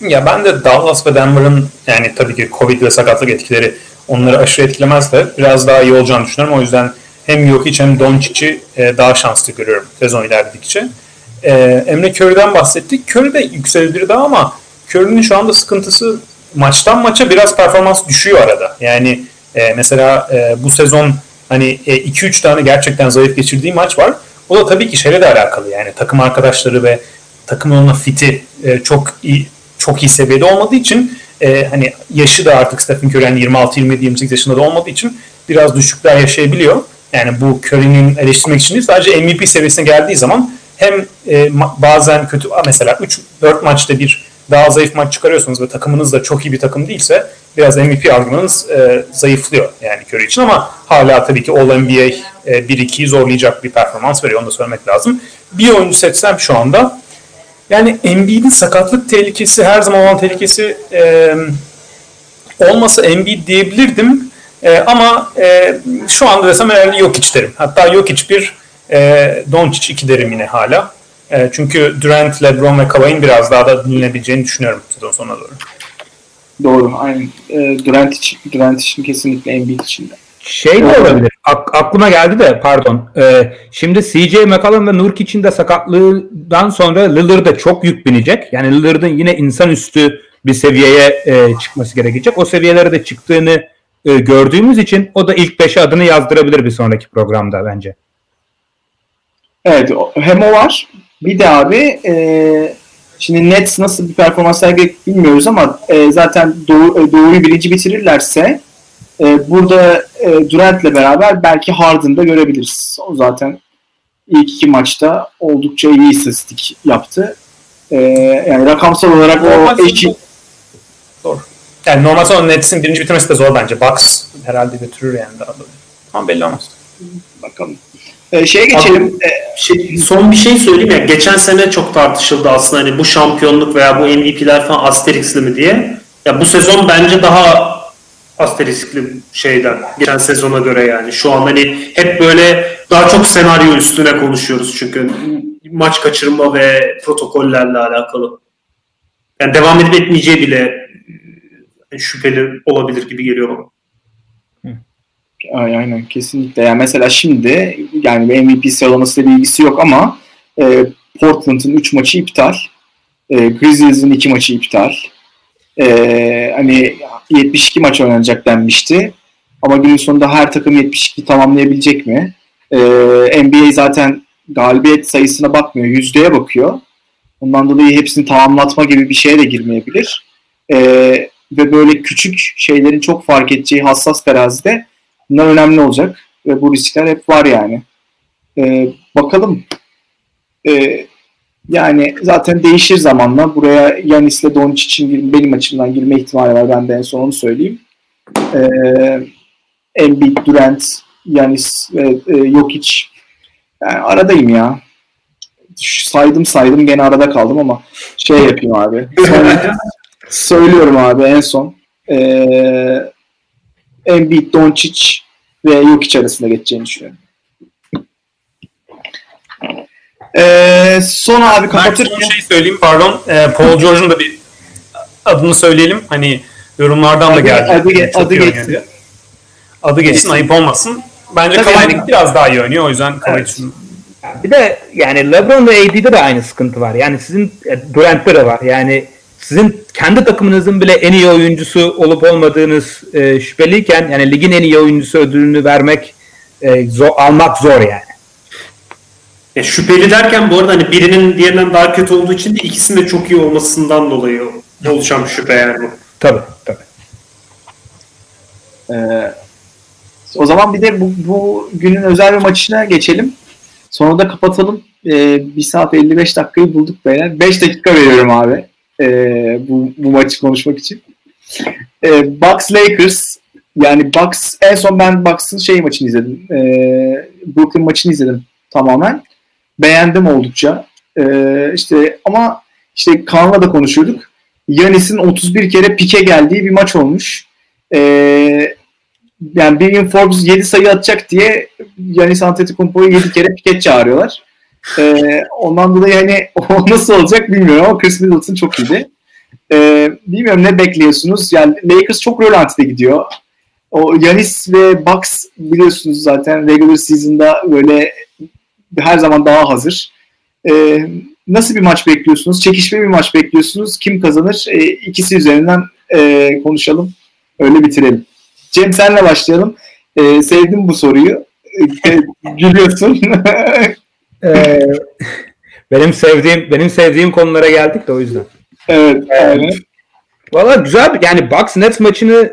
Ya ben de Dallas ve Denver'ın yani tabii ki Covid ve sakatlık etkileri onları aşırı etkilemez de biraz daha iyi olacağını düşünüyorum. O yüzden hem Jokic hem Doncic'i e, daha şanslı görüyorum sezon ilerledikçe. E, Emre Curry'den bahsettik. Curry de yükselebilir daha ama Curry'nin şu anda sıkıntısı maçtan maça biraz performans düşüyor arada. Yani e, mesela e, bu sezon hani 2-3 e, tane gerçekten zayıf geçirdiği maç var. O da tabii ki şeyle de alakalı yani takım arkadaşları ve takımın ona fiti e, çok iyi çok iyi seviyede olmadığı için e, hani yaşı da artık Stephen Curry yani 26 27 28 yaşında da olmadığı için biraz düşükler yaşayabiliyor. Yani bu Curry'nin eleştirmek için değil sadece MVP seviyesine geldiği zaman hem e, bazen kötü mesela 3 4 maçta bir daha zayıf maç çıkarıyorsunuz ve takımınız da çok iyi bir takım değilse biraz MVP argümanınız e, zayıflıyor yani Curry için ama hala tabii ki All-NBA e, 1-2'yi zorlayacak bir performans veriyor onu da söylemek lazım. Bir oyuncu seçsem şu anda yani Embiid'in sakatlık tehlikesi her zaman olan tehlikesi e, olmasa Embiid diyebilirdim e, ama e, şu anda desem herhalde Jokic derim. Hatta Jokic bir e, Doncic 2 derim yine hala. E, çünkü Durant, LeBron ve Kawhi'nin biraz daha da dinlenebileceğini düşünüyorum sezon sonuna doğru. Doğru, aynen. E, Durant için, Durant için kesinlikle Embiid için de. Şey de olabilir. Ak- aklıma geldi de pardon. Ee, şimdi CJ McCollum ve Nurkic'in de sakatlığından sonra Lillard'a çok yük binecek. Yani Lillard'ın yine insanüstü bir seviyeye e, çıkması gerekecek. O seviyelere de çıktığını e, gördüğümüz için o da ilk beşe adını yazdırabilir bir sonraki programda bence. Evet hem o var. Bir de abi e, şimdi Nets nasıl bir performans sergileyecek bilmiyoruz ama e, zaten doğu, e, doğuyu birinci bitirirlerse e, burada e, Durant'le beraber belki Harden'da görebiliriz. O zaten ilk iki maçta oldukça iyi istatistik yaptı. E, yani rakamsal olarak normal o eşi... Zor. Yani normal sonra Nets'in birinci bitirmesi de zor bence. Bucks herhalde götürür yani daha da. Ama belli olmaz. Bakalım. Ee, şeye geçelim. Abi, şey, son bir şey söyleyeyim ya. Geçen sene çok tartışıldı aslında hani bu şampiyonluk veya bu MVP'ler falan Asterix'li mi diye. Ya bu sezon bence daha asteriskli şeyden geçen sezona göre yani. Şu an hani hep böyle daha çok senaryo üstüne konuşuyoruz çünkü maç kaçırma ve protokollerle alakalı. Yani devam edip etmeyeceği bile şüpheli olabilir gibi geliyor bana. Aynen kesinlikle. Yani mesela şimdi yani MVP sıralamasıyla bir ilgisi yok ama e, Portland'ın 3 maçı iptal. E, Grizzlies'in 2 maçı iptal. E, hani 72 maç oynanacak denmişti. Ama günün sonunda her takım 72 tamamlayabilecek mi? E, NBA zaten galibiyet sayısına bakmıyor. Yüzdeye bakıyor. Ondan dolayı hepsini tamamlatma gibi bir şeye de girmeyebilir. E, ve böyle küçük şeylerin çok fark edeceği hassas terazide bunlar önemli olacak. Ve bu riskler hep var yani. E, bakalım. E, yani zaten değişir zamanla. Buraya Yanis ile Doncic için benim açımdan girme ihtimali var. Ben de en son onu söyleyeyim. Ee, Embiid, Durant, Yanis ve e, Jokic. Yani aradayım ya. Saydım saydım gene arada kaldım ama şey yapayım abi. söylüyorum abi en son. Ee, Embiid, Doncic ve Jokic arasında geçeceğini düşünüyorum. Ee, son abi kapatırken... bir şey söyleyeyim pardon. Ee, Paul George'un da bir adını söyleyelim. Hani yorumlardan adı, da geldi. Adı, ge- adı geçsin. Adı geçsin ayıp olmasın. Bence Kawhi biraz daha iyi oynuyor. O yüzden Kawhi evet. Bir de yani LeBron ve AD'de de aynı sıkıntı var. Yani sizin e, Durant'te de var. Yani sizin kendi takımınızın bile en iyi oyuncusu olup olmadığınız e, şüpheliyken yani ligin en iyi oyuncusu ödülünü vermek e, zor, almak zor yani. Ya şüpheli derken bu arada hani birinin diğerinden daha kötü olduğu için değil ikisinin de çok iyi olmasından dolayı oluşan bir şüphe yani bu. Tabii tabii. Ee, o zaman bir de bu, bu günün özel bir maçına geçelim. Sonra da kapatalım. Ee, 1 saat 55 dakikayı bulduk beyler. 5 dakika veriyorum abi. Ee, bu, bu maçı konuşmak için. Ee, Bucks Lakers yani Bucks en son ben Bucks'ın şey maçını izledim. Ee, Brooklyn maçını izledim tamamen beğendim oldukça. Ee, işte ama işte Kaan'la da konuşuyorduk. Yanis'in 31 kere pike geldiği bir maç olmuş. Ee, yani gün Forbes 7 sayı atacak diye Yanis Antetokounmpo'yu 7 kere piket çağırıyorlar. Ee, ondan dolayı hani o nasıl olacak bilmiyorum ama Chris Middleton çok iyiydi. Ee, bilmiyorum ne bekliyorsunuz. Yani Lakers çok rölantide gidiyor. O Yanis ve Bucks biliyorsunuz zaten regular season'da böyle her zaman daha hazır. E, nasıl bir maç bekliyorsunuz? Çekişme bir maç bekliyorsunuz. Kim kazanır? E, ikisi üzerinden e, konuşalım. Öyle bitirelim. Cem senle başlayalım. E, sevdim bu soruyu. E, gülüyorsun. Ee, benim sevdiğim benim sevdiğim konulara geldik de o yüzden. evet. aynen. Valla güzel yani Bucks Nets maçını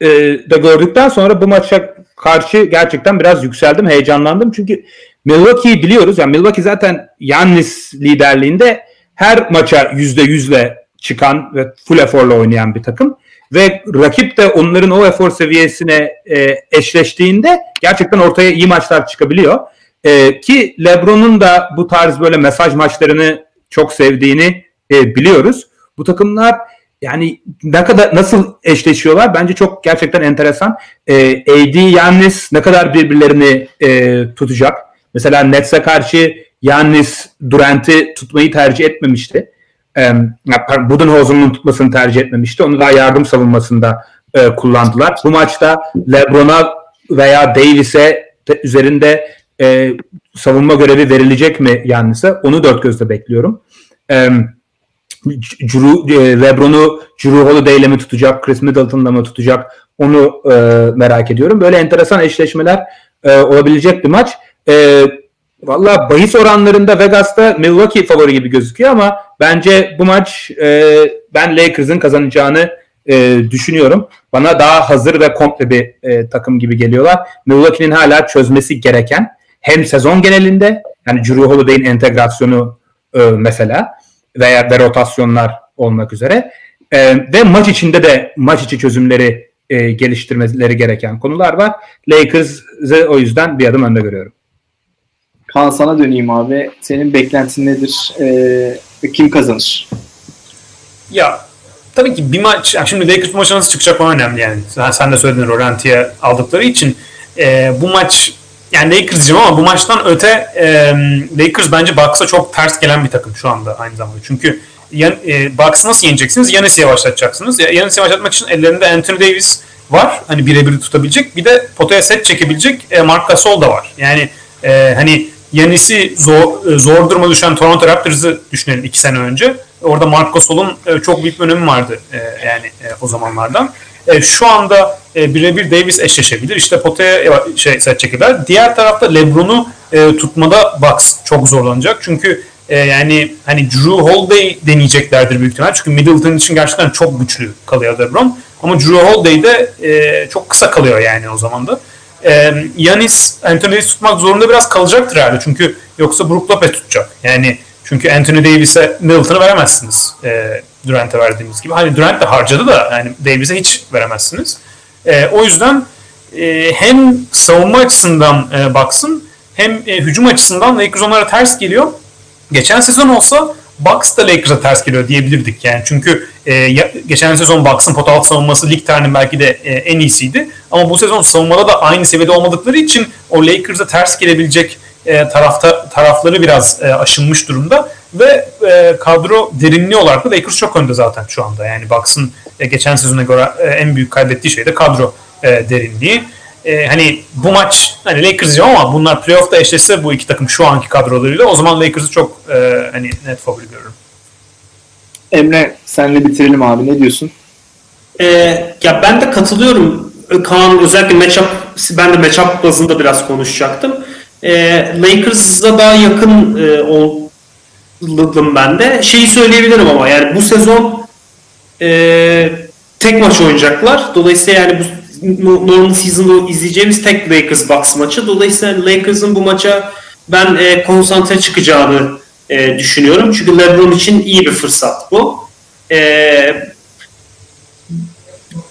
e, da gördükten sonra bu maça karşı gerçekten biraz yükseldim, heyecanlandım. Çünkü Milwaukee'yi biliyoruz. Yani Milwaukee zaten Yannis liderliğinde her maça yüzde yüzle çıkan ve full eforla oynayan bir takım. Ve rakip de onların o efor seviyesine e, eşleştiğinde gerçekten ortaya iyi maçlar çıkabiliyor. E, ki LeBron'un da bu tarz böyle mesaj maçlarını çok sevdiğini e, biliyoruz. Bu takımlar yani ne kadar nasıl eşleşiyorlar bence çok gerçekten enteresan. E, AD Yannis ne kadar birbirlerini e, tutacak. Mesela Nets'e karşı Yannis Durant'i tutmayı tercih etmemişti. E, Budenholzer'ın tutmasını tercih etmemişti. Onu daha yardım savunmasında e, kullandılar. Bu maçta LeBron'a veya Davis'e de- üzerinde e, savunma görevi verilecek mi Yannis'e? Onu dört gözle bekliyorum. E, Drew, e, LeBron'u Drew Holiday ile mi tutacak, Chris Middleton'la mı tutacak onu e, merak ediyorum. Böyle enteresan eşleşmeler e, olabilecek bir maç. E, Valla bahis oranlarında Vegas'ta Milwaukee favori gibi gözüküyor ama bence bu maç e, ben Lakers'ın kazanacağını e, düşünüyorum. Bana daha hazır ve komple bir e, takım gibi geliyorlar. Milwaukee'nin hala çözmesi gereken hem sezon genelinde yani Drew Holiday'in entegrasyonu e, mesela veya ve rotasyonlar olmak üzere e, ve maç içinde de maç içi çözümleri e, geliştirmeleri gereken konular var. Lakers'ı o yüzden bir adım önde görüyorum. Kaan sana döneyim abi. Senin beklentin nedir? E, kim kazanır? Ya tabii ki bir maç, yani şimdi Lakers maçı nasıl çıkacak o önemli yani. Sen, sen de söyledin Rolanti'ye aldıkları için. E, bu maç yani Lakers diyeceğim ama bu maçtan öte e, Lakers bence Bucks'a çok ters gelen bir takım şu anda aynı zamanda. Çünkü yan, e, Bucks'ı nasıl yeneceksiniz? Yanis'i yavaşlatacaksınız. Ya, Yanis'i yavaşlatmak için ellerinde Anthony Davis var. Hani birebir tutabilecek. Bir de potaya set çekebilecek e, Marc Gasol da var. Yani e, hani Yanis'i zor, zor duruma düşen Toronto Raptors'ı düşünelim iki sene önce. Orada Marc Gasol'un e, çok büyük bir önemi vardı e, yani e, o zamanlardan. E, şu anda e, birebir Davis eşleşebilir. İşte potaya yava- şey set çekebilir. Diğer tarafta LeBron'u e, tutmada Bucks çok zorlanacak. Çünkü e, yani hani Drew Holiday deneyeceklerdir büyük ihtimal. Çünkü Middleton için gerçekten çok güçlü kalıyor LeBron. Ama Drew Holiday de e, çok kısa kalıyor yani o zaman da. E, Yanis Anthony Davis tutmak zorunda biraz kalacaktır herhalde. Çünkü yoksa Brook Lopez tutacak. Yani çünkü Anthony Davis'e Middleton'ı veremezsiniz. E, Durant'e verdiğimiz gibi. Hani Durant de harcadı da yani Davis'e hiç veremezsiniz. E, o yüzden e, hem savunma açısından e, baksın hem e, hücum açısından Lakers onlara ters geliyor. Geçen sezon olsa Bucks da Lakers'a ters geliyor diyebilirdik yani. Çünkü e, geçen sezon Bucks'ın pot altı savunması lig tarihinin belki de e, en iyisiydi. Ama bu sezon savunmada da aynı seviyede olmadıkları için o Lakers'a ters gelebilecek e, tarafta tarafları biraz e, aşınmış durumda ve e, kadro derinliği olarak da Lakers çok önde zaten şu anda. Yani Bucks'ın e, geçen sezona göre e, en büyük kaybettiği şey de kadro e, derinliği. E, hani bu maç hani Lakers diyeceğim ama bunlar playoff'ta eşleşse bu iki takım şu anki kadrolarıyla o zaman Lakers'ı çok e, hani net favori görüyorum. Emre senle bitirelim abi. Ne diyorsun? Ee, ya ben de katılıyorum. Kaan özellikle matchup, ben de matchup bazında biraz konuşacaktım. Ee, Lakers'a daha yakın e, oldum ben de. Şeyi söyleyebilirim ama yani bu sezon e, tek maç oynayacaklar. Dolayısıyla yani bu no- normal season'da izleyeceğimiz tek Lakers Bucks maçı. Dolayısıyla Lakers'ın bu maça ben e, konsantre çıkacağını e, düşünüyorum. Çünkü LeBron için iyi bir fırsat bu. E,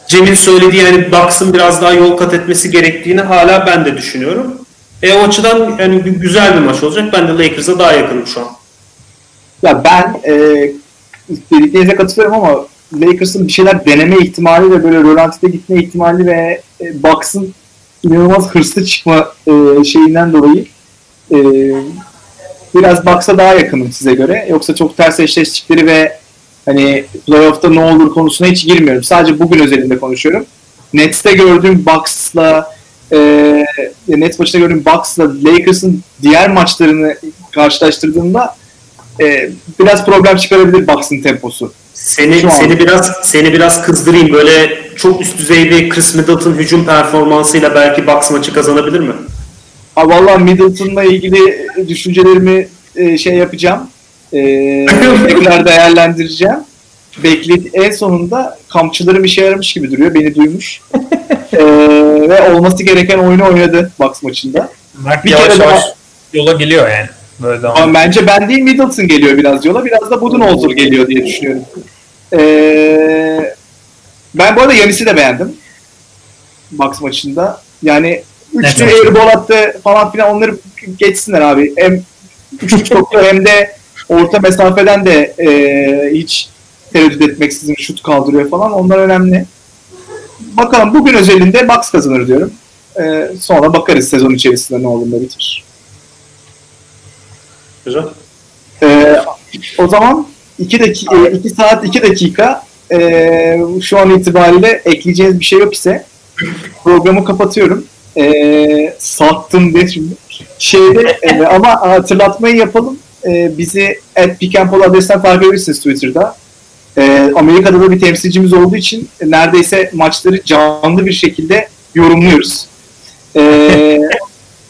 Cem'in söylediği yani Bucks'ın biraz daha yol kat etmesi gerektiğini hala ben de düşünüyorum. E o açıdan yani gü- güzel bir maç olacak. Ben de Lakers'a daha yakınım şu an. Ya ben e, dediklerinize katılıyorum ama Lakers'ın bir şeyler deneme ihtimali ve böyle rölantide gitme ihtimali ve e, Bucks'ın inanılmaz hırslı çıkma e, şeyinden dolayı e, biraz Bucks'a daha yakınım size göre. Yoksa çok ters eşleştikleri ve hani playoff'ta ne olur konusuna hiç girmiyorum. Sadece bugün özelinde konuşuyorum. Nets'te gördüğüm Bucks'la e, Nets maçında gördüğüm Bucks'la Lakers'ın diğer maçlarını karşılaştırdığımda e, biraz problem çıkarabilir Bucks'ın temposu. Seni Şu an- seni biraz seni biraz kızdırayım. Böyle çok üst düzey bir Chris Middleton hücum performansıyla belki Bucks maçı kazanabilir mi? Ha, vallahi Middleton'la ilgili düşüncelerimi e, şey yapacağım. E, tekrar değerlendireceğim. Beklet en sonunda kampçılarım işe yaramış gibi duruyor. Beni duymuş. E, ve olması gereken oyunu oynadı Bucks maçında. Mert Bir yavaş kere yavaş daha- yola geliyor yani. Böyle devam. Ama bence ben değil Middleton geliyor biraz yola. Biraz da Budenholzer geliyor diye düşünüyorum. Ee, ben bu arada Yanis'i de beğendim. Bucks maçında. Yani 3 Net tür maçı. airball attı falan filan onları geçsinler abi. Hem 3 toplu hem de orta mesafeden de e, hiç tereddüt etmeksizin şut kaldırıyor falan. Onlar önemli. Bakalım bugün özelinde Bucks kazanır diyorum. Ee, sonra bakarız sezon içerisinde ne olur ne biter. Güzel. Ee, o zaman 2 dakika 2 saat 2 dakika ee, şu an itibariyle ekleyeceğiniz bir şey yok ise programı kapatıyorum. Ee, sattım de şimdi. Şeyde ee, ama hatırlatmayı yapalım. Ee, bizi at Poll adresinden takip edebilirsiniz Twitter'da. Ee, Amerika'da da bir temsilcimiz olduğu için neredeyse maçları canlı bir şekilde yorumluyoruz. Ee,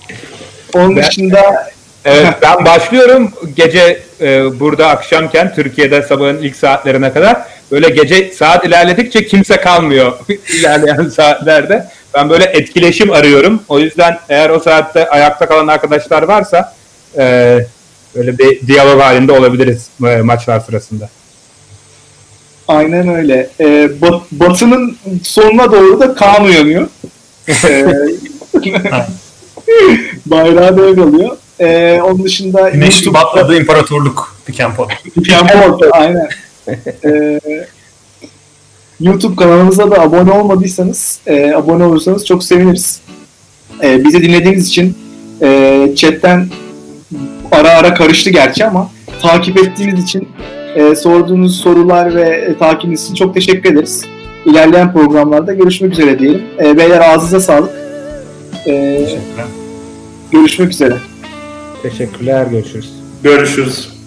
onun dışında Evet, ben başlıyorum gece e, burada akşamken Türkiye'de sabahın ilk saatlerine kadar böyle gece saat ilerledikçe kimse kalmıyor ilerleyen saatlerde. Ben böyle etkileşim arıyorum. O yüzden eğer o saatte ayakta kalan arkadaşlar varsa e, böyle bir diyalog halinde olabiliriz e, maçlar sırasında. Aynen öyle. Bat- Batı'nın sonuna doğru da Kaan uyanıyor. Ee, bayrağı devralıyor. Ee, onun dışında YouTube'da- batladığı imparatorluk Pikenpot. Evet, aynen. Ee, YouTube kanalımıza da abone olmadıysanız, e, abone olursanız çok seviniriz. Ee, bizi dinlediğiniz için e, chatten ara ara karıştı gerçi ama takip ettiğiniz için e, sorduğunuz sorular ve e, takibiniz için çok teşekkür ederiz. İlerleyen programlarda görüşmek üzere diyelim. E, beyler ağzınıza sağlık. E, görüşmek üzere. Teşekkürler, görüşürüz. Görüşürüz.